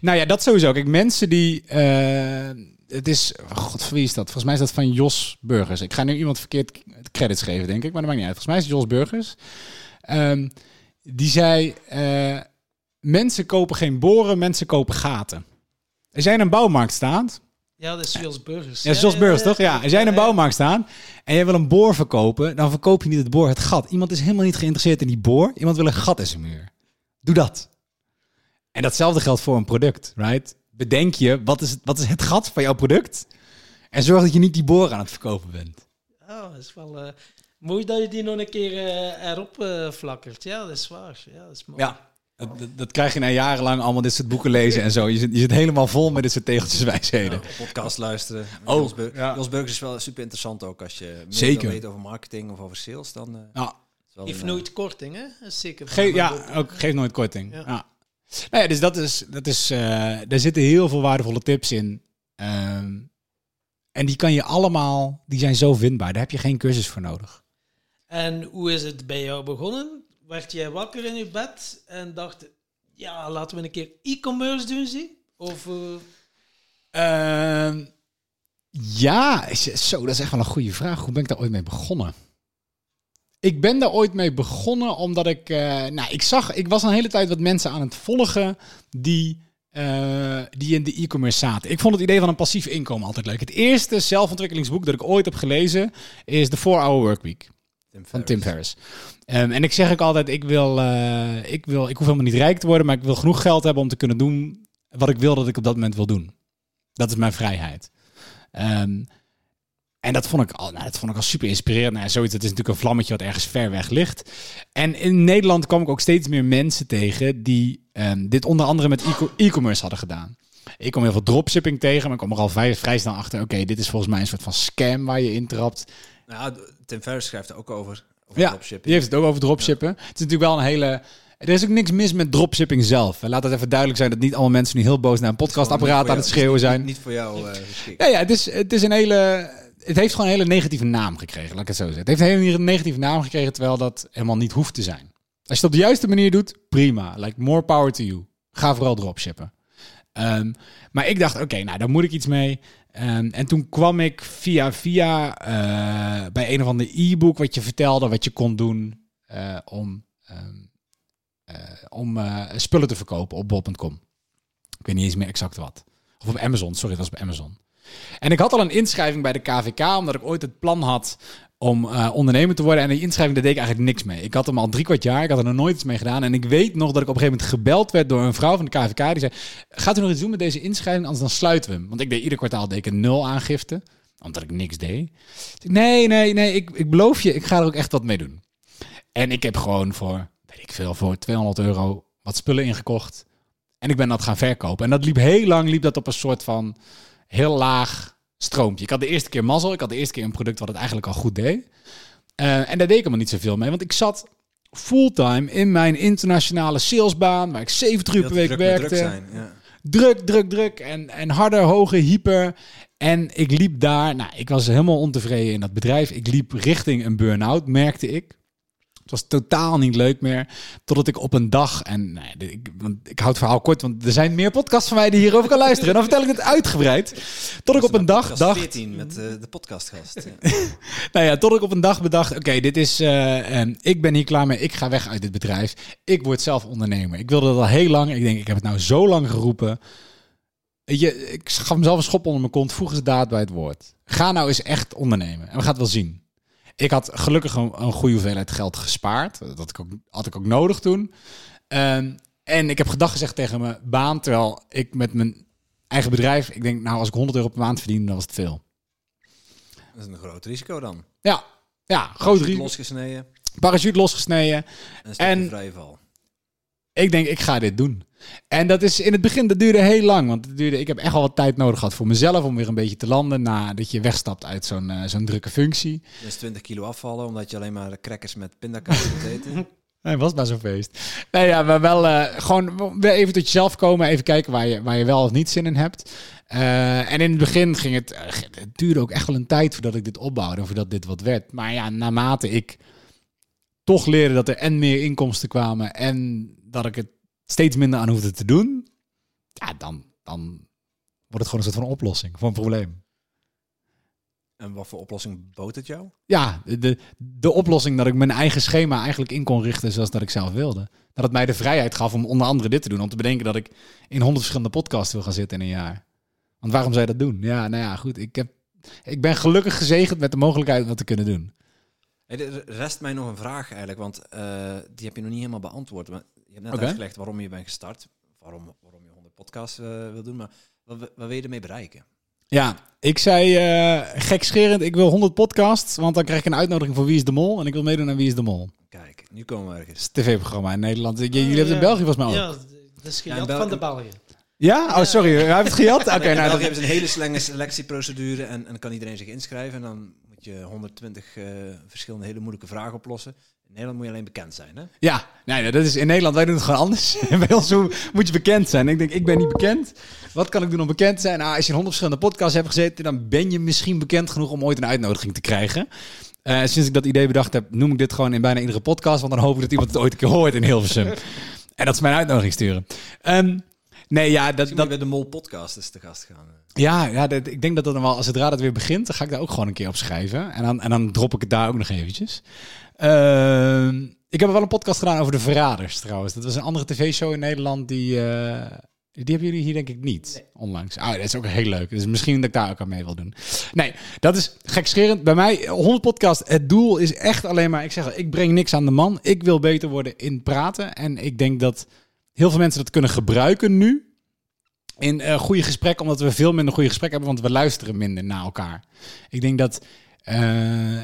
Nou ja, dat sowieso. Kijk, mensen die... eh, het is... God, voor wie is dat? Volgens mij is dat van Jos Burgers. Ik ga nu iemand verkeerd credits geven, denk ik. Maar dat maakt niet uit. Volgens mij is het Jos Burgers. Ehm, die zei... mensen kopen geen boren, mensen kopen gaten. Als jij in een bouwmarkt staat... Ja, dat is Jos Burgers. Ja, Jos Burgers, toch? Ja. Als jij in een bouwmarkt staat en jij wil een boor verkopen, dan verkoop je niet het boor, het gat. Iemand is helemaal niet geïnteresseerd in die boor. Iemand wil een gat in zijn muur. Doe dat. En datzelfde geldt voor een product, right? Bedenk je, wat is, het, wat is het gat van jouw product? En zorg dat je niet die boor aan het verkopen bent. Ja, dat is wel eh, mooi dat je die nog een keer eh, erop eh, flakkert. Ja, dat is waar. Ja, dat is mooi. Ja. Dat, dat- dat krijg je na jarenlang allemaal dit soort boeken lezen en zo. Je zit, je zit helemaal vol met dit soort tegeltjeswijsheden. Podcast luisteren. Oh, Jos, Bur- ja. Jos Burgers is wel super interessant ook. Als je meer Zeker. weten over marketing of over sales, dan... eh, Nou, Heeft een, eh, nooit korting, hè? Zeker. van Ge mijn ja, ook geef nooit korting. Ja. Ja. Nou ja, dus dat is, dat is, eh daar zitten heel veel waardevolle tips in. Ehm, en die kan je allemaal, die zijn zo vindbaar. Daar heb je geen cursus voor nodig. En hoe is het bij jou begonnen? Werd jij wakker in je bed en dacht, ja, laten we een keer e-commerce doen, zie? Of, eh, Ehm, ja, is- zo, dat is echt wel een goede vraag. Hoe ben ik daar ooit mee begonnen? Ik ben daar ooit mee begonnen omdat ik, eh, nou, ik zag, ik was een hele tijd wat mensen aan het volgen die, eh, die in de e-commerce zaten. Ik vond het idee van een passief inkomen altijd leuk. Het eerste zelfontwikkelingsboek dat ik ooit heb gelezen is The 4 Hour Workweek. Van Tim Ferriss. Ehm, en ik zeg ook altijd, ik wil, eh, ik wil, ik hoef helemaal niet rijk te worden, maar ik wil genoeg geld hebben om te kunnen doen wat ik wil dat ik op dat moment wil doen. Dat is mijn vrijheid. Ehm, en dat vond ik al, nou, dat vond ik al super inspirerend. Nou, zoiets, het is natuurlijk een vlammetje wat ergens ver weg ligt. En in Nederland kwam ik ook steeds meer mensen tegen die ehm, dit onder andere met e-commerce hadden gedaan. Ik kom heel veel dropshipping tegen, maar ik kom er al vrij, vrij snel achter. Oké, dit is volgens mij een soort van scam waar je intrapt. Nou, Tim Ferriss schrijft er ook over. Over Ja, dropshipping. die heeft het ook over dropshippen. Het is natuurlijk wel een hele... Er is ook niks mis met dropshipping zelf. Laat het even duidelijk zijn dat niet allemaal mensen nu heel boos naar een podcastapparaat aan het schreeuwen zijn. Niet, niet voor jou eh. Ja, ja, het is, het is een hele... Het heeft gewoon een hele negatieve naam gekregen, laat ik het zo zeggen. Het heeft een hele negatieve naam gekregen, terwijl dat helemaal niet hoeft te zijn. Als je het op de juiste manier doet, prima. Like, more power to you. Ga vooral dropshippen. Ehm, maar ik dacht, oké, nou, daar moet ik iets mee. Ehm, en toen kwam ik via via eh, bij een of ander e-book wat je vertelde wat je kon doen eh, om, ehm, eh, om spullen te verkopen op bol.com. Ik weet niet eens meer exact wat. Of op Amazon, sorry, dat was op Amazon. En ik had al een inschrijving bij de KVK, omdat ik ooit het plan had om eh, ondernemer te worden. En die inschrijving, daar deed ik eigenlijk niks mee. Ik had hem al drie kwart jaar, ik had er nog nooit iets mee gedaan. En ik weet nog dat ik op een gegeven moment gebeld werd door een vrouw van de KVK. Die zei, gaat u nog iets doen met deze inschrijving, anders dan sluiten we hem. Want ik deed ieder kwartaal deed ik een nul aangifte, omdat ik niks deed. Nee, nee, nee, ik, ik beloof je, ik ga er ook echt wat mee doen. En ik heb gewoon voor, weet ik veel, voor 200 euro wat spullen ingekocht. En ik ben dat gaan verkopen. En dat liep heel lang, liep dat op een soort van heel laag stroompje. Ik had de eerste keer mazzel. Ik had de eerste keer een product wat het eigenlijk al goed deed. Eh, en daar deed ik helemaal niet zoveel mee. Want ik zat fulltime in mijn internationale salesbaan, waar ik 70 uur per week druk werkte. druk zijn. Ja. Druk, druk, druk. En, en harder, hoger, hyper. En ik liep daar. Nou, ik was helemaal ontevreden in dat bedrijf. Ik liep richting een burn-out, merkte ik. Het was totaal niet leuk meer. Totdat ik op een dag. En nee, ik, want ik houd het verhaal kort, want er zijn meer podcasts van mij die hierover kan luisteren. En dan vertel ik het uitgebreid. Tot ik op een dag dacht. 14 met eh, de podcastgast. Ja. Nou ja, tot ik op een dag bedacht, oké, dit is, eh, ik ben hier klaar mee, ik ga weg uit dit bedrijf. Ik word zelf ondernemer. Ik wilde dat al heel lang. Ik denk, ik heb het nou zo lang geroepen. Je, ik gaf mezelf een schop onder mijn kont, voeg eens daad bij het woord. Ga nou eens echt ondernemen en we gaan het wel zien. Ik had gelukkig een, een goede hoeveelheid geld gespaard. Dat ik ook, had ik ook nodig toen. Ehm, en ik heb gedag gezegd tegen mijn baan, terwijl ik met mijn eigen bedrijf, ik denk, nou, als ik 100 euro per maand verdien, dan was het veel. Dat is een groot risico dan. Ja, ja, groot Parachute risico. Losgesneden Parachute losgesneden. en En- vrije val. Ik denk, ik ga dit doen. En dat is in het begin, dat duurde heel lang. Want het duurde, ik heb echt al wat tijd nodig gehad voor mezelf om weer een beetje te landen. Nadat je wegstapt uit zo'n eh, zo'n drukke functie. Dus 20 kilo afvallen omdat je alleen maar crackers met pindakaas moet eten. Nee, was maar zo'n feest. Nee, ja, maar wel eh, gewoon weer even tot jezelf komen. Even kijken waar je, waar je wel of niet zin in hebt. Eh, en in het begin ging het, het duurde ook echt wel een tijd voordat ik dit opbouwde. Voordat dit wat werd. Maar ja, naarmate ik toch leerde dat er en meer inkomsten kwamen. En dat ik het steeds minder aan hoefde te doen. Ja, dan, dan wordt het gewoon een soort van oplossing voor een probleem. en wat voor oplossing bood het jou? Ja, de, de oplossing dat ik mijn eigen schema eigenlijk in kon richten zoals dat ik zelf wilde. Dat het mij de vrijheid gaf om onder andere dit te doen. Om te bedenken dat ik in honderd verschillende podcasts wil gaan zitten in een jaar. Want waarom zou je dat doen? Ja, nou ja, goed. Ik, heb, ik ben gelukkig gezegend met de mogelijkheid om dat te kunnen doen. Er rest mij nog een vraag eigenlijk, want eh, die heb je nog niet helemaal beantwoord. Maar je hebt net uitgelegd waarom je bent gestart, waarom, waarom je 100 podcasts eh, wil doen, maar wat, wat wil je ermee bereiken? Ja, ik zei eh gekscherend, ik wil 100 podcasts. Want dan krijg ik een uitnodiging voor Wie is de Mol. En ik wil meedoen aan Wie is de Mol. Kijk, nu komen we ergens. Het is een tv-programma in Nederland. Jullie hebben het in. België volgens mij ook. Ja, dat is gejat van de België- Belgen. Ja? Oh, sorry. Hij heeft het gejat? Oké, nou, België dat- hebben ze een hele strenge selectieprocedure en, en dan kan iedereen zich inschrijven. En dan moet je 120 eh, verschillende hele moeilijke vragen oplossen. Nederland moet je alleen bekend zijn, hè? Ja, nee, dat is in Nederland, wij doen het gewoon anders. Bij ons moet je bekend zijn. Ik denk, ik ben niet bekend. Wat kan ik doen om bekend te zijn? Nou, als je in honderd verschillende podcasts hebt gezeten, dan ben je misschien bekend genoeg om ooit een uitnodiging te krijgen. Eh, sinds ik dat idee bedacht heb, noem ik dit gewoon in bijna iedere podcast, want dan hoop ik dat iemand het ooit een keer hoort in Hilversum. en dat is mijn uitnodiging sturen. Ehm, nee, ja, dat, dat, bij de Mol podcast te gast gaan. ja, ja dat, ik denk dat dat dan wel, als zodra dat weer begint, dan ga ik daar ook gewoon een keer op schrijven. En dan, en dan drop ik het daar ook nog eventjes. Ehm, ik heb wel een podcast gedaan over de Verraders trouwens. Dat was een andere tv-show in Nederland die, eh, Die hebben jullie hier denk ik niet onlangs. Ah, dat is ook heel leuk. Dus misschien dat ik daar ook aan mee wil doen. Nee, dat is gekscherend. Bij mij, 100 podcast, het doel is echt alleen maar... Ik zeg, al, ik breng niks aan de man. Ik wil beter worden in praten. En ik denk dat heel veel mensen dat kunnen gebruiken nu. In eh goede gesprekken, omdat we veel minder goede gesprekken hebben. Want we luisteren minder naar elkaar. Ik denk dat... eh,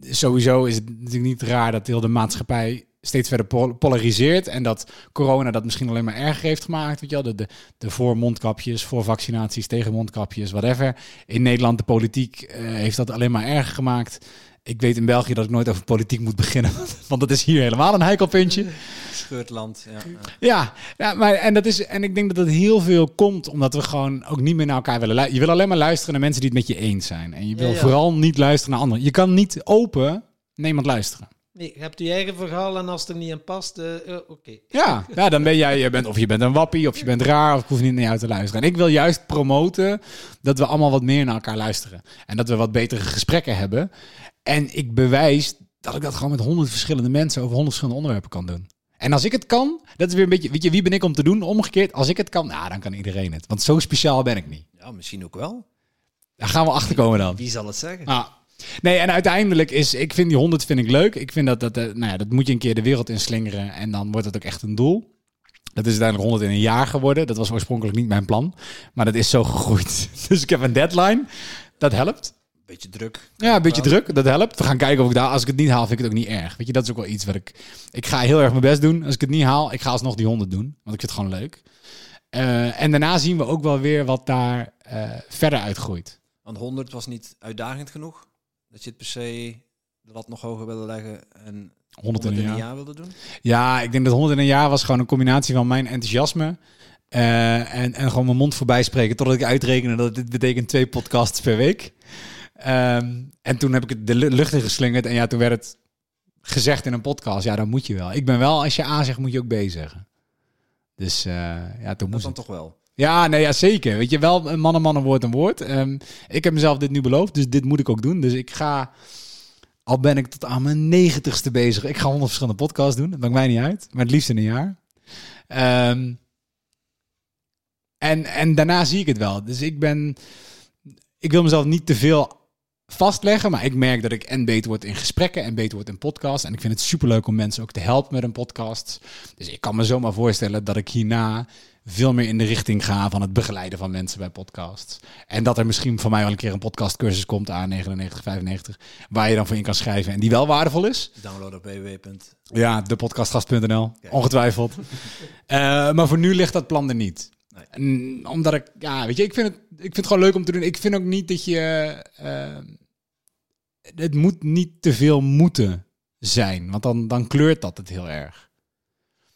sowieso is het natuurlijk niet raar dat heel de maatschappij steeds verder pol- polariseert. En dat corona dat misschien alleen maar erger heeft gemaakt. Weet je de, de, de voor mondkapjes, voor vaccinaties, tegen mondkapjes, whatever. In Nederland, de politiek eh, heeft dat alleen maar erger gemaakt. Ik weet in België dat ik nooit over politiek moet beginnen. Want dat is hier helemaal een heikel puntje. Scheurtland. Ja, ja. Ja, maar en, dat is, en ik denk dat het heel veel komt omdat we gewoon ook niet meer naar elkaar willen luisteren. Je wil alleen maar luisteren naar mensen die het met je eens zijn. En je wil Ja, ja. vooral niet luisteren naar anderen. Je kan niet open naar iemand luisteren. Nee, je hebt je eigen verhaal en als het er niet in past, eh, eh, oké. Ja, ja, dan ben jij, je bent, of je bent een wappie, of je bent raar, of ik hoef niet naar jou te luisteren. En ik wil juist promoten dat we allemaal wat meer naar elkaar luisteren. En dat we wat betere gesprekken hebben. En ik bewijs dat ik dat gewoon met honderd verschillende mensen over honderd verschillende onderwerpen kan doen. En als ik het kan, dat is weer een beetje, weet je, wie ben ik om te doen? Omgekeerd, als ik het kan, nou, dan kan iedereen het. Want zo speciaal ben ik niet. Ja, misschien ook wel. Daar gaan we achter komen dan. Wie zal het zeggen? Ah. Nee, en uiteindelijk is, ik vind die 100 vind ik leuk. Ik vind dat, dat, eh, nou ja, dat moet je een keer de wereld in slingeren en dan wordt het ook echt een doel. Dat is uiteindelijk 100 in een jaar geworden. Dat was oorspronkelijk niet mijn plan, maar dat is zo gegroeid. Dus ik heb een deadline. Dat helpt. Beetje druk. Ja, een beetje druk. Dat helpt. We gaan kijken of ik daar, als ik het niet haal, vind ik het ook niet erg. Weet je, dat is ook wel iets wat ik, ik ga heel erg mijn best doen. Als ik het niet haal, ik ga alsnog die 100 doen, want ik vind het gewoon leuk. Eh, en daarna zien we ook wel weer wat daar eh, verder uitgroeit. Want 100 was niet uitdagend genoeg. Dat je het per se de lat nog hoger wilde leggen en 100 in 100 een in jaar. een jaar wilde doen. Ja, ik denk dat 100 in een jaar was gewoon een combinatie van mijn enthousiasme. eh, en, en gewoon mijn mond voorbij spreken totdat ik uitrekende dat dit betekent twee podcasts per week. Ehm, en toen heb ik het de lu- lucht in geslingerd. En ja, toen werd het gezegd in een podcast. Ja, dan moet je wel. Ik ben wel, als je A zegt, moet je ook B zeggen. Dus eh, ja, toen Dat moest dan het. toch wel. Ja, nee, ja, zeker. Weet je, wel een man een man, een woord een woord. Ehm, ik heb mezelf dit nu beloofd, dus dit moet ik ook doen. Dus ik ga, al ben ik tot aan mijn negentigste bezig, ik ga honderd verschillende podcasts doen. Dat maakt mij niet uit, maar het liefst in een jaar. Ehm, en, en daarna zie ik het wel. Dus ik ben, ik wil mezelf niet te veel vastleggen, maar ik merk dat ik en beter word in gesprekken en beter word in podcasts. En ik vind het superleuk om mensen ook te helpen met een podcast. Dus ik kan me zomaar voorstellen dat ik hierna veel meer in de richting ga van het begeleiden van mensen bij podcasts. En dat er misschien van mij wel een keer een podcastcursus komt aan 99,95, waar je dan voor in kan schrijven en die wel waardevol is. Download op www. Ja, depodcastgast.nl, ongetwijfeld. Eh, maar voor nu ligt dat plan er niet. Nee. Omdat ik, ja, weet je, ik vind, het, ik vind het gewoon leuk om te doen. Ik vind ook niet dat je, eh, het moet niet te veel moeten zijn, want dan, dan kleurt dat het heel erg.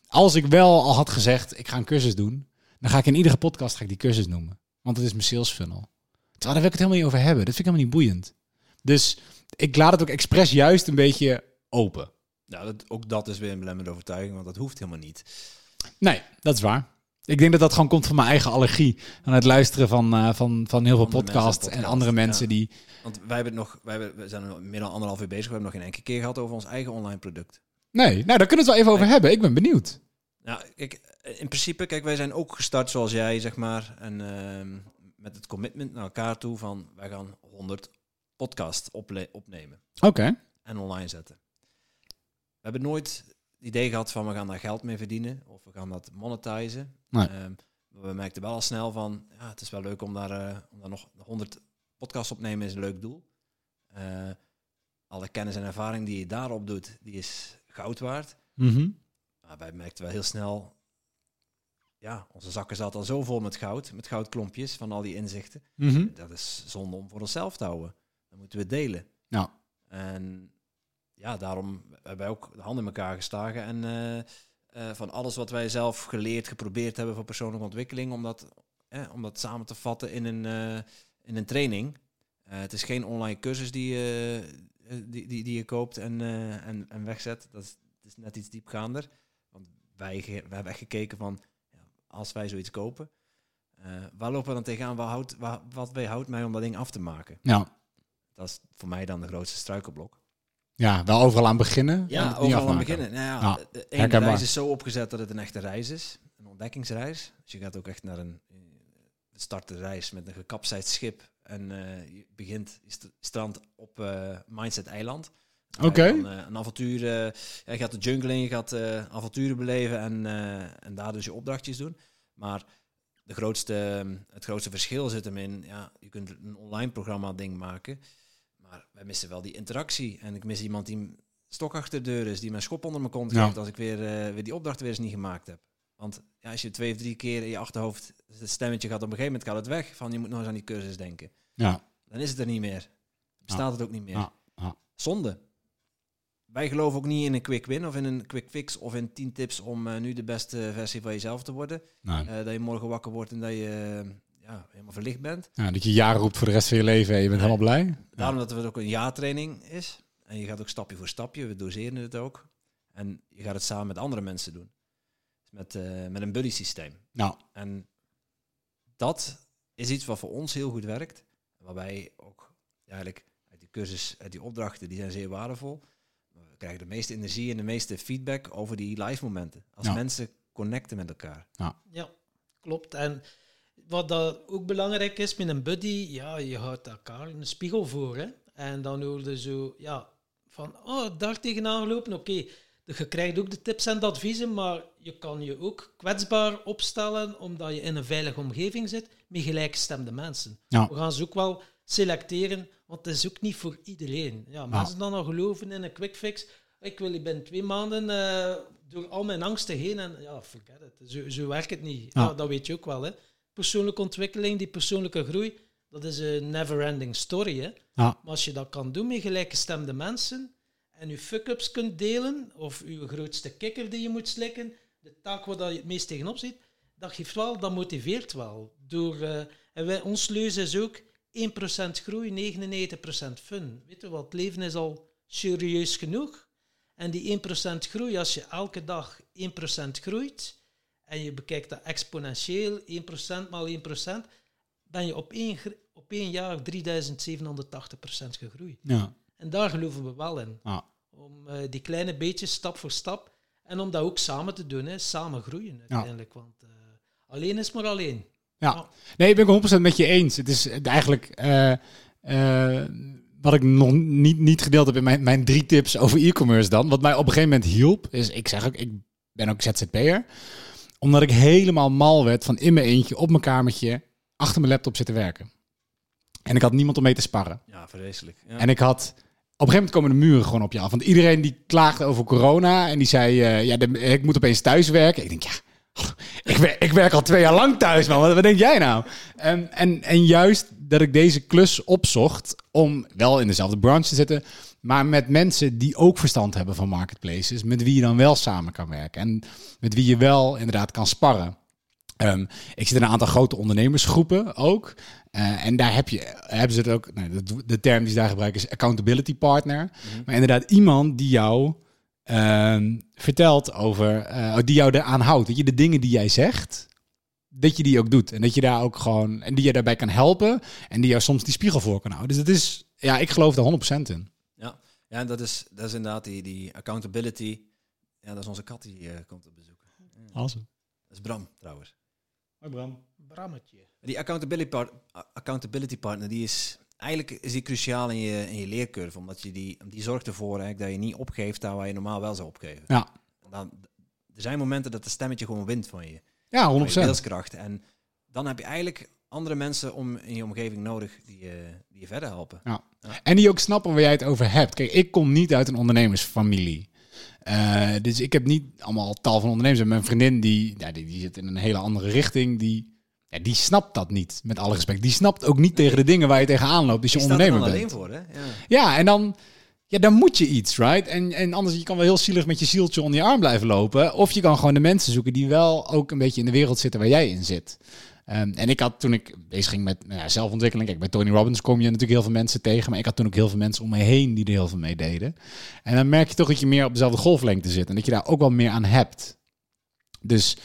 Als ik wel al had gezegd, ik ga een cursus doen, dan ga ik in iedere podcast ga ik die cursus noemen. Want het is mijn sales funnel. Terwijl daar wil ik het helemaal niet over hebben. Dat vind ik helemaal niet boeiend. Dus ik laat het ook expres juist een beetje open. Ja, dat, ook dat is weer een belemmerde overtuiging, want dat hoeft helemaal niet. Nee, dat is waar. Ik denk dat dat gewoon komt van mijn eigen allergie. Aan het luisteren van, eh, van, van heel veel podcasts en podcasts, andere mensen ja. die... Want wij hebben nog, wij hebben, we zijn er meer dan anderhalf uur bezig. We hebben nog geen enkele keer gehad over ons eigen online product. Nee, nou daar kunnen we het wel even over hebben. Ik ben benieuwd. Nou, kijk, in principe, kijk, wij zijn ook gestart zoals jij, zeg maar. En ehm, met het commitment naar elkaar toe van wij gaan 100 podcast ople- opnemen Oké. en online zetten. We hebben nooit idee gehad van we gaan daar geld mee verdienen of we gaan dat monetizen. Nee. Ehm, maar we merkten wel al snel van ja, het is wel leuk om daar, eh, om daar nog 100 podcasts opnemen is een leuk doel. Eh, alle kennis en ervaring die je daarop doet, die is goud waard. Mhm. Maar wij merkten wel heel snel, ja, onze zakken zaten al zo vol met goud, met goudklompjes van al die inzichten. Mhm. Dat is zonde om voor onszelf te houden. Dan moeten we delen. Ja. En ja, daarom hebben wij ook de handen in elkaar geslagen. En eh, eh, van alles wat wij zelf geleerd, geprobeerd hebben voor persoonlijke ontwikkeling, om dat, eh, om dat samen te vatten in een, eh, in een training. Het is geen online cursus die, je die, die, die je koopt en, en, en wegzet. Dat is, het is net iets diepgaander. Want wij, wij hebben echt gekeken van, ja, als wij zoiets kopen, waar lopen we dan tegenaan? Wat, houdt, wat, wat weerhoudt mij om dat ding af te maken? Ja. Dat is voor mij dan de grootste struikelblok. Ja, wel overal aan beginnen. en Ja, overal aan beginnen. Nou ja, Ja, de- reis is zo opgezet dat het een echte reis is. Een ontdekkingsreis. Dus je gaat ook echt naar een... eh, start de reis met een gekapseid schip. En eh, je begint, st- strand op eh, Mindset Eiland. Oké. een avontuur... je gaat de jungle in, je gaat avonturen beleven en, en daar dus je opdrachtjes doen. Maar de grootste, het grootste verschil zit hem in... Ja, je kunt een online programma ding maken... Maar wij missen wel die interactie. En ik mis iemand die stok achter de deur is, die mijn schop onder mijn kont Ja. geeft als ik weer, eh, weer die opdracht weer eens niet gemaakt heb. Want ja, als je twee of drie keer in je achterhoofd het stemmetje gaat, op een gegeven moment gaat het weg van je moet nog eens aan die cursus denken. Ja, Dan is het er niet meer. Bestaat het ook niet meer. Ja, ja. Zonde. Wij geloven ook niet in een quick win of in een quick fix of in 10 tips om eh, nu de beste versie van jezelf te worden. Eh, dat je morgen wakker wordt en dat je ja, helemaal verlicht bent. ja, dat je ja roept voor de rest van je leven en je bent helemaal blij. Daarom dat het ook een jaartraining is. En je gaat ook stapje voor stapje, we doseren het ook. En je gaat het samen met andere mensen doen. Met, eh, met een buddy systeem. Nou, En dat is iets wat voor ons heel goed werkt. Waarbij ook ja, eigenlijk uit die cursus, uit die opdrachten, die zijn zeer waardevol. Maar we krijgen de meeste energie en de meeste feedback over die live momenten. Als Ja. mensen connecten met elkaar. Ja, klopt. En wat dat ook belangrijk is met een buddy, ja, je houdt elkaar een spiegel voor. Hè? En dan hoor je zo, ja, van, oh, daar tegenaan gelopen, oké. Je krijgt ook de tips en de adviezen, maar je kan je ook kwetsbaar opstellen, omdat je in een veilige omgeving zit, met gelijkgestemde mensen. Ja. We gaan ze ook wel selecteren, want het is ook niet voor iedereen. Ja, mensen dan nog geloven in een quick fix. Ik wil binnen twee maanden eh, door al mijn angsten heen en ja, forget it. Zo, zo werkt het niet. Ja. dat weet je ook wel. Hè. Persoonlijke ontwikkeling, die persoonlijke groei, dat is een never-ending story. Hè. ja, Maar als je dat kan doen met gelijkgestemde mensen en je fuck-ups kunt delen, of je grootste kikker die je moet slikken, de taak waar dat je het meest tegenop ziet, dat geeft wel, dat motiveert wel. Door, eh, en wij, ons leus is ook 1% groei, 99% fun. Weet je wat, het leven is al serieus genoeg. En die 1% groei, als je elke dag 1% groeit, en je bekijkt dat exponentieel, 1% maal 1%, ben je op één, op één jaar 3780% gegroeid. ja, En daar geloven we wel in. ja. Om eh, die kleine beetjes stap voor stap. En om dat ook samen te doen, hè. samen groeien uiteindelijk. Want eh, alleen is maar alleen. Ja. Nee, ik ben het 100% met je eens. Het is eigenlijk eh, wat ik nog niet, niet gedeeld heb in mijn, mijn drie tips over e-commerce dan. Wat mij op een gegeven moment hielp, is ik zeg ook, ik ben ook ZZP'er. Omdat ik helemaal mal werd van in mijn eentje op mijn kamertje achter mijn laptop zitten werken. En ik had niemand om mee te sparren. Ja, vreselijk. Ja. En ik had... Op een gegeven moment komen de muren gewoon op je af. Want iedereen die klaagde over corona en die zei, eh, ja, de- ik moet opeens thuis werken. Ik denk, ja, ik, wer- ik werk al twee jaar lang thuis, man. Wat, wat denk jij nou? En, en, en juist dat ik deze klus opzocht om wel in dezelfde branche te zitten, maar met mensen die ook verstand hebben van marketplaces, met wie je dan wel samen kan werken en met wie je wel inderdaad kan sparren. Ehm, ik zit in een aantal grote ondernemersgroepen ook. Eh, en daar heb je, hebben ze het ook, nou, de, de term die ze daar gebruiken is accountability partner. Maar inderdaad iemand die jou ehm, vertelt over, eh, die jou eraan houdt. Dat je de dingen die jij zegt, dat je die ook doet. En dat je daar ook gewoon, en die je daarbij kan helpen. En die jou soms die spiegel voor kan houden. Dus dat is, ja, ik geloof daar 100% in. Ja, ja en dat is, dat is inderdaad die, die accountability. Ja, dat is onze kat die eh, komt op bezoek. Awesome. Dat is Bram trouwens. Hoi Bram. Brammetje. Die accountability, part, accountability partner, die is eigenlijk is die cruciaal in je, in je leercurve. Omdat je die, die zorgt ervoor eigenlijk dat je niet opgeeft daar waar je normaal wel zou opgeven. Ja. Dan, er zijn momenten dat de stemmetje gewoon wint van je. Ja, van je 100%. wilskracht. En dan heb je eigenlijk andere mensen om in je omgeving nodig die, je die je verder helpen. En die ook snappen waar jij het over hebt. Kijk, ik kom niet uit een ondernemersfamilie. Eh, dus ik heb niet allemaal tal van ondernemers. En mijn vriendin, die, ja, die, die zit in een hele andere richting. Die, ja, die snapt dat niet, met alle respect. Die snapt ook niet tegen de dingen waar je tegenaan loopt als je er ondernemer alleen bent. voor, hè? Ja. Ja, en dan, ja, dan moet je iets, right? En, en anders, je kan wel heel zielig met je zieltje onder je arm blijven lopen. Of je kan gewoon de mensen zoeken die wel ook een beetje in de wereld zitten waar jij in zit. Ehm, en ik had toen ik bezig ging met nou ja, zelfontwikkeling, kijk, bij Tony Robbins kom je natuurlijk heel veel mensen tegen, maar ik had toen ook heel veel mensen om me heen die er heel veel mee deden. En dan merk je toch dat je meer op dezelfde golflengte zit en dat je daar ook wel meer aan hebt. Dus,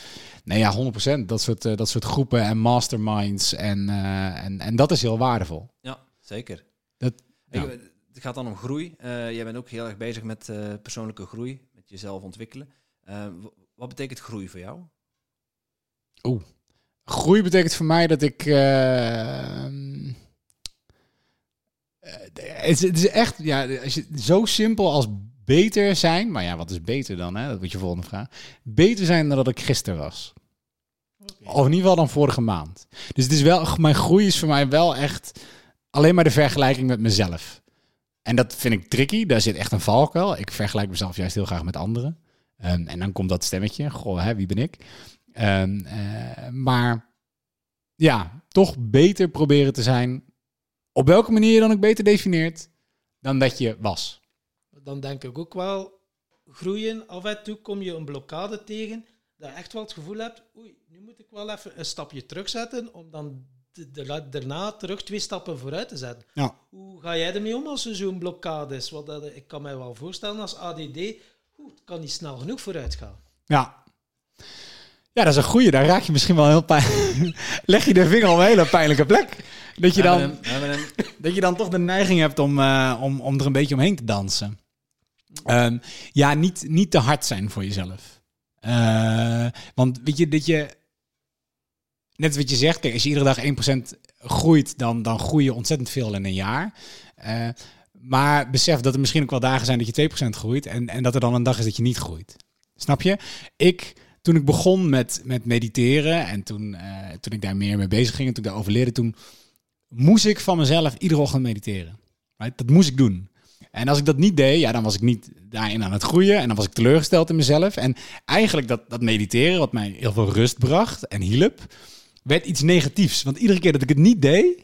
nou ja, 100%. Dat soort, eh, dat soort groepen en masterminds en, eh, en, en dat is heel waardevol. Ja, zeker. Dat- ja. het het gaat dan om groei. Eh, jij bent ook heel erg bezig met eh, persoonlijke groei, met jezelf ontwikkelen. Eh, wat betekent groei voor jou? Groei betekent voor mij dat ik. eh, eh, het, is, het is echt, ja, als je, zo simpel als beter zijn. Maar ja, wat is beter dan? Hè? Dat wordt je volgende vraag. Beter zijn dan dat ik gisteren was. Of in ieder geval dan vorige maand. Dus het is wel, mijn groei is voor mij wel echt alleen maar de vergelijking met mezelf. En dat vind ik tricky. Daar zit echt een valkuil. Ik vergelijk mezelf juist heel graag met anderen. Ehm, en dan komt dat stemmetje. Goh, hè, wie ben ik? Ehm, eh, maar ja, toch beter proberen te zijn. Op welke manier je dan ook beter defineert dan dat je was. Dan denk ik ook wel, groeien, af en toe kom je een blokkade tegen, dat je echt wel het gevoel hebt, oei, nu moet ik wel even een stapje terugzetten, om dan daarna terug twee stappen vooruit te zetten. Ja. Hoe ga jij ermee om als er zo'n blokkade is? Want dat, ik kan mij wel voorstellen als ADD, oeh, het kan niet snel genoeg vooruit gaan. Ja. Ja, dat is een goeie. Daar raak je misschien wel heel pijn. Leg je de vinger op een hele pijnlijke plek. Dat je dan, dat je dan toch de neiging hebt om, eh, om, om er een beetje omheen te dansen. Ehm, ja, niet, niet te hard zijn voor jezelf. Eh, want weet je, dat je... Net wat je zegt, kijk, als je iedere dag 1% groeit, dan, dan groei je ontzettend veel in een jaar. Eh, maar besef dat er misschien ook wel dagen zijn dat je 2% groeit en, en dat er dan een dag is dat je niet groeit. Snap je? Ik, toen ik begon met, met mediteren en toen, eh, toen ik daar meer mee bezig ging en toen ik daarover leerde, toen moest ik van mezelf iedere ochtend mediteren. Right? Dat moest ik doen. En als ik dat niet deed, ja, dan was ik niet daarin aan het groeien en dan was ik teleurgesteld in mezelf. En eigenlijk dat, dat mediteren, wat mij heel veel rust bracht en hielp, werd iets negatiefs. Want iedere keer dat ik het niet deed,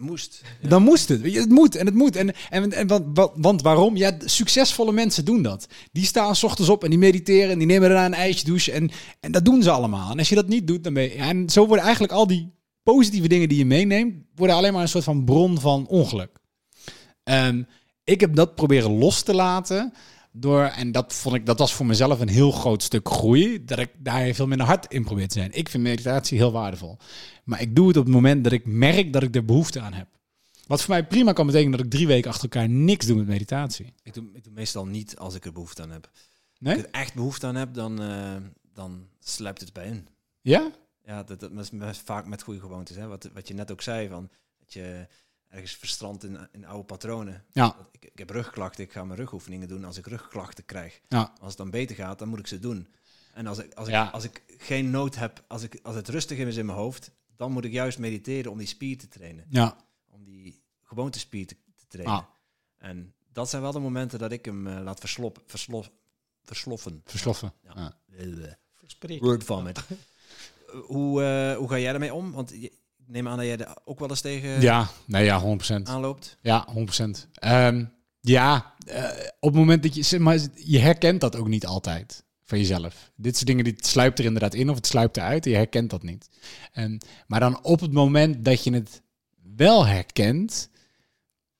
moest. dan moest het. Het moet en het moet. En, en, en want, want- waarom? Ja, succesvolle mensen doen dat. Die staan s ochtends op en die mediteren en die nemen daarna een ijsje douche. En, en dat doen ze allemaal. En als je dat niet doet, dan ben je... en zo worden eigenlijk al die positieve dingen die je meeneemt, worden alleen maar een soort van bron van ongeluk. Ehm, ik heb dat proberen los te laten door, en dat vond ik, dat was voor mezelf een heel groot stuk groei, dat ik daar veel minder hard in probeer te zijn. Ik vind meditatie heel waardevol. Maar ik doe het op het moment dat ik merk dat ik er behoefte aan heb. Wat voor mij prima kan betekenen dat ik drie weken achter elkaar niks doe met meditatie. Ik doe, ik doe meestal niet als ik er behoefte aan heb. Nee? Als ik er echt behoefte aan heb, dan, eh, dan sluipt het bij in. Ja? Ja, dat, dat is vaak met goede gewoontes. Hè? Wat, wat je net ook zei, van, dat je ergens verstrandt in, in oude patronen. Ja. Ik, ik heb rugklachten, ik ga mijn rugoefeningen doen als ik rugklachten krijg. Ja. Als het dan beter gaat, dan moet ik ze doen. En als ik, als ik, Ja. als ik geen nood heb, als, ik, als het rustig is in mijn hoofd, dan moet ik juist mediteren om die spier te trainen. Ja. Om die gewoontespier te, te trainen. Ah. En dat zijn wel de momenten dat ik hem eh, laat verslop, verslof, versloffen. Versloffen. Ja. Ja. Verspreek. Word vomit. Eh, hoe, eh, hoe ga jij daarmee om? Want je, neem aan dat jij er ook wel eens tegen Ja, nee, ja, 100%. aanloopt. Ja, 100%. Ehm, ja, eh, op het moment dat je, maar, je herkent dat ook niet altijd van jezelf. Dit soort dingen, die sluipt er inderdaad in of het sluipt eruit. en Je herkent dat niet. Ehm, maar dan op het moment dat je het wel herkent,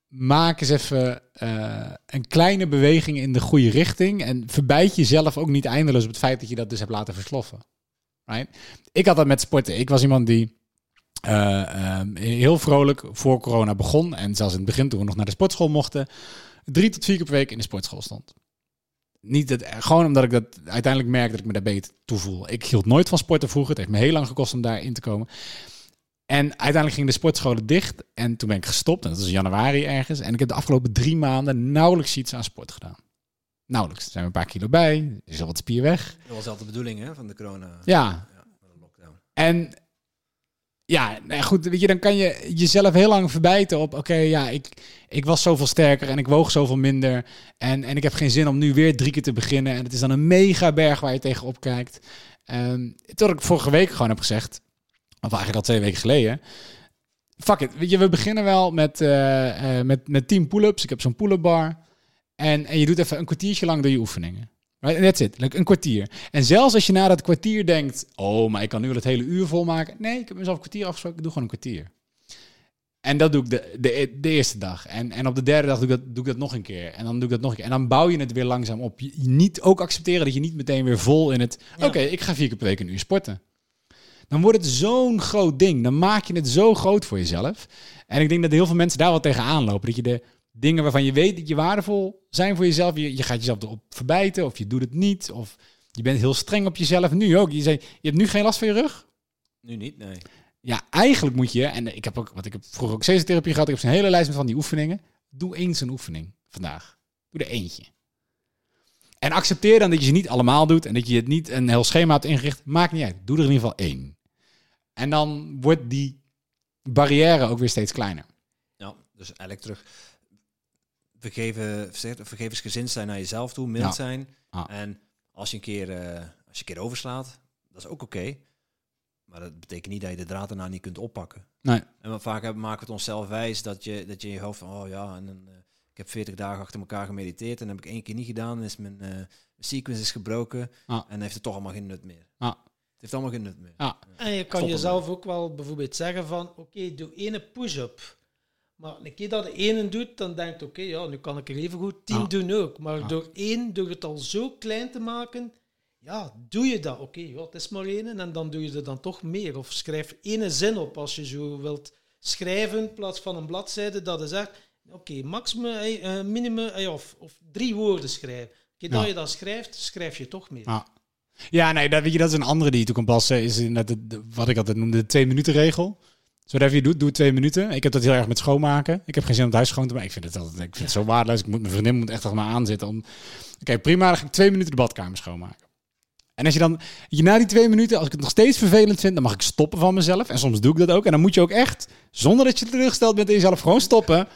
maak eens even eh, een kleine beweging in de goede richting. En verbijt jezelf ook niet eindeloos op het feit dat je dat dus hebt laten versloffen. Right? Ik had dat met sporten. Ik was iemand die heel vrolijk voor corona begon. En zelfs in het begin, toen we nog naar de sportschool mochten, drie tot vier keer per week in de sportschool stond. Niet het, gewoon omdat ik dat uiteindelijk merk dat ik me daar beter toe voel. Ik hield nooit van sporten vroeger. Het heeft me heel lang gekost om daarin te komen. En uiteindelijk gingen de sportscholen dicht. En toen ben ik gestopt. En dat was januari ergens. En ik heb de afgelopen drie maanden nauwelijks iets aan sport gedaan. Nauwelijks. Er zijn een paar kilo bij. Er is al wat spier weg. Dat was altijd de bedoeling hè, van de corona. Ja, de en ja, ja, goed, weet je, dan kan je jezelf heel lang verbijten op, oké, ja, ik, ik was zoveel sterker en ik woog zoveel minder. En, en ik heb geen zin om nu weer drie keer te beginnen. En het is dan een mega berg waar je tegenop kijkt. Um, tot ik vorige week gewoon heb gezegd, of eigenlijk al twee weken geleden. Fuck it, weet je, we beginnen wel met, eh, met, met 10 pull-ups. Ik heb zo'n pull-up bar. En, en je doet even een kwartiertje lang door je oefeningen. Right? That's it. Like een kwartier. En zelfs als je na dat kwartier denkt... oh, maar ik kan nu wel het hele uur volmaken. Nee, ik heb mezelf een kwartier afgesproken. Ik doe gewoon een kwartier. En dat doe ik de, de, de eerste dag. En, en op de derde dag doe ik, dat, doe ik dat nog een keer. En dan doe ik dat nog een keer. En dan bouw je het weer langzaam op. Je, niet ook accepteren dat je niet meteen weer vol in het... Ja. oké, ik ga vier keer per week een uur sporten. Dan wordt het zo'n groot ding. Dan maak je het zo groot voor jezelf. En ik denk dat heel veel mensen daar wel tegenaan lopen. Dat je de, dingen waarvan je weet dat je waardevol zijn voor jezelf. Je, je gaat jezelf erop verbijten of je doet het niet. Of je bent heel streng op jezelf. Nu ook. Je zei, je hebt nu geen last van je rug? Nu niet, nee. Ja, eigenlijk moet je, en ik heb ook, wat ik heb vroeger ook therapie gehad, ik heb een hele lijst met van die oefeningen. Doe eens een oefening vandaag. Doe er eentje. En accepteer dan dat je ze niet allemaal doet en dat je het niet een heel schema hebt ingericht. Maakt niet uit. Doe er in ieder geval één. En dan wordt die barrière ook weer steeds kleiner. Ja, dus eigenlijk terug. Vergeven, vergevensgezind zijn naar jezelf toe, mild zijn. En als je een keer, uh, als je een keer overslaat, dat is ook oké. Maar dat betekent niet dat je de draad daarna niet kunt oppakken. Nee. En vaak maken we het onszelf wijs dat je, dat je in je hoofd van, oh ja, en dan, uh, ik heb 40 dagen achter elkaar gemediteerd en heb ik één keer niet gedaan, en is mijn, uh, sequence is gebroken en heeft het toch allemaal geen nut meer. Ah. Het heeft allemaal geen nut meer. Ah. En je kan jezelf ook wel bijvoorbeeld zeggen van, oké, doe ene push-up. Maar een keer dat de ene doet, dan denkt oké, ja, nu kan ik er even goed tien doen ook. Maar door één, door het al zo klein te maken, ja, doe je dat. Oké, okay, het is maar één en dan doe je er dan toch meer. Of schrijf ene zin op als je zo wilt schrijven in plaats van een bladzijde dat je zegt, oké, maximum, uh, minimum, uh, of, of drie woorden schrijven. Oké, okay, dat je dat schrijft, schrijf je toch meer. Ja. Ja, nee, dat, weet je, dat is een andere die je toe kan passen. Is de, wat ik altijd noemde, de twee minuten regel. Zo whatever je doet, doe twee minuten. Ik heb dat heel erg met schoonmaken. Ik heb geen zin om het huis schoon te maken. Ik vind het, altijd, ik vind het zo waardeloos. Ik moet, mijn vriendin moet echt achter me aanzitten. Om... Oké, prima, dan ga ik twee minuten de badkamer schoonmaken. En als je dan, je, na die twee minuten, als ik het nog steeds vervelend vind, dan mag ik stoppen van mezelf. En soms doe ik dat ook. En dan moet je ook echt, zonder dat je teleurgesteld bent in jezelf, gewoon stoppen.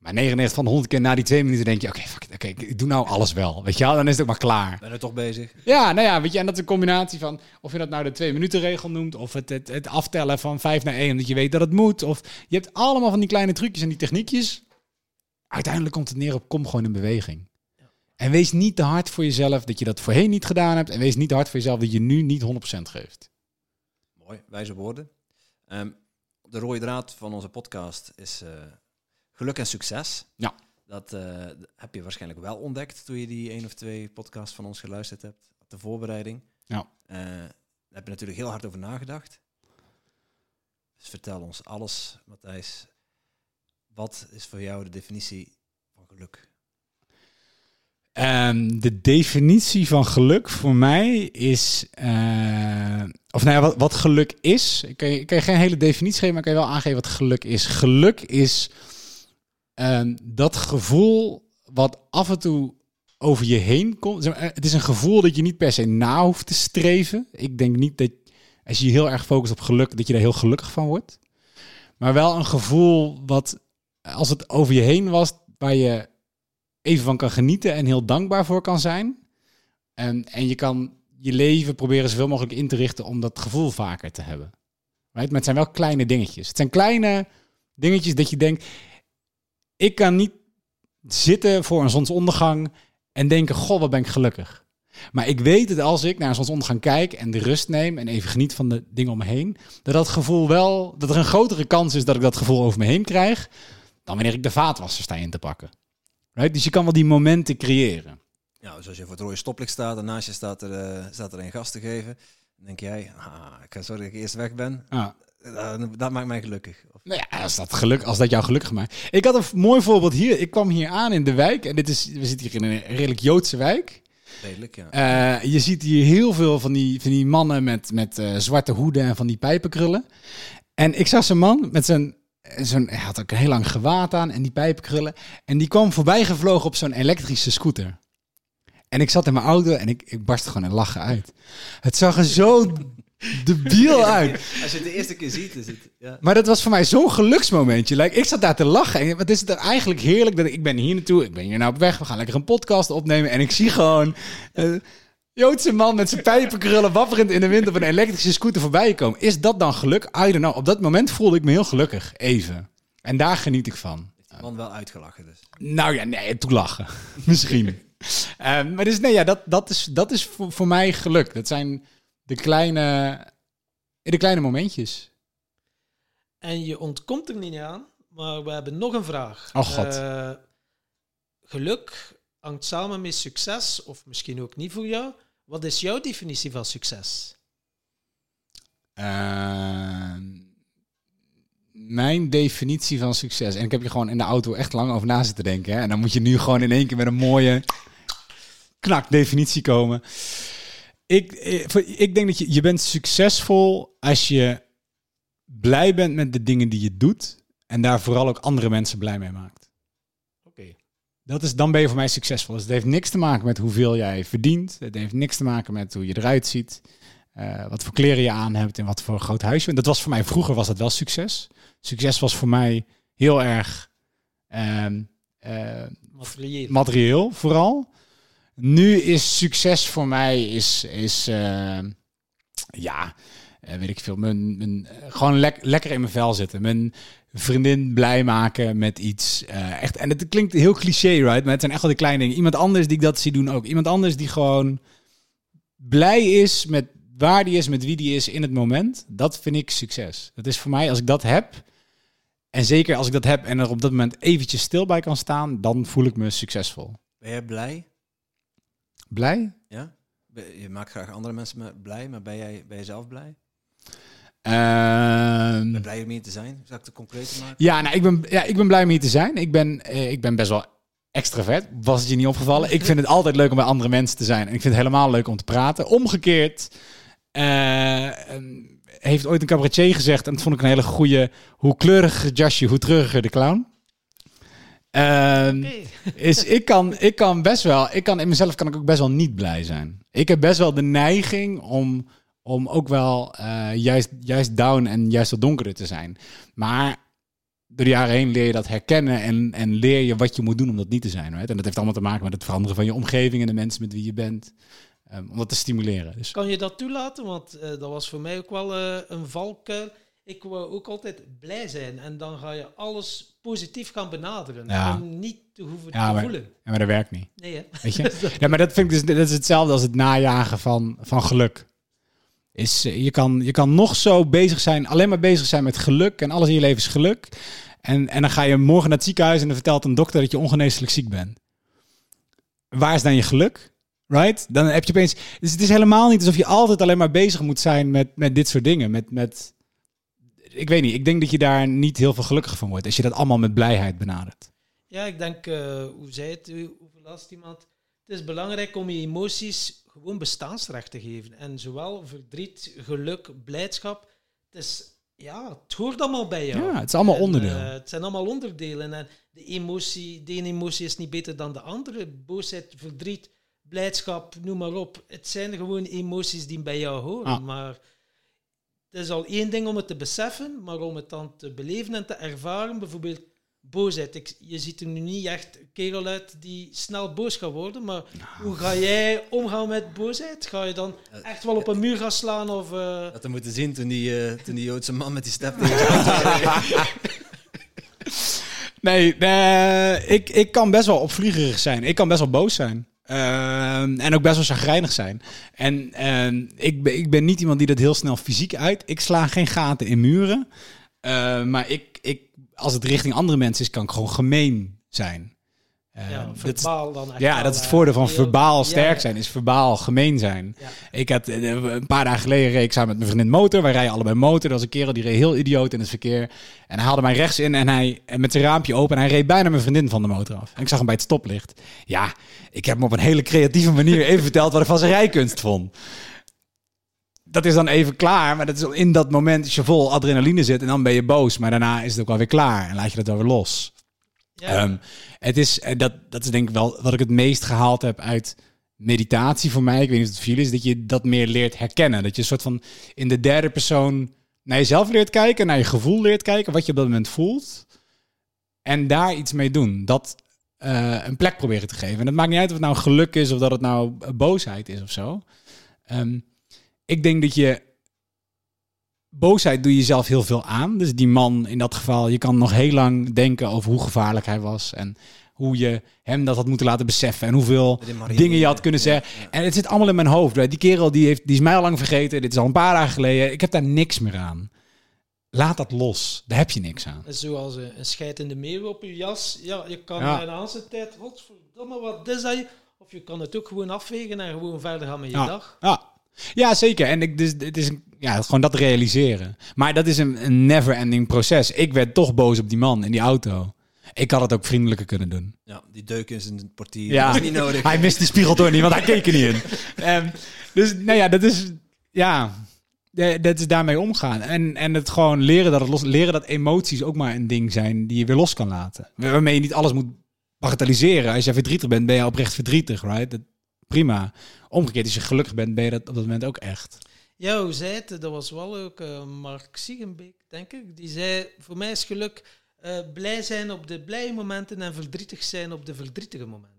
Maar 99 van de 100 keer na die twee minuten denk je, oké, fuck oké, ik doe nou alles wel. Weet je wel, dan is het ook maar klaar. Ben er toch bezig? Ja, nou ja, weet je, en dat is een combinatie van, of je dat nou de twee minuten regel noemt, of het, het, het aftellen van 5 naar 1, omdat je weet dat het moet. Of je hebt allemaal van die kleine trucjes en die techniekjes. Uiteindelijk komt het neer op, kom gewoon in beweging. En wees niet te hard voor jezelf dat je dat voorheen niet gedaan hebt. En wees niet te hard voor jezelf dat je nu niet 100% geeft. Mooi, wijze woorden. Um, de rode draad van onze podcast is... Uh geluk en succes. Ja. Dat uh, heb je waarschijnlijk wel ontdekt toen je die één of twee podcasts van ons geluisterd hebt. De voorbereiding. Ja. Uh, daar heb je natuurlijk heel hard over nagedacht. Dus vertel ons alles, Matthijs. Wat is voor jou de definitie van geluk? Um, de definitie van geluk voor mij is. Uh, of nou ja, wat, wat geluk is. Ik kan, je, ik kan je geen hele definitie geven, maar ik kan je wel aangeven wat geluk is. Geluk is um, dat gevoel wat af en toe over je heen komt. Het is een gevoel dat je niet per se na hoeft te streven. Ik denk niet dat als je heel erg focust op geluk, dat je daar heel gelukkig van wordt. Maar wel een gevoel wat, als het over je heen was, waar je even van kan genieten en heel dankbaar voor kan zijn. En, en je kan je leven proberen zoveel mogelijk in te richten om dat gevoel vaker te hebben. Maar het zijn wel kleine dingetjes. Het zijn kleine dingetjes dat je denkt, ik kan niet zitten voor een zonsondergang en denken, goh, wat ben ik gelukkig. Maar ik weet dat als ik naar een zonsondergang kijk en de rust neem en even geniet van de dingen om me heen, dat dat gevoel wel, dat er een grotere kans is dat ik dat gevoel over me heen krijg, dan wanneer ik de vaatwasser sta in te pakken. Right? Dus je kan wel die momenten creëren. Ja, dus als je voor het rode stoplicht staat en naast je staat er, uh, staat er een gast te geven, dan denk jij, ah, ik ga zorgen dat ik eerst weg ben. Ja. Uh, dat maakt mij gelukkig. Nou ja, als dat, geluk, als dat jou gelukkig maakt. Ik had een mooi voorbeeld hier. Ik kwam hier aan in de wijk. En dit is, we zitten hier in een redelijk Joodse wijk. Redelijk, ja. Uh, je ziet hier heel veel van die, van die mannen met, met uh, zwarte hoeden en van die pijpenkrullen. En ik zag zo'n man met zijn... Zo'n, hij had ook een heel lang gewaad aan en die pijpenkrullen. En die kwam voorbij gevlogen op zo'n elektrische scooter. En ik zat in mijn auto en ik, ik barstte gewoon in lachen uit. Het zag er zo debiel uit. Als je het de eerste keer ziet, is het... Ja. Maar dat was voor mij zo'n geluksmomentje. Like, ik zat daar te lachen. En wat is het er eigenlijk heerlijk dat ik, ik ben hier naartoe. Ik ben hier nou op weg. We gaan lekker een podcast opnemen. En ik zie gewoon... Uh, Joodse man met zijn pijpenkrullen wapperend in de wind op een elektrische scooter voorbij komen. Is dat dan geluk? I don't know. Op dat moment voelde ik me heel gelukkig. Even. En daar geniet ik van. Heeft de man wel uitgelachen dus? Nou ja, nee, toelachen. Misschien. um, maar dus nee, ja, dat, dat is, dat is voor, voor mij geluk. Dat zijn de kleine, de kleine momentjes. En je ontkomt er niet aan, maar we hebben nog een vraag. Oh god. Uh, geluk hangt samen met succes, of misschien ook niet voor jou. Wat is jouw definitie van succes? Uh, mijn definitie van succes. En ik heb je gewoon in de auto echt lang over na zitten denken. Hè? En dan moet je nu gewoon in één keer met een mooie knak definitie komen. Ik, eh, ik denk dat je, je bent succesvol als je blij bent met de dingen die je doet. En daar vooral ook andere mensen blij mee maakt. Oké. Dat is, dan ben je voor mij succesvol. Dus het heeft niks te maken met hoeveel jij verdient. Het heeft niks te maken met hoe je eruit ziet. eh, wat voor kleren je aan hebt en wat voor groot huis je bent. Dat was voor mij vroeger was dat wel succes. Succes was voor mij heel erg ehm, eh, Materieel. materieel vooral. Nu is succes voor mij is, is eh, ja, eh, weet ik veel, mijn, eh, gewoon lek, lekker in mijn vel zitten. Mijn vriendin blij maken met iets. eh, echt, en het klinkt heel cliché, right? Maar het zijn echt wel de kleine dingen. Iemand anders die ik dat zie doen ook. Iemand anders die gewoon blij is met waar die is, met wie die is in het moment. Dat vind ik succes. Dat is voor mij, als ik dat heb, en zeker als ik dat heb en er op dat moment eventjes stil bij kan staan, dan voel ik me succesvol. Ben jij blij? Blij? Ja? Je maakt graag andere mensen me- blij, maar ben jij, ben jij zelf blij? Ehm, Ben blij om hier te zijn? Zal ik het concreet maken? ja, nou, ik ben, ja, ik ben blij om hier te zijn. Ik ben, eh, ik ben best wel extravert. Was het je niet opgevallen? Ik vind het altijd leuk om bij andere mensen te zijn. En ik vind het helemaal leuk om te praten. Omgekeerd eh, ehm, heeft ooit een cabaretier gezegd, en dat vond ik een hele goede, hoe kleuriger het jasje, hoe treuriger de clown. Ehm, is ik kan, ik kan best wel, ik kan in mezelf kan ik ook best wel niet blij zijn. Ik heb best wel de neiging om, om ook wel eh, juist, juist down en juist wat donkerder te zijn. Maar door de jaren heen leer je dat herkennen en, en leer je wat je moet doen om dat niet te zijn. Right? En dat heeft allemaal te maken met het veranderen van je omgeving en de mensen met wie je bent. ehm, om dat te stimuleren. Dus Kan je dat toelaten? Want eh, dat was voor mij ook wel eh, een valkuil. Ik wou ook altijd blij zijn. En dan ga je alles positief gaan benaderen. Ja. Om niet te hoeven Ja, te maar- voelen. ja, maar dat werkt niet. Nee, hè? Weet je? Ja, maar dat vind ik dus dat is hetzelfde als het najagen van, van geluk. Is, eh, je, kan, je kan nog zo bezig zijn, alleen maar bezig zijn met geluk en alles in je leven is geluk. En, en dan ga je morgen naar het ziekenhuis en dan vertelt een dokter dat je ongeneeslijk ziek bent. Waar is dan je geluk? Right? Dan heb je opeens. Dus het is helemaal niet alsof je altijd alleen maar bezig moet zijn met, met dit soort dingen. Met, met, ik weet niet, ik denk dat je daar niet heel veel gelukkiger van wordt als je dat allemaal met blijheid benadert. Ja, ik denk, eh, hoe zei het, hoe, laatst iemand? Het is belangrijk om je emoties gewoon bestaansrecht te geven. En zowel verdriet, geluk, blijdschap. Het is, ja, het hoort allemaal bij jou. Ja, het is allemaal onderdeel. eh, het zijn allemaal onderdelen. En de emotie, de ene emotie is niet beter dan de andere. Boosheid, verdriet, blijdschap, noem maar op. Het zijn gewoon emoties die bij jou horen. Ah. Maar het is al één ding om het te beseffen, maar om het dan te beleven en te ervaren, bijvoorbeeld boosheid. Ik, je ziet er nu niet echt een kerel uit die snel boos gaat worden, maar Nou. hoe ga jij omgaan met boosheid? Ga je dan echt wel op een muur gaan slaan of... eh, Dat we moeten zien toen die, eh, toen die Joodse man met die step. Nee, eh, ik, ik kan best wel opvliegerig zijn. Ik kan best wel boos zijn. Ehm, en ook best wel chagrijnig zijn. En ehm, ik, ben, ik ben niet iemand die dat heel snel fysiek uit. Ik sla geen gaten in muren. Eh, maar ik, ik, als het richting andere mensen is, kan ik gewoon gemeen zijn. Eh, ja, dat is- verbaal dan echt ja, wel, dat is het eh, voordeel van heel- verbaal sterk zijn, is verbaal gemeen zijn. Ja. Ik had eh, een paar dagen geleden reed ik samen met mijn vriendin motor. Wij rijden allebei motor. Er was een kerel die reed heel idioot in het verkeer. En hij haalde mij rechts in en hij en met zijn raampje open. En hij reed bijna mijn vriendin van de motor af. En ik zag hem bij het stoplicht. Ja, ik heb hem op een hele creatieve manier even verteld wat ik van zijn rijkunst vond. Dat is dan even klaar, maar dat is in dat moment als je vol adrenaline zit en dan ben je boos. Maar daarna is het ook wel weer klaar en laat je dat wel weer los. Ehm, het is, eh, dat, dat is denk ik wel wat ik het meest gehaald heb uit meditatie voor mij. Ik weet niet of het voor is, dat je dat meer leert herkennen. Dat je een soort van in de derde persoon naar jezelf leert kijken, naar je gevoel leert kijken, wat je op dat moment voelt. En daar iets mee doen. Dat eh, een plek proberen te geven. En het maakt niet uit of het nou geluk is of dat het nou boosheid is of zo. Ehm, ik denk dat je boosheid doe je jezelf heel veel aan. Dus die man in dat geval, je kan nog heel lang denken over hoe gevaarlijk hij was en hoe je hem dat had moeten laten beseffen en hoeveel dingen je had kunnen zeggen. ja. En het zit allemaal in mijn hoofd. right? Die kerel die, heeft, die is mij al lang vergeten. Dit is al een paar dagen geleden. Ik heb daar niks meer aan. Laat dat los. Daar heb je niks aan. Zoals een, een scheidende meeuw op je jas. Ja, je kan Ja. in de aanse tijd, godverdomme, wat is dat? je- Of je kan het ook gewoon afwegen en gewoon verder gaan met je Ja. dag. Ja, Ja, zeker. En ik, dus, het is een, ja, gewoon dat realiseren. Maar dat is een, een never-ending proces. Ik werd toch boos op die man in die auto. Ik had het ook vriendelijker kunnen doen. Ja, die deuk in zijn portier. Ja. Dat is niet nodig. Hij mist die spiegel door niet, want hij keek er niet in. Ehm, dus nou ja, dat is ja, dat is daarmee omgaan en en het gewoon leren dat het los, leren dat emoties ook maar een ding zijn die je weer los kan laten. Waarmee je niet alles moet bagatelliseren. Als je verdrietig bent, ben je oprecht verdrietig, right? Dat, prima. Omgekeerd, als je gelukkig bent, ben je dat op dat moment ook echt. Ja, hoe zei het? Dat was wel ook eh, Mark Siegenbeek, denk ik. Die zei, voor mij is geluk eh, blij zijn op de blije momenten en verdrietig zijn op de verdrietige momenten.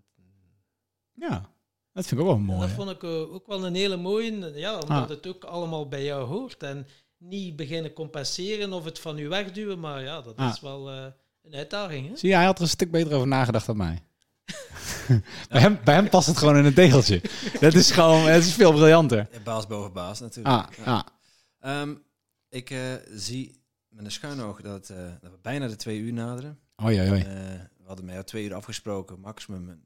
Ja, dat vind ik ook wel En mooi. dat vond ik eh, ook wel een hele mooie, ja, omdat Ah. het ook allemaal bij jou hoort. En niet beginnen compenseren of het van u wegduwen, maar ja, dat Ah. is wel een uitdaging. Hè? Zie je, hij had er een stuk beter over nagedacht dan mij. bij, hem, bij hem past het gewoon in een tegeltje. Dat is gewoon, het is veel briljanter. Ja, Baas boven baas natuurlijk. Ah, Ja. ah. Ehm, ik eh, zie met een schuin oog dat, eh, dat we bijna de twee uur naderen. Oei. Eh, we hadden met jou twee uur afgesproken, maximum.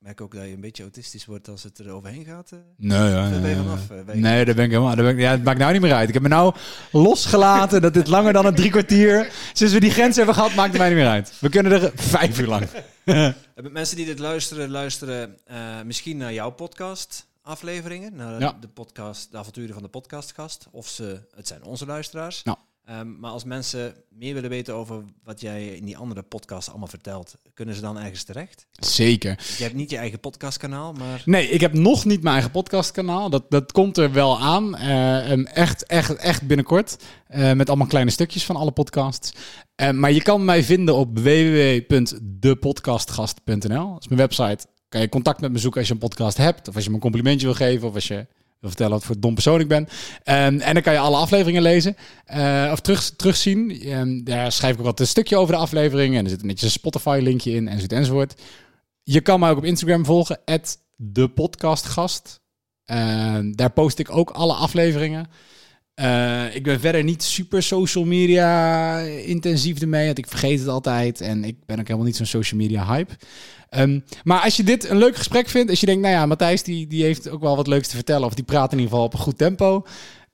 Merk ook dat je een beetje autistisch wordt als het er overheen gaat. eh. Nee, hoor, Daar nee, nee, eh, daar ben ik helemaal. Daar ben ik, ja, het maakt nou niet meer uit. Ik heb me nou losgelaten dat dit langer dan een drie kwartier. Sinds we die grens hebben gehad, maakt het mij niet meer uit. We kunnen er vijf uur lang. Hebben mensen die dit luisteren, luisteren eh, misschien naar jouw podcast afleveringen, naar Ja. de podcast, de avonturen van de podcastgast, of ze, het zijn onze luisteraars. Ja. Ehm, maar als mensen meer willen weten over wat jij in die andere podcast allemaal vertelt, kunnen ze dan ergens terecht? Zeker. Je hebt niet je eigen podcastkanaal, maar Nee, ik heb nog niet mijn eigen podcastkanaal. Dat, dat komt er wel aan. Eh, echt, echt, echt binnenkort. Eh, met allemaal kleine stukjes van alle podcasts. Eh, maar je kan mij vinden op www.depodcastgast.nl. Dat is mijn website. Kan je contact met me zoeken als je een podcast hebt. Of als je me een complimentje wil geven. Of als je wil vertellen wat voor dom persoon ik ben. Ehm, en dan kan je alle afleveringen lezen. eh, of terug, terugzien. Ehm, daar schrijf ik ook altijd een stukje over de aflevering. En er zit netjes een Spotify-linkje in. Enzovoort, enzovoort. Je kan mij ook op Instagram volgen. de podcastgast. Ehm, daar post ik ook alle afleveringen. Eh, ik ben verder niet super social media intensief ermee. Want ik vergeet het altijd. En ik ben ook helemaal niet zo'n social media hype. Ehm, maar als je dit een leuk gesprek vindt. Als je denkt, nou ja, Matthijs die, die heeft ook wel wat leuks te vertellen. Of die praat in ieder geval op een goed tempo.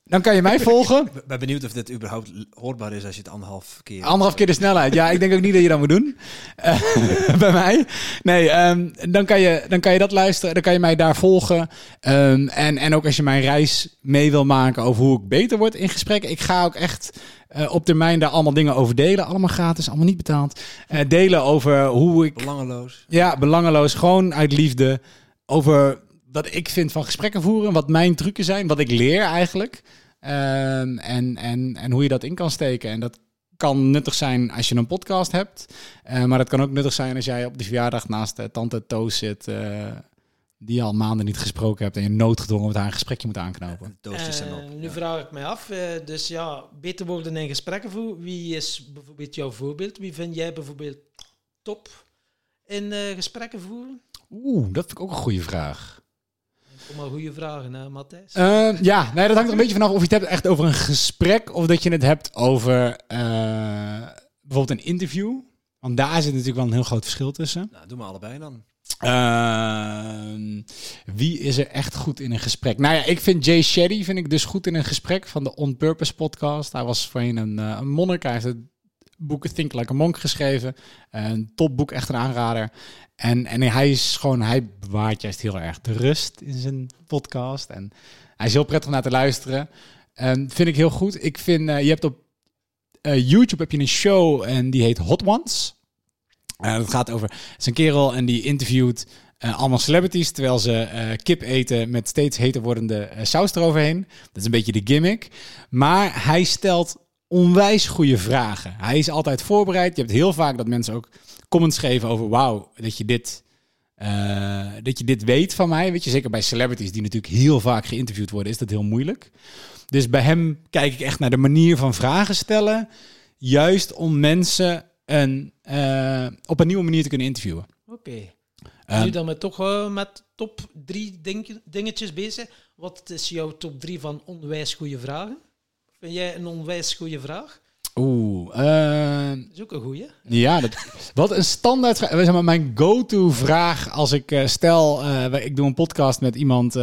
Dan kan je mij volgen. ik ben benieuwd of dit überhaupt hoorbaar is als je het anderhalf keer... Anderhalf keer de snelheid. Ja, ik denk ook niet dat je dat moet doen. Eh, bij mij. Nee, ehm, dan, kan je, dan kan je dat luisteren. Dan kan je mij daar volgen. Ehm, en, en ook als je mijn reis mee wil maken over hoe ik beter word in gesprekken. Ik ga ook echt eh, op termijn daar allemaal dingen over delen. Allemaal gratis, allemaal niet betaald. Eh, delen over hoe ik Belangeloos. ja, belangeloos. Gewoon uit liefde. Over wat ik vind van gesprekken voeren. Wat mijn trucken zijn. Wat ik leer eigenlijk. Ehm, en, en, en hoe je dat in kan steken. En dat kan nuttig zijn als je een podcast hebt. Eh, maar dat kan ook nuttig zijn als jij op de verjaardag naast eh, tante Toos zit. eh, die je al maanden niet gesproken hebt. En je noodgedwongen met haar een gesprekje moet aanknopen. Doosjes en op. nu ja. vraag ik mij af, eh, dus ja, beter worden in gesprekken voeren. Wie is bijvoorbeeld jouw voorbeeld? Wie vind jij bijvoorbeeld top in eh, gesprekken voeren? Oeh, dat vind ik ook een goede vraag. Kom maar goede vragen, hè, Matthijs. Eh, ja, nee, dat hangt er een beetje vanaf of je het hebt echt over een gesprek of dat je het hebt over eh, bijvoorbeeld een interview. Want daar zit natuurlijk wel een heel groot verschil tussen. Nou, doe maar allebei dan. Ehm, wie is er echt goed in een gesprek? Nou ja, ik vind Jay Shetty vind ik dus goed in een gesprek van de On Purpose podcast. Hij was voorheen een, eh, een monnik. Hij heeft het boek Think Like a Monk geschreven. Een topboek, echt een aanrader. En, en hij is gewoon, hij bewaart juist heel erg de rust in zijn podcast. En hij is heel prettig naar te luisteren. En vind ik heel goed. Ik vind, eh, je hebt op eh, YouTube heb je een show en die heet Hot Ones. Eh, dat gaat over, een kerel en die interviewt allemaal celebrities terwijl ze kip eten met steeds heter wordende eh, saus eroverheen. Dat is een beetje de gimmick. Maar hij stelt onwijs goede vragen. Hij is altijd voorbereid. Je hebt heel vaak dat mensen ook comments geven over wauw, dat je dit eh, dat je dit weet van mij. Weet je, zeker bij celebrities die natuurlijk heel vaak geïnterviewd worden, is dat heel moeilijk. Dus bij hem kijk ik echt naar de manier van vragen stellen. Juist om mensen een, eh, op een nieuwe manier te kunnen interviewen. Oké. Ehm, nu dan met toch eh, met top drie ding- dingetjes bezig. Wat is jouw top drie van onwijs goede vragen? Vind jij een onwijs goede vraag? Oeh, eh, Dat is ook een goeie. ja, dat, wat een standaard vraag. Zeg maar, mijn go-to vraag als ik eh, stel, eh, ik doe een podcast met iemand,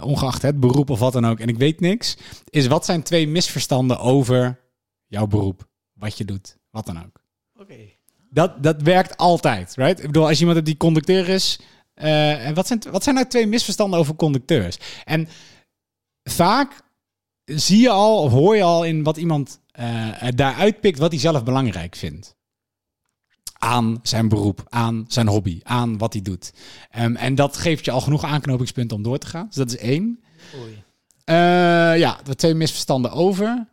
ongeacht het beroep of wat dan ook, en ik weet niks, is wat zijn twee misverstanden over jouw beroep, wat je doet, wat dan ook. Oké. Dat, dat werkt altijd, right? Ik bedoel, als je iemand hebt die conducteur is, en wat zijn, wat zijn nou twee misverstanden over conducteurs? En vaak zie je al of hoor je al in wat iemand eh daaruit pikt wat hij zelf belangrijk vindt. Aan zijn beroep, aan zijn hobby, aan wat hij doet. Ehm, en dat geeft je al genoeg aanknopingspunten om door te gaan. Dus dat is één. Oei. Eh, ja, er twee misverstanden over.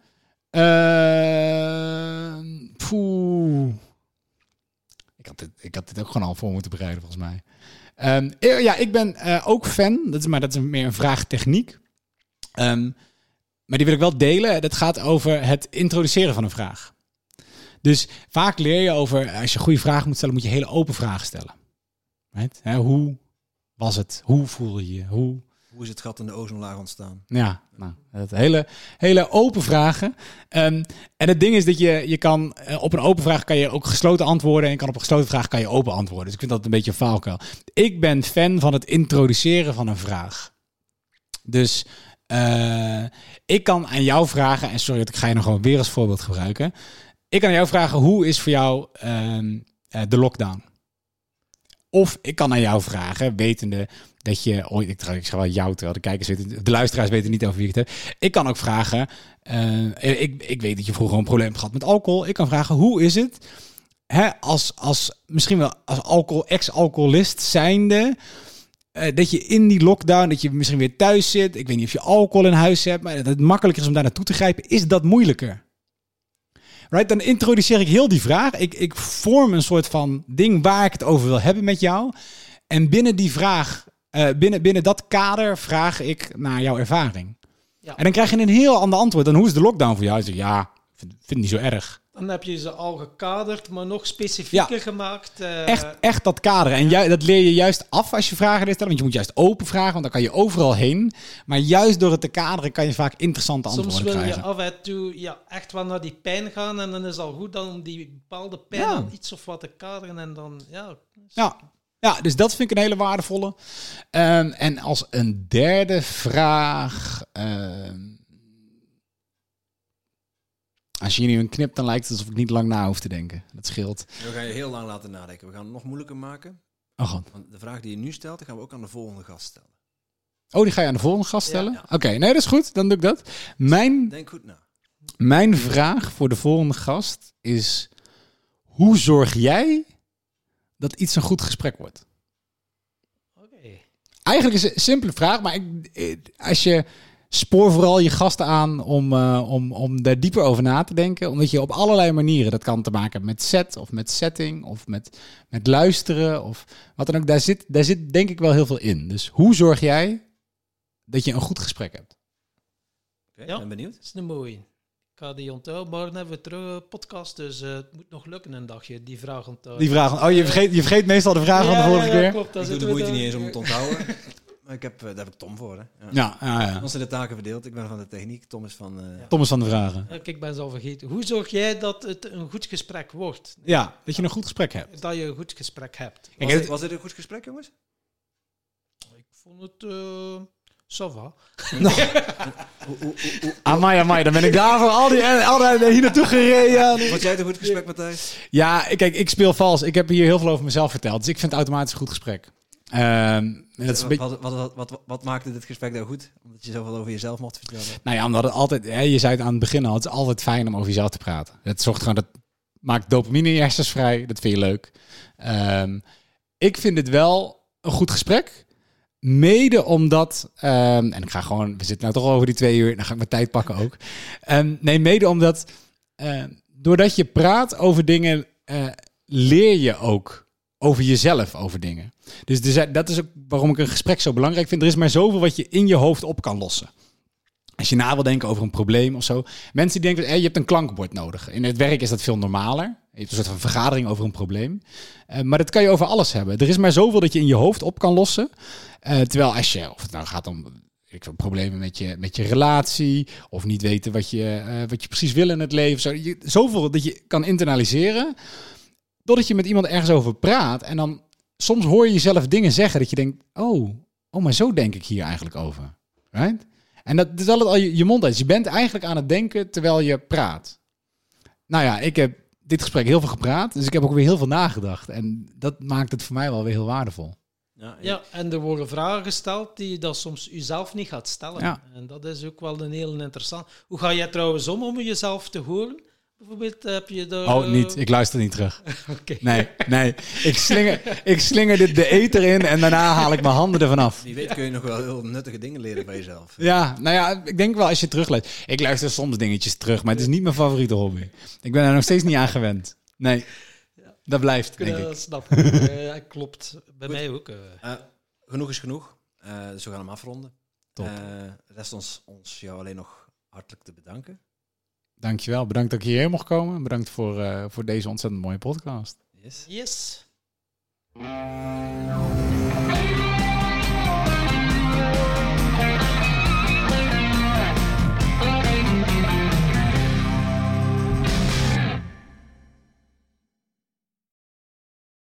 Poeh. Ik had, dit, ik had dit ook gewoon al voor moeten bereiden, volgens mij. Ehm, eh, ja, ik ben ook fan, dat is, maar dat is meer een vraag techniek. Maar die wil ik wel delen. Dat gaat over het introduceren van een vraag. Dus vaak leer je over, als je een goede vraag moet stellen, moet je hele open vragen stellen. Right? Hè, hoe was het? Hoe voel je je? Hoe, Hoe is het gat in de ozonlaag ontstaan? ja, nou, dat hele, hele open vragen. Ehm, en het ding is dat je, je kan eh, op een open vraag kan je ook gesloten antwoorden. En je kan op een gesloten vraag kan je open antwoorden. Dus ik vind dat een beetje een valkuil. Ik ben fan van het introduceren van een vraag. Dus eh, ik kan aan jou vragen, en sorry dat ik ga je nog gewoon weer als voorbeeld gebruiken. Ik kan aan jou vragen, hoe is voor jou ehm, eh, de lockdown? Of ik kan aan jou vragen, wetende dat je ooit, ik ik zeg wel jou, terwijl de kijkers weten, de luisteraars weten niet over wie ik het heb. Ik kan ook vragen, eh, ik, ik weet dat je vroeger een probleem hebt gehad met alcohol. Ik kan vragen, hoe is het hè, als, als misschien wel als alcohol, ex-alcoholist zijnde, eh, dat je in die lockdown, dat je misschien weer thuis zit. Ik weet niet of je alcohol in huis hebt, maar dat het makkelijker is om daar naartoe te grijpen. Is dat moeilijker? Right, dan introduceer ik heel die vraag. Ik, ik vorm een soort van ding waar ik het over wil hebben met jou. En binnen die vraag, eh, binnen, binnen dat kader vraag ik naar jouw ervaring. Ja. En dan krijg je een heel ander antwoord. Dan hoe is de lockdown voor jou? Je zegt, ja, ik vind, vind het niet zo erg. Dan heb je ze al gekaderd, maar nog specifieker gemaakt. eh, Echt, echt dat kaderen. En ju- dat leer je juist af als je vragen stellen. Want je moet juist open vragen, want dan kan je overal heen. Maar juist door het te kaderen kan je vaak interessante Soms antwoorden wil je krijgen. af en toe ja, echt wel naar die pijn gaan en dan is het al goed dan om die bepaalde pijn Ja. iets of wat te kaderen en dan, ja. Ja. ja, dus dat vind ik een hele waardevolle. Ehm, en als een derde vraag... ehm, als je hier nu een knipt, dan lijkt het alsof ik niet lang na hoef te denken. Dat scheelt. We gaan je heel lang laten nadenken. We gaan het nog moeilijker maken. Oh, god. Want de vraag die je nu stelt, die gaan we ook aan de volgende gast stellen. oh, die ga je aan de volgende gast stellen? Ja. Oké, nee, dat is goed. Dan doe ik dat. Mijn Denk goed na. Mijn vraag voor de volgende gast is: hoe zorg jij dat iets een goed gesprek wordt? Oké. Eigenlijk is het een simpele vraag, maar ik, eh, als je spoor vooral je gasten aan om, eh, om, om daar dieper over na te denken, omdat je op allerlei manieren dat kan te maken hebben met set of met setting of met, met luisteren of wat dan ook. Daar zit, daar zit denk ik wel heel veel in. Dus hoe zorg jij dat je een goed gesprek hebt? Oké, Ja. ben benieuwd. Dat is een mooie. Ik ga die onthouden. Morgen hebben we terug een podcast, dus eh, het moet nog lukken een dagje, die vraag onthouden. Die vraag, oh je vergeet, je vergeet meestal de vraag van de Ja, vorige ja, ja, keer. klopt. Ik doe de moeite niet eens om het te onthouden. ik heb, eh, daar heb ik Tom voor. Hè. Ja. Ja, ja, ja. Ons zijn de taken verdeeld. Ik ben van de techniek. Tom is van... eh, Ja. Thomas van de Vragen. Ik ben al vergeten. Hoe zorg jij dat het een goed gesprek wordt? Ja, dat je een goed gesprek hebt. Dat je een goed gesprek hebt. Was, het- dit, was dit een goed gesprek, jongens? Ik vond het... eh ça va. Hoe, hoe, hoe, hoe- Amai, amai, dan ben ik daarvoor al die, al die hier naartoe gereden. Vond jij het een goed gesprek, Matthijs? Ja, kijk, ik speel vals. Ik heb hier heel veel over mezelf verteld. Dus ik vind het automatisch een goed gesprek. Ehm, dat is wat, wat, wat, wat, maakte dit gesprek nou goed? Omdat je zoveel over jezelf mocht vertellen. nou ja, omdat het altijd, hè, je zei het aan het begin al, het is altijd fijn om over jezelf te praten. Het zorgt gewoon, dat maakt dopamine in je hersens vrij. Dat vind je leuk. Ehm, ik vind het wel een goed gesprek. Mede omdat, ehm, en ik ga gewoon, we zitten nou toch over die twee uur, dan ga ik mijn tijd pakken ook. Nee, mede omdat, doordat je praat over dingen, eh, leer je ook over jezelf over dingen. Dus dat is ook waarom ik een gesprek zo belangrijk vind. Er is maar zoveel wat je in je hoofd op kan lossen. Als je na wil denken over een probleem of zo. Mensen die denken, je hebt een klankbord nodig. In het werk is dat veel normaler. Je hebt een soort van vergadering over een probleem. Eh, maar dat kan je over alles hebben. Er is maar zoveel dat je in je hoofd op kan lossen. Eh, terwijl als je, of het nou gaat om ik problemen met je, met je relatie. Of niet weten wat je, eh, wat je precies wil in het leven. Zo, zoveel dat je kan internaliseren. Doordat je met iemand ergens over praat. En dan soms hoor je jezelf dingen zeggen dat je denkt... Oh, oh maar zo denk ik hier eigenlijk over. Right? En dat is altijd al je, je mond uit. Je bent eigenlijk aan het denken terwijl je praat. Nou ja, ik heb dit gesprek heel veel gepraat. Dus ik heb ook weer heel veel nagedacht. En dat maakt het voor mij wel weer heel waardevol. Ja, Ja, en er worden vragen gesteld die je dat soms jezelf niet gaat stellen. Ja. En dat is ook wel een heel interessant. Hoe ga jij trouwens om om jezelf te horen? Bijvoorbeeld heb je daar... Oh, eh, niet. Ik luister niet terug. Oké. Nee, nee. Ik slinger, ik slinger dit de eter in en daarna haal ik mijn handen ervan af. Wie weet kun je nog wel heel nuttige dingen leren van jezelf. Ja, nou ja, ik denk wel als je terugluistert. Ik luister soms dingetjes terug, maar het is niet mijn favoriete hobby. Ik ben er nog steeds niet aan gewend. Nee, dat blijft, denk ik. snap ik. Eh, klopt. Bij mij ook. eh. Eh, genoeg is genoeg. Eh, dus we gaan hem afronden. Top. Eh, rest ons, ons jou alleen nog hartelijk te bedanken. Dankjewel. Bedankt dat ik hierheen mocht komen. Bedankt voor, eh, voor deze ontzettend mooie podcast. Yes. Yes. Thank